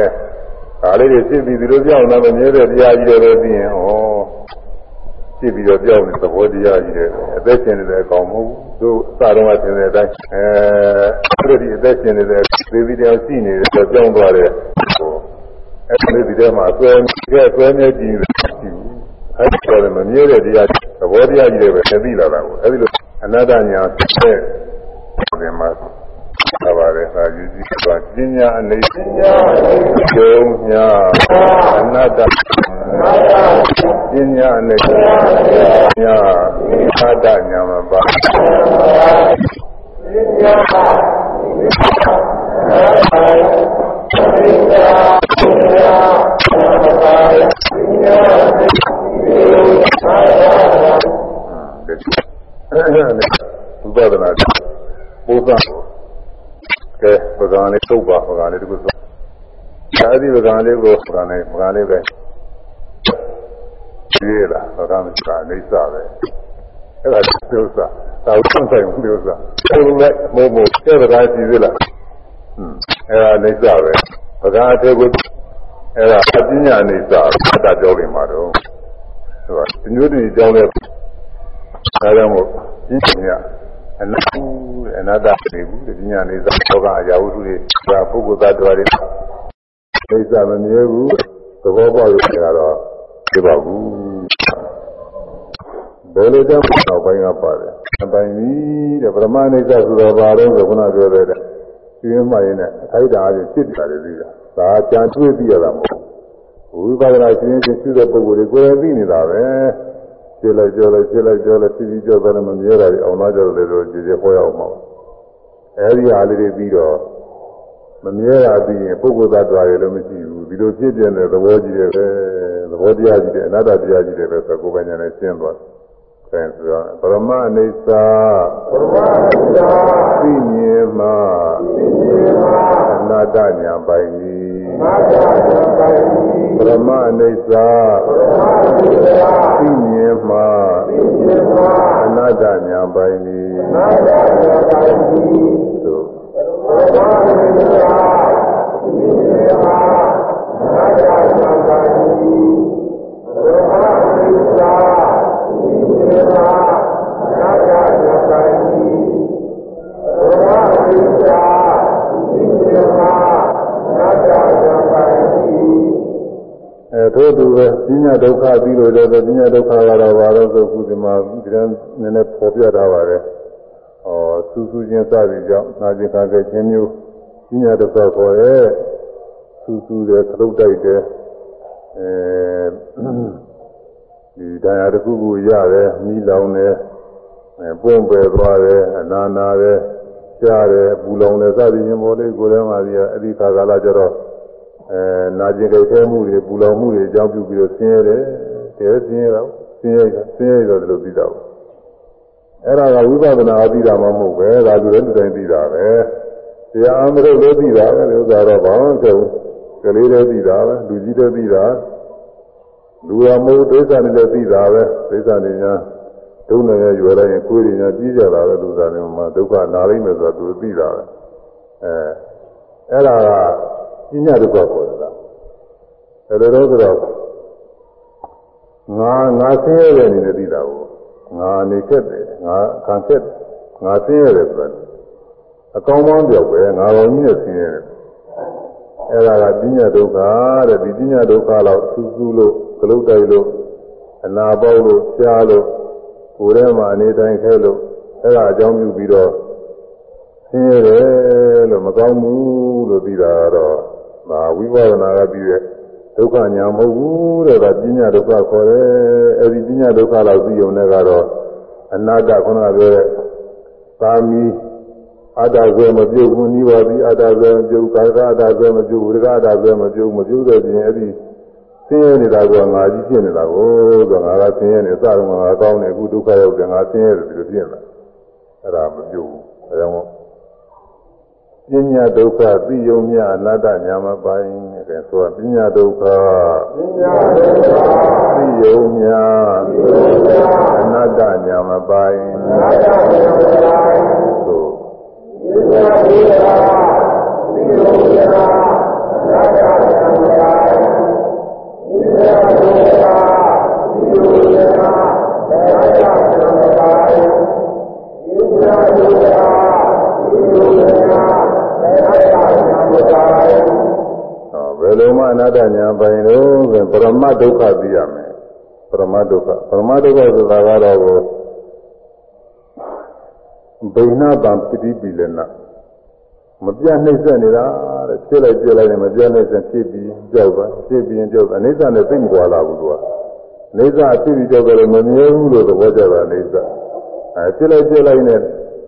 ဒါလေးတွေဖြစ်ပြီးဒီလိုကြောက်နေမမြဲတဲ့တရားကြီးတွေပဲသိရင်ဩဖြ စ်ပြီးတော့ကြောက်နေသဘောတရားကြီးတွေအသက်ရှင်နေတဲ့အကောင်မဟုတ်ဘူးသူအစတုန်းကသင်တဲ့အတိုင်းအဲအဲ့ဒီအသက်ရှင်နေတဲ့သေပြီးတရားရှိနေတဲ့ကြောက်သွားတဲ့ဟိုအဲ့ဒီဒီထဲမှာအစွဲကျဲအစွဲမြဲကြည့်နေတယ်ရှိဘူးအဲ့ဒီတော့မမြဲတဲ့တရားသဘောတရားကြီးတွေပဲသိလာတာကိုအဲ့ဒီလိုအနတ္တညာတဲ့ဒီမှာသာပါတယ်သာယူကြည့်ပါပညာအနေပညာကျုံညာအနတ္တပ ညာအနေညာအတ္တညာမပါပညာဝိပဿနာပုသ္ကဲပကံလေးသုတ်ပါပကံလေးတခုသုတ်အဲဒီပကံလေးကိုပကံလေးပကံလေးပဲ ပြေးလာပကံကအနိစ္စပဲအဲ့ဒါသုစ္စာသာဝတ္ဆိုင်သုစ္စာအဲ့လိုလိုက်မို့မို့ကျဲပကံကြည့်သေးလားဟွန်းအဲ့ဒါအိစ္စပဲပကံအထေကိုအဲ့ဒါအပညာအိစ္စအတ္တပြောနေမှာတော့ဆိုတာဒီမျိုးတွေကြောင်းတဲ့ဒါကြောင့်မို့ဒီညာအနတ္တအနတ္တနေဘူးဒီညာနေသောဘောကအရာဝတ္ထုတွေဒါပုဂ္ဂိုလ်သတ္တဝါတွေအိစ္စမမြဲဘူးသဘောပေါက်ရတာတော့ပြပါဘူး ဘယ်လိုကြောင့်နောက်ပိုင်းကပါတယ်အပိုင်းကြီးတဲ့ပရမအိစ္စဆိုတော့ဘာလို့ဆိုခုနပြောတဲ့ဒီမှရင်နဲ့အထိုက်တာအဖြစ်ဖြစ်တာတွေပြီးတာဒါကြံတွေးပြီးရတာမဟုတ်ဝိပဿနာရှင်ရှင်ရှိတဲ့ပုဂ္ဂိုလ်တွေကိုယ်တိုင်သိနေတာပဲရှင်းလိုက်ကြောလိုက်ရှင်းလိုက်ကြောလိုက်ဖြည်းဖြည်းကြောတယ်မမြဲတာတွေအောင်လာကြတယ်လို့ကြည်ကြဟောရအောင်ပါအဲဒီဟာလေးတွေပြီးတော့မမြဲတာပြီးရင်ပုဂ္ဂိုလ်သတ္တဝါတွေလည်းမရှိဘူးဒီလိုဖြစ်ပြတဲ့သဘောကြီးတွေပဲသဘောတရားကြီးတွေအနတ္တတရားကြီးတွေပဲဆိုကိုယ်ပိုင်ဉာဏ်နဲ့ရှင်းသွားတယ် ဆိုတော့ပရမအိစ္ဆာပရမအိစ္ဆာသိမြင်မှသိမြင်မှအနာတ္တညာပိုင်၏အနာတ္တညာပိုင်၏ပရမအိစ္ဆာပရမအိစ္ဆာသိမြင်မှသိမြင်မှအနာတ္တညာပိုင်၏အနာတ္တညာပိုင်၏သို့ပရမအိစ္ဆာသိမြင်မှအနာတ္တညာပိုင်၏ပရမအိစ္ဆာအဲ ထို့သူပဲပညာဒုက္ခပြီးလို့လည်းပညာဒုက္ခကတော့ဘာလို့ဆိုခုဒီမှာဒီကနည်းနည်းပေါ်ပြထားပါတယ်။ဩစူးစူးချင်းစသည်ကြောင့်နာကျင်ခါခဲ့ခြင်းမျိုးပညာဒုက္ခခေါ်ရဲ့စူးစူးတယ်ခလုတ်တိုက်တယ်အဲ ဒီတရားတစ်ခုခုရတယ်မိလောင်တယ်အဲပွင့်ပယ်သွားတယ်အနာနာတယ်ကြားတယ်ပူလောင်တယ်စသည်ချင်းပေါ်လေးကိုယ်ထဲမှာဒီအဒီခါကာလကျတော့အဲနာကျင်ကြိုက်ခဲမှုတွေပူလောင်မှုတွေအကြောင်းပြုပြီးတော့ဆင်းရဲတယ်တဲဆင်းရဲတော့ဆင်းရဲဆင်းရဲတော့ဒီလိုပြီးတော့အဲ့ဒါကဝိပဿနာအပြီးတာမှမဟုတ်ပဲဒါဆိုလည်းဒီတိုင်းပြီးတာပဲတရားအမလို့လို့ပြီးတာပဲဥစ္စာတော့ဘာမှမဖြစ်ဘူးကလေးလည်းပြီးတာပဲလူကြီးလည်းပြီးတာ လူရမို့ဒိဋ္ဌာနဲ့လည်းပြီးတာပဲဒိဋ္ဌာနဲ့ညာဒုနဲ့ရွယ်လိုက်ရင်ကိုယ်တွေညာပြီးကြတာပဲလူသားတွေမှာဒုက္ခနာလိမ့်မယ်ဆိုတော့သူပြီးတာပဲအဲအဲ့ဒါကပညာဒုက္ခပေါ်တာအဲ့ဒါတော့ဆိုတော့ငါငါဆင်းရဲတဲ့အနေနဲ့သိတာကိုငါနေခဲ့တယ်ငါခံခဲ့ငါဆင်းရဲတယ်ဆိုတာအကောင်းပေါင်းပြောက်ပဲငါတော်ကြီးနဲ့ဆင်းရဲတယ်အဲ့ဒါကပညာဒုက္ခတဲ့ဒီပညာဒုက္ခတော့စူးစူးလို့ ဂလုတ်တိုက်လို့အနာပေါက်လို့ရှားလို့ကိုယ်ထဲမှာအနေတိုင်းခဲလို့အဲ့ဒါအကြောင်းပြုပြီးတော့ဆင်းရဲတယ်လို့မကောင်းဘူးလို့ပြီးတာကတော့ဒါဝိပဿနာကပြီးတဲ့ဒုက္ခညာမဟုတ်ဘူးတဲ့ဒါပညာဒုက္ခခေါ်တယ်အဲဒီပညာဒုက္ခလောက်ပြီးုံနဲ့ကတော့အနာတ္တခုနကပြောတဲ့သာမီအတ္တဇေမပြုတ်ဘူးနိဗ္ဗာန်ပြီးအတ္တဇေမပြုတ်ကာကအတ္တဇေမပြုတ်ဝိရကအတ္တဇေမပြုတ်မပြုတ်တဲ့ပြင်အဲ့ဒီ ဆင်းရဲနေတာကငါကြီးဖြစ်နေတာကိုဆိုငါကဆင်းရဲနေစတော့ငါကောင်းနေအခုဒုက္ခရောက်တယ်ငါဆင်းရဲတယ်ဒီလိုဖြစ်နေတာအဲ့ဒါမပြုတ်ဘူးအဲဒါကြောင့်ပညာဒုက္ခသိယုံမြအနတ္တညာမပိုင်တဲ့ဆိုပညာဒုက္ခပညာဒုက္ခသိယုံမြအနတ္တညာမပိုင်နာတဉာဏ်ပိုင်းဆိုပညာဒုက္ခသီလဉာဏ်နာတဉာ နာတဉာဏ်ပိုင်းပညာဒုက္ခသီလဉာဏ်နာတဉာဏ်ပိုင်းဟောဘယ်လိုမှအနတ္တညာပိုင်လို့ဆိုရင်ပရမတ်ဒုက္ခသိရမယ်ပရမတ်ဒုက္ခပရမတ်ဒုက္ခဆိုတာကတော့ကိုဘိနာတံပတိပိလနာ မပြတ်နှိမ့်ဆက်နေတာတဲ့ဖြစ်လိုက်ပြလိုက်နဲ့မပြတ်နှိမ့်ဆက်ဖြစ်ပြီးကြောက်သွားဖြစ်ပြီးရင်ကြောက်သွားအိဋ္ဌနဲ့သိမကွာလာဘူးသူကအိဋ္ဌအဖြစ်ပြီးကြောက်တယ်မမြဲဘူးလို့သဘောကျတာအိဋ္ဌအဲဖြစ်လိုက်ပြလိုက်နဲ့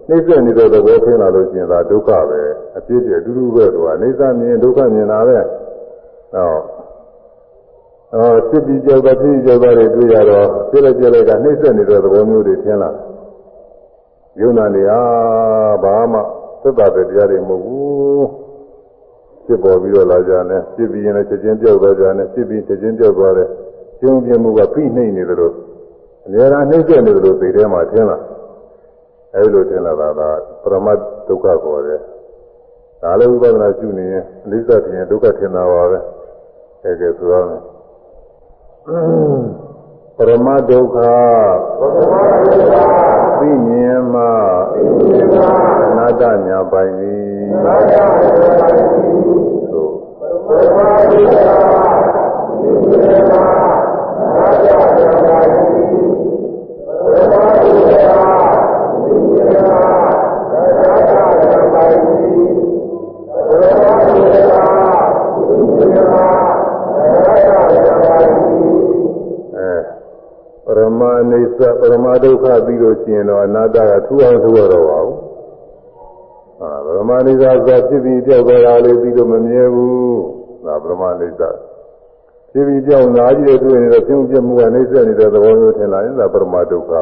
နှိမ့်ဆက်နေတဲ့သဘောထင်လာလို့ရှိရင်ဒါဒုက္ခပဲအဖြစ်ပြအတူတူပဲသူကအိဋ္ဌမြင်ဒုက္ခမြင်တာပဲဟောအော်ဖြစ်ပြီးကြောက်တာဖြစ်ပြီးကြောက်တာတွေတွေ့ရတော့ဖြစ်လိုက်ပြလိုက်ကနှိမ့်ဆက်နေတဲ့သဘောမျိုးတွေထင်လာတယ်ယုံနာနေဟာဘာမှ သက်သာတဲ့တရားတွေမဟုတ်ဘူးဖြစ်ပေါ်ပြီးတော့လာကြတယ်ဖြစ်ပြီးရင်လည်းချက်ချင်းပြောက်သွားကြတယ်ဖြစ်ပြီးချက်ချင်းပြောက်သွားတယ်ကျုံပြမှုကဖိနှိမ့်နေတယ်လို့အများအားနှိမ့်ဆက်နေတယ်လို့သိထဲမှာထင်လာအဲဒီလိုထင်လာတာကပရမတ်ဒုက္ခခေါ်တယ်ဒါလည်းဥပဒနာရှုနေရင်အနိစ္စထင်ရင်ဒုက္ခထင်တာပါပဲအဲကဲဆိုရမယ်ပရမတ်ဒုက္ခပရမတ်ဒုက္ခသိမြင်မှသီလဉာဏ် အနာတ္တညာပိုင်သည် နာတဉာဏ်ပိုင်း သို့ ပရမတ်ဒုက္ခသီလဉာဏ်နာတဉာဏ်ပိုင်းပရမတ်ဒုက္ခသီလဉာဏ်နာတဉာဏ်ပိုင်းပရမတ်ဒုက္ခသီလဉာဏ်နာတဉာဏ်ပိုင်းပရမတ်ဒုက္ခသီလဉာဏ်နာတဉာဏ်ပိုင်း အဲပရမအိစ္ဆပရမဒုက္ခပြီးလို့ရှိရင်တော့အနာတ္တကထူအောင်ထူရတော့ပါဘူးအာပရမအိစ္ ဆဆိုဖြစ်ပြီးပြောက်သွားတာလေးပြီးတော့မမြဲဘူးဒါပရမအိစ္ဆဖြစ်ပြီးပြောက်လာကြည့်တဲ့တွေ့နေတော့ပြုံးပြမှုကနှိစ္စနေတဲ့သဘောမျိုးထင်လာရင်ဒါပရမဒုက္ခ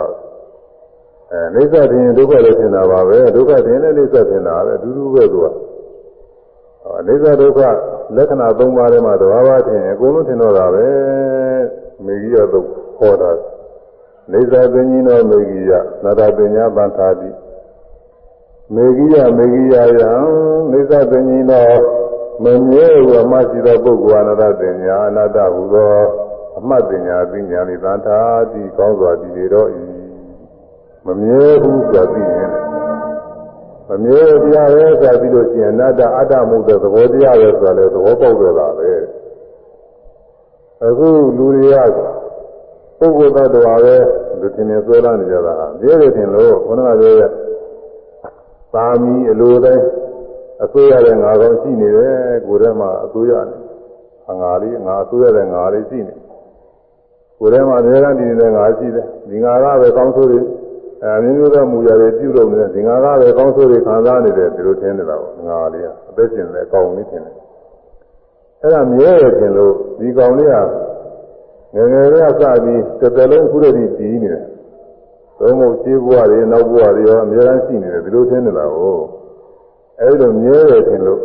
အဲနှိစ္စထင်ရင်ဒုက္ခလည်းထင်တာပါပဲဒုက္ခထင်လည်းနှိစ္စထင်တာပဲအတူတူပဲသူကအိစ္ဆဒုက္ခလက္ခဏာ၃ပါးထဲမှာတဘာဝထင်ရင်အကုန်လုံးထင်တော့တာပဲမေဂိယသုတ်ခေါ်တာနေသာပင်ကြီးတော်မေဂိယနာတာပညာပန္ထာတိ မေဂိယမေဂိယယံနေသာပင်ကြီးတော်မမြဲဘူးအမရှိသောပုဂ္ဂိုလ်အနာတပညာအနာတဟူသောအမှတ်ပညာပညာနိသန္တာတိကောင်းစွာတည်နေတော့ဤမမြဲဘူးဆိုတာသိရင်မမြဲတရားပဲဆိုတာပြီးလို့ရှိရင်အနာတအတ္တမှုတဲ့သဘောတရားပဲဆိုတာလေသဘောပေါက်တော့တာပဲအခုလူတွေကပုဂ္ဂိုလ်သတ္တဝါပဲလူထင်နေဆွဲလာနေကြတာမြဲတယ်ထင်လို့ခொနကပြောရဲ့ သာမီအလိုတိုင်းအစိုးရတဲ့ငါကောင်းရှိနေတယ်ကိုယ်ထဲမှာအစိုးရနေအငါလေးငါအစိုးရတဲ့ငါလေးရှိနေကိုယ်ထဲမှာအများကြီးနေတဲ့ငါရှိတယ်ဒီငါကပဲကောင်းဆိုးတွေအဲမျိုးမျိုးသောမူရတွေပြုလုပ်နေတဲ့ဒီငါကပဲကောင်းဆိုးတွေခံစားနေတယ်ဒီလိုထင်နေတာပေါ့ငါလေးကအသက်ရှင်တဲ့အကောင်လေးထင်တယ်အဲ့ဒါမြဲရထင်လို့ဒီကောင်လေးကငယ်ငယ်လေးကစပြီးတစ်သက်လုံးခုတည်းတည်နေတယ်။ သုံးဖို့ခြေဘွားတွေနောက်ဘွားတွေရောအများအားရှိနေတယ်ဒီလိုထင်နေတာကိုအဲဒီလိုမြဲရထင်လို့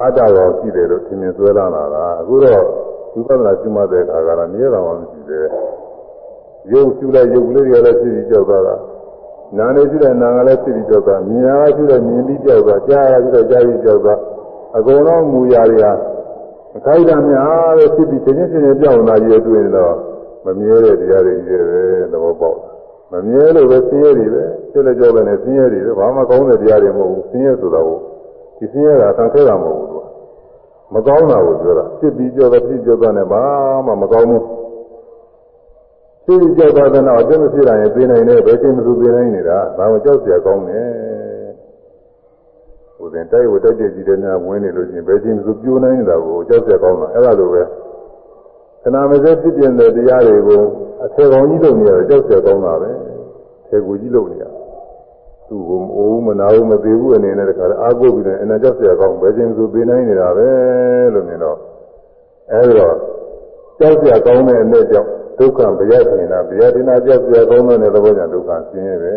အတ္တရောရှိတယ်လို့ထင်မြင်ဆွဲလာတာကအခုတော့ဝိပဿနာကျူးမှတဲ့အခါကလည်းမြဲတာမှမရှိသေးဘူး။ရုပ်ကျူလိုက်ရုပ်ကလေးတွေလည်းဖြစ်ပြီးကြောက်သွားတာ။နာနေရှိတဲ့နာကလည်းဖြစ်ပြီးကြောက်သွားမြင်ရရှိတဲ့မြင်ပြီးကြောက်သွားကြားရရှိတဲ့ကြားပြီးကြောက်သွားအကုန်လုံးမူရာတွေဟာအခိုက်အတန့်များပဲဖြစ်ပြီးချင်းချင်းချင်းပြောင်းလာရည်တွေ့နေတော့ မမြဲတဲ့တရားတွေကြီးပဲသဘောပေါက်မမြဲလို့ပဲဆင်းရဲတွေပဲဖြစ်လက်ကြောပဲနဲ့ဆင်းရဲတွေပဲဘာမှကောင်းတဲ့တရားတွေမဟုတ်ဘူးဆင်းရဲဆိုတာကိုဒီဆင်းရဲတာဆံခဲတာမဟုတ်ဘူးသူကမကောင်းတာကိုပြောတာဖြစ်ပြီးကြောတော့ဖြစ်ကြောတော့နဲ့ဘာမှမကောင်းဘူးဖြစ်ပြီးကြောတော့တဲ့နောက်အကျင့်မဖြစ်တာရင်သိနိုင်တယ်ဘယ်ချိန်မှသူသိနိုင်နေတာဒါကိုကြောက်เสียကောင်းတယ် ဟိုတင်တိုက်ဝတိုက်တဲ့ကြီးတဲ့များဝင်နေလို့ချင်းဘယ်ချင်းသူပြိုးနိုင်နေတာကိုကြောက်ကြကောင်းတာအဲ့ဒါလိုပဲ ခဏမစဲဖြစ်ပြတဲ့တရားတွေကိုအထေကောင်ကြီးလုပ်နေရတော့ကြောက်ကြကောင်းတာပဲထေကူကြီးလုပ်နေရသူ့ကိုမအိုးမနာဘူးမသေးဘူးအနေနဲ့တခါအားကိုးပြီးတော့အနာကြောက်ကြကောင်းဘယ်ချင်းသူပေးနိုင်နေတာပဲလို့မြင်တော့အဲ့ဒါကြောက်ကြကောင်းတဲ့အနဲ့ကြောင့်ဒုက္ခဗျာဒိနာဗျာဒိနာကြောက်ကြကောင်းတဲ့သဘောကြောင့်ဒုက္ခဆင်းရဲပဲ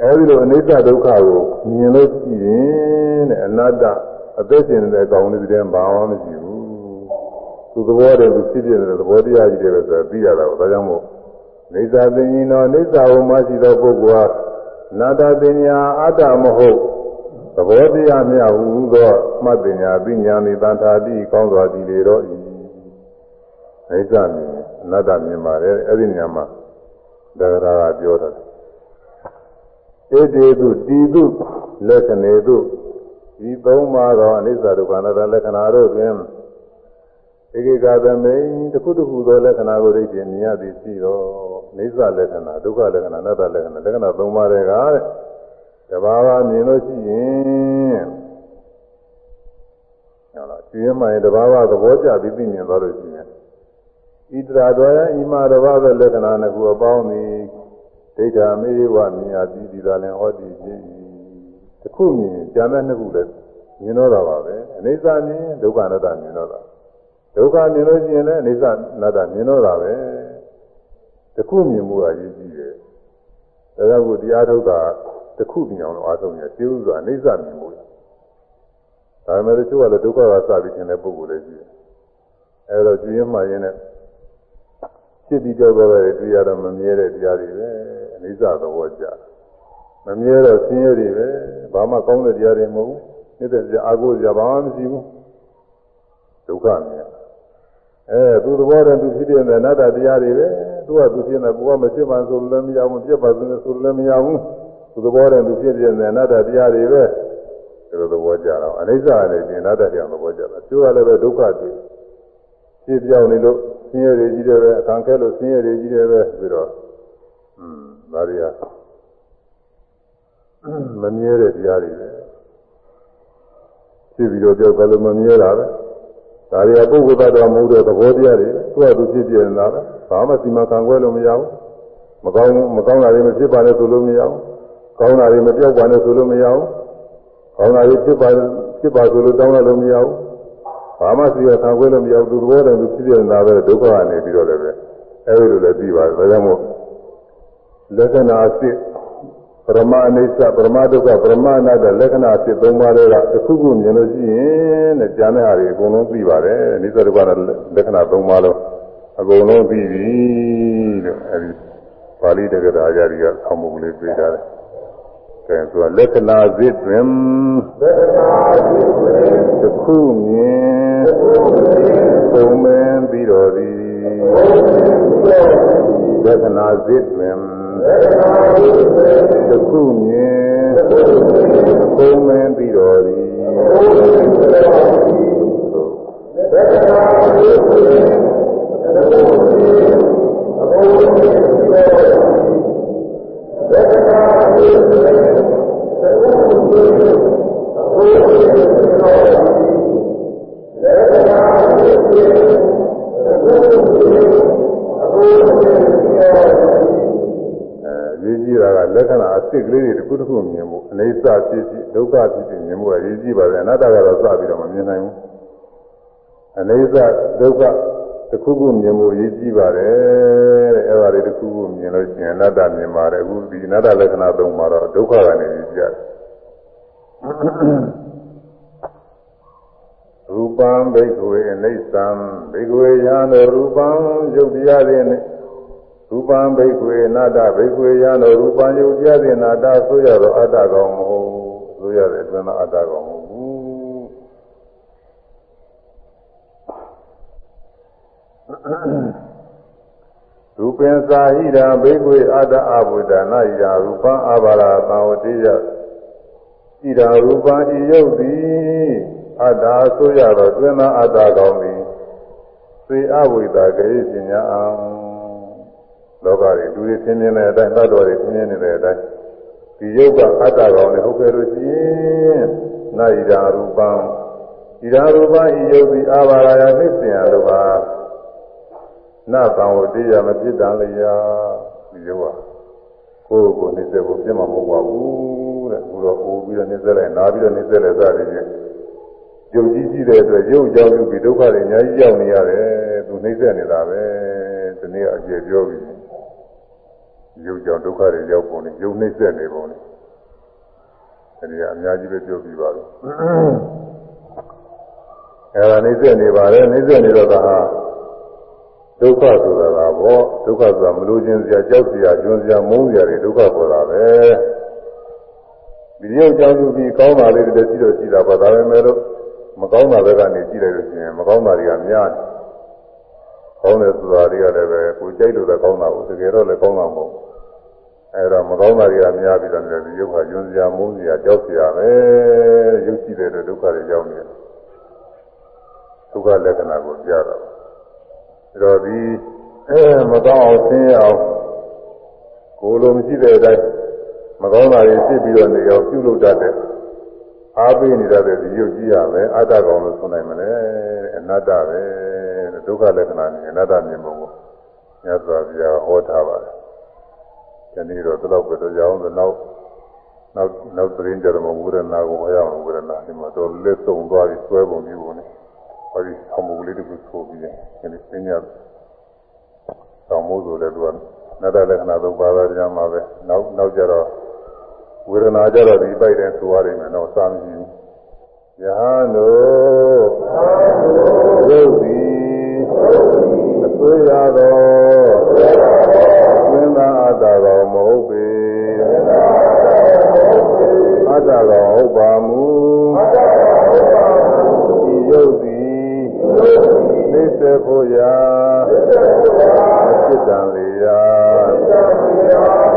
အဲဒီလိုအနိစ္စဒုက္ခကိုမြင်လို့ရှိရင်တဲ့အနတ္တအသက်ရှင်နေတဲ့ကောင်းတဲ့တည်းဘာမှမရှိဘူး သူသဘောတည်းသူဖြစ်ဖြစ်နေတဲ့သဘောတရားကြီးတွေပဲဆိုပြီးရတာကိုဒါကြောင့်မို့နေသာသိဉ္ဇနောနေသာဝမရှိသောပုဂ္ဂိုလ်ဟာနာတပညာအတ္တမဟုတ်သဘောတရားမြတ်ဟူသောမှတ်ပညာပညာမိတန်ထာတိကောင်းစွာကြည်လေတော့ဤအိစ္ဆမြင်အနတ္တမြင်ပါတယ်အဲ့ဒီညမှာဒါကြရာကပြောတာဧတေတုတီတုလက္ခဏေတုဒီသုံးပါးသောအနိစ္စဒုက္ခအနတ္တလက္ခဏာတို့တွင် ဧကိကသမိန်တစ်ခုတစ်ခုသောလက္ခဏာကိုသိခြင်းမြင်ရသည်ရှိတော့အိစ္ဆလက္ခဏာဒုက္ခလက္ခဏာအနတ္တလက္ခဏာလက္ခဏာသုံးပါးတွေကတဲ့တဘာဝမြင်လို့ရှိရင်ဟောလားကျွေးမှရင်တဘာဝသဘောကျပြီးသိမြင်သွားလို့ရှိရင်ဣတရာတော်ယဣမာတဘာဝလက္ခဏာနှစ်ခုအပေါင်းသည်ဒိဋ္ဌာမေဝမြင်ရပြီးဒီသာလင်ဟောတည်ဖြစ်တခုမြင်ကျန်တဲ့နှစ်ခုလည်းမြင်တော့တာပါပဲအနိစ္စမြင်ဒုက္ခအနတ္တမြင်တော့တာ ဒုက္ခမြင်လို့ရှိရင်လည်းအနိစ္စအနတ္တမြင်တော့တာပဲတခုမြင်မှုကရည်ကြီးတယ်ဒါကြောင့်ကိုတရားထုတ်တာတခုမြင်အောင်လို့အားထုတ်နေရှင်းဥစွာအနိစ္စမြင်မှုဒါပေမဲ့တချို့ကလည်းဒုက္ခကစပြီးသင်တဲ့ပုဂ္ဂိုလ်လည်းရှိတယ်အဲဒါကြည်ရင်မှရင်းနဲ့ဖြစ်ပြီးကြောက်တော့တယ်တွေ့ရတော့မမြဲတဲ့တရားတွေပဲအနိစ္စသဘောကြမမြဲတော့ဆင်းရဲတွေပဲဘာမှကောင်းတဲ့တရားတွေမဟုတ်ဘူးနေတဲ့စရာအာကိုစရာဘာမှမရှိဘူးဒုက္ခမြင် အဲသူသဘောတည်းသူဖြစ်တဲ့အနတ္တတရားတွေပဲသူကသူဖြစ်နေကိုကမဖြစ်မှဆိုလို့လည်းမရဘူးပြက်ပါဆိုလို့ဆိုလို့လည်းမရဘူးသူသဘောတည်းသူဖြစ်တဲ့အနတ္တတရားတွေပဲဒီလိုသဘောကြတော့အနိစ္စနဲ့ဒီအနတ္တတရားသဘောကြတာသူကလည်းပဲဒုက္ခတွေဖြစ်ပြောင်းနေလို့ဆင်းရဲတွေကြီးတယ်ပဲအခံခဲလို့ဆင်းရဲတွေကြီးတယ်ပဲပြီးတော့อืมဒါတွေကမမြဲတဲ့တရားတွေပဲဖြစ်ပြီးတော့ကြောက်ကလည်းမမြဲတာပဲ ဒါတွေကပုဂ္ဂိုလ်သတ္တဝါမဟုတ်တဲ့သဘောတရားတွေသူ့အတူဖြစ်ပြနေတာပဲဘာမှစီမံခံခွဲလို့မရဘူးမကောင်းမကောင်းတာတွေမဖြစ်ပါနဲ့ဆိုလို့မရဘူးကောင်းတာတွေမပြောက်ပါနဲ့ဆိုလို့မရဘူးကောင်းတာတွေဖြစ်ပါဖြစ်ပါဆိုလို့တောင်းရလို့မရဘူးဘာမှစီမံခံခွဲလို့မရဘူးသူသဘောတည်းသူဖြစ်ပြနေတာပဲဒုက္ခကနေပြီးတော့လည်းပဲအဲဒီလိုလည်းပြီးပါတယ်ဒါကြောင့်မို့လက္ခဏာအစစ် ပရမအိဋ္ဌပရမဒုက္ခပရမအနတ္တလက္ခဏာအစစ်သုံးပါးတွေကတစ်ခုခုမြင်လို့ရှိရင်တဲ့ဉာဏ်နဲ့ဟာတွေအကုန်လုံးပြီးပါတယ်အိဋ္ဌဒုက္ခနဲ့လက္ခဏာသုံးပါးလုံးအကုန်လုံးပြီးပြီလို့အဲဒီပါဠိတက္ကရာအရာတွေကဆောင်းမှုလေးပြေးထားတယ်။အဲဆိုလက္ခဏာစစ်တွင်လက္ခဏာစစ်တွင်တစ်ခုမြင်ပုံမင်းပြီးတော်သည်လက္ခဏာစစ်တွင် တစ်ခုမြင်ပုံမင်းပြီးတော်သည်လက္ခဏာစစ်တွင်တစ်ခုမြင်အဘုံမြင်ပြီးတော်သည်လက္ခဏာစစ်တွင်တစ်ခုမြင်အဘုံမြင်ပြီးတော်သည်လက္ခဏာစစ်တွင်တစ်ခုမြင်အဘုံမြင်ပြီးတော်သည် ရေးကြည့်တာကလက္ခဏာအစစ်ကလေးတွေတစ်ခုတစ်ခုမြင်မှုအနေစာဖြစ်ဖြစ်ဒုက္ခဖြစ်ဖြစ်မြင်မှုကရေးကြည့်ပါတယ်အနတ္တကတော့စပြီးတော့မမြင်နိုင်ဘူးအနေစာဒုက္ခတစ်ခုခုမြင်မှုရေးကြည့်ပါတယ်တဲ့အဲ့ဒါတွေတစ်ခုခုမြင်လို့ရှိရင်အနတ္တမြင်ပါတယ်အခုဒီအနတ္တလက္ခဏာသုံးပါတော့ဒုက္ခကနေရေးကြည့်ရတယ်ရူပံဘိက္ခဝေအနိစ္စံဘိက္ခဝေယံရူပံယုတ်တရားတွေနဲ့ ရူပံဘိက္ခွေအနာတဘိက္ခွေယံတို့ရူပံယုတ်ပြတဲ့နာတဆိုရတော့အတ္တကောင်မဟုတ်ဆိုရတဲ့အတွင်းကအတ္တကောင်မဟုတ်ဘူးရူပင်စာဟိရာဘိက္ခွေအတ္တအဘုဒ္ဓနာဟိရာရူပံအဘာရာသာဝတိယဣရာရူပံဤယုတ်သည်အတ္တဆိုရတော့အတွင်းကအတ္တကောင်သည်သေအဝိဒါကေပညာအောင် လောကတွေလူတွေသင်မြင်တဲ့အတိုင်းသတ္တဝါတွေသင်မြင်နေတဲ့အတိုင်းဒီဒီယုတ်ကအတ္တကောင်နဲ့ဟုတ်ကဲ့လို့ရှိရင်နာဣဒာရူပံဣဒာရူပံဤယုတ်သည်အာဘာရာယနှိစ္စယလို့ပါနာတံဝတိယမဖြစ်တန်လျာဒီယုတ်ကကိုယ်ကိုနှိစ္စကိုပြတ်မှာမဟုတ်ပါဘူးတဲ့ဘုရားအိုးပြီးတော့နှိစ္စလိုက်နာပြီးတော့နှိစ္စလိုက်စသည်ဖြင့်ယုတ်ကြီးရှိတဲ့အတွက်ယုတ်ကြောင့်ပြုပြီးဒုက္ခတွေအများကြီးရောက်နေရတယ်သူနှိစ္စနေတာပဲဒီနေ့အကျေပြောပြီး ရုပ်ကြောင့်ဒုက္ခတွေရောက်ပုံနဲ့ရုပ်နှိမ့်ဆက်နေပုံနဲ့အဲဒီကအများကြီးပဲပြောပြပါတော့အဲဒါနှိမ့်ဆက်နေပါတယ်နှိမ့်ဆက်နေတော့ကဟာဒုက္ခဆိုတာကဘောဒုက္ခဆိုတာမလို့ခြင်းစရာကြောက်စရာကျွန်းစရာမုန်းစရာတွေဒုက္ခပေါ်တာပဲဒီရုပ်ကြောင့်သူပြီးကောင်းတာလေးတွေရှိတော့ရှိတာပါဒါပေမဲ့လို့မကောင်းတာဘက်ကနေကြည့်လိုက်လို့ရှိရင်မကောင်းတာတွေကများတယ် ကောင်းတယ်ဆိုတာတွေကလည်းပဲကိုကြိုက်လို့လည်းကောင်းတာကိုတကယ်တော့လည်းကောင်းတာမဟုတ်ဘူးအဲဒါမကောင်းတာတွေကများပြီးတော့လည်းဒီရုပ်ကညွန်စရာမုန်းစရာကြောက်စရာပဲရုပ်ရှိတဲ့ဒုက္ခတွေကြောင့်နေဒုက္ခလက္ခဏာကိုပြတာအဲတော့ဒီအဲမကောင်းအောင်ဆင်းရအောင်ကိုယ်လိုမရှိတဲ့အတိုင်းမကောင်းတာတွေဖြစ်ပြီးတော့နေအောင်ပြုလုပ်တတ်တဲ့အားပေးနေတတ်တဲ့ဒီရုပ်ကြီးရမယ်အတ္တကောင်လို့ဆိုနိုင်မလဲအနတ္တပဲ ဒုက္ခလက္ခဏာနဲ့အနတ္တမြင်ပုံကိုမြတ်စွာဘုရားဟောထားပါတယ်။ဒီနေ့တော့ဒီလောက်ပဲတော့ကြောင်းတော့နောက်နောက်နောက်သတင်းကြတော့ဝိရဏကိုဟောရအောင်ဝိရဏဒီမှာတော့လက်စုံသွားပြီးဆွဲပုံပြီးပုံနဲ့ဟောဒီဆောင်းမုတ်လေးတစ်ခုဆိုပြီးတယ်ဒီနေ့သင်ရဆောင်းမိုးဆိုလည်းသူကနတ္တလက္ခဏာသုံးပါးသာကြမှာပဲနောက်နောက်ကြတော့ဝေဒနာကြတော့ဒီပိုက်တဲ့ဆိုရမယ်တော့စာမရှိဘူးယဟန်တို့ရုပ်သည်အ သွေးရသောသင်္သာအတ္တကောင်မဟုတ်ပေအတ္တကောင်ဟုတ်ပါမူဒီရုပ်သည်သိစေဖို့ရာစိတ်တံလေရာ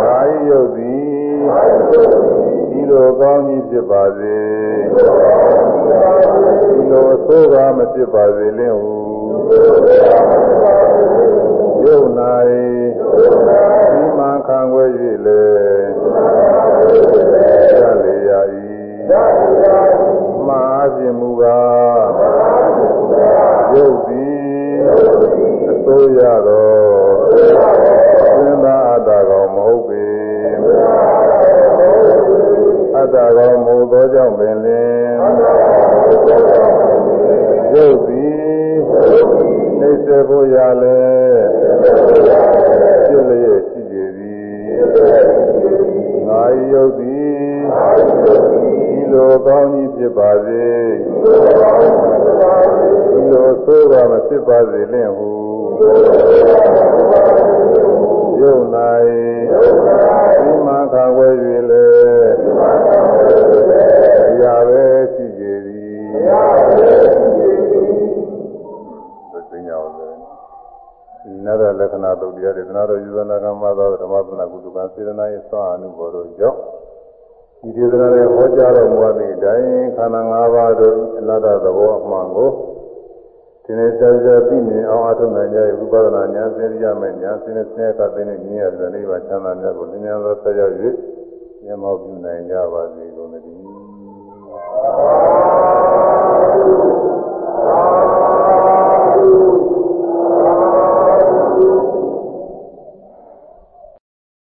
ငါဤရုပ်သည်ဒီလိုကောင်းကြီးဖြစ်ပါစေဒီလိုအဆိုးကားမဖြစ်ပါစေလင်းဟု ယုံ၌ဒီမှခံွယ်၍လေရလေရ၏မာခြင်းမူကားယုတ်သည်အစိုးရတော်သင်္သာအတ္တကောင်မဟုတ်ပေအတ္တကောင်မဟုတ်သောကြောင့်ပင်လင်ယုတ်သည် နှိစ္စဖို့ရလေပြည့်လျက်ရှိကြသည်ငါယုတ်သည်ဒီလိုကောင်းကြီးဖြစ်ပါစေဒီလိုဆိုးပါမဖြစ်ပါစေလင့်ဟုယုံ၌ဒီမှာခါဝဲ၍လေအ နရလက္ခဏာတုတ်တရားဒေသနာတော်ယူဇနာကမ္မသာဓမ္မသနာကုသကစေတနာ၏သာအနုဘောတို့ကြောင့်ဒီဒေသနာရဲ့ဟောကြားတော်မူသည့်အတိုင်းခန္ဓာ၅ပါးတို့အနတ္တသဘောအမှန်ကိုဒီနေ့ကြာကြာပြီးမြင်အောင်အထုံနိုင်ကြရဲ့ဝိပဿနာဉာဏ်သိရမယ်ဉာဏ်စင်းစင်းကသိနေဉာဏ်ရတဲ့နိဗ္ဗာန်ချမ်းသာမြတ်ကိုဉာဏ်သောဆက်ရောက်၍ဉာဏ်မောပြုနိုင်ကြပါစေကုန်သတည်း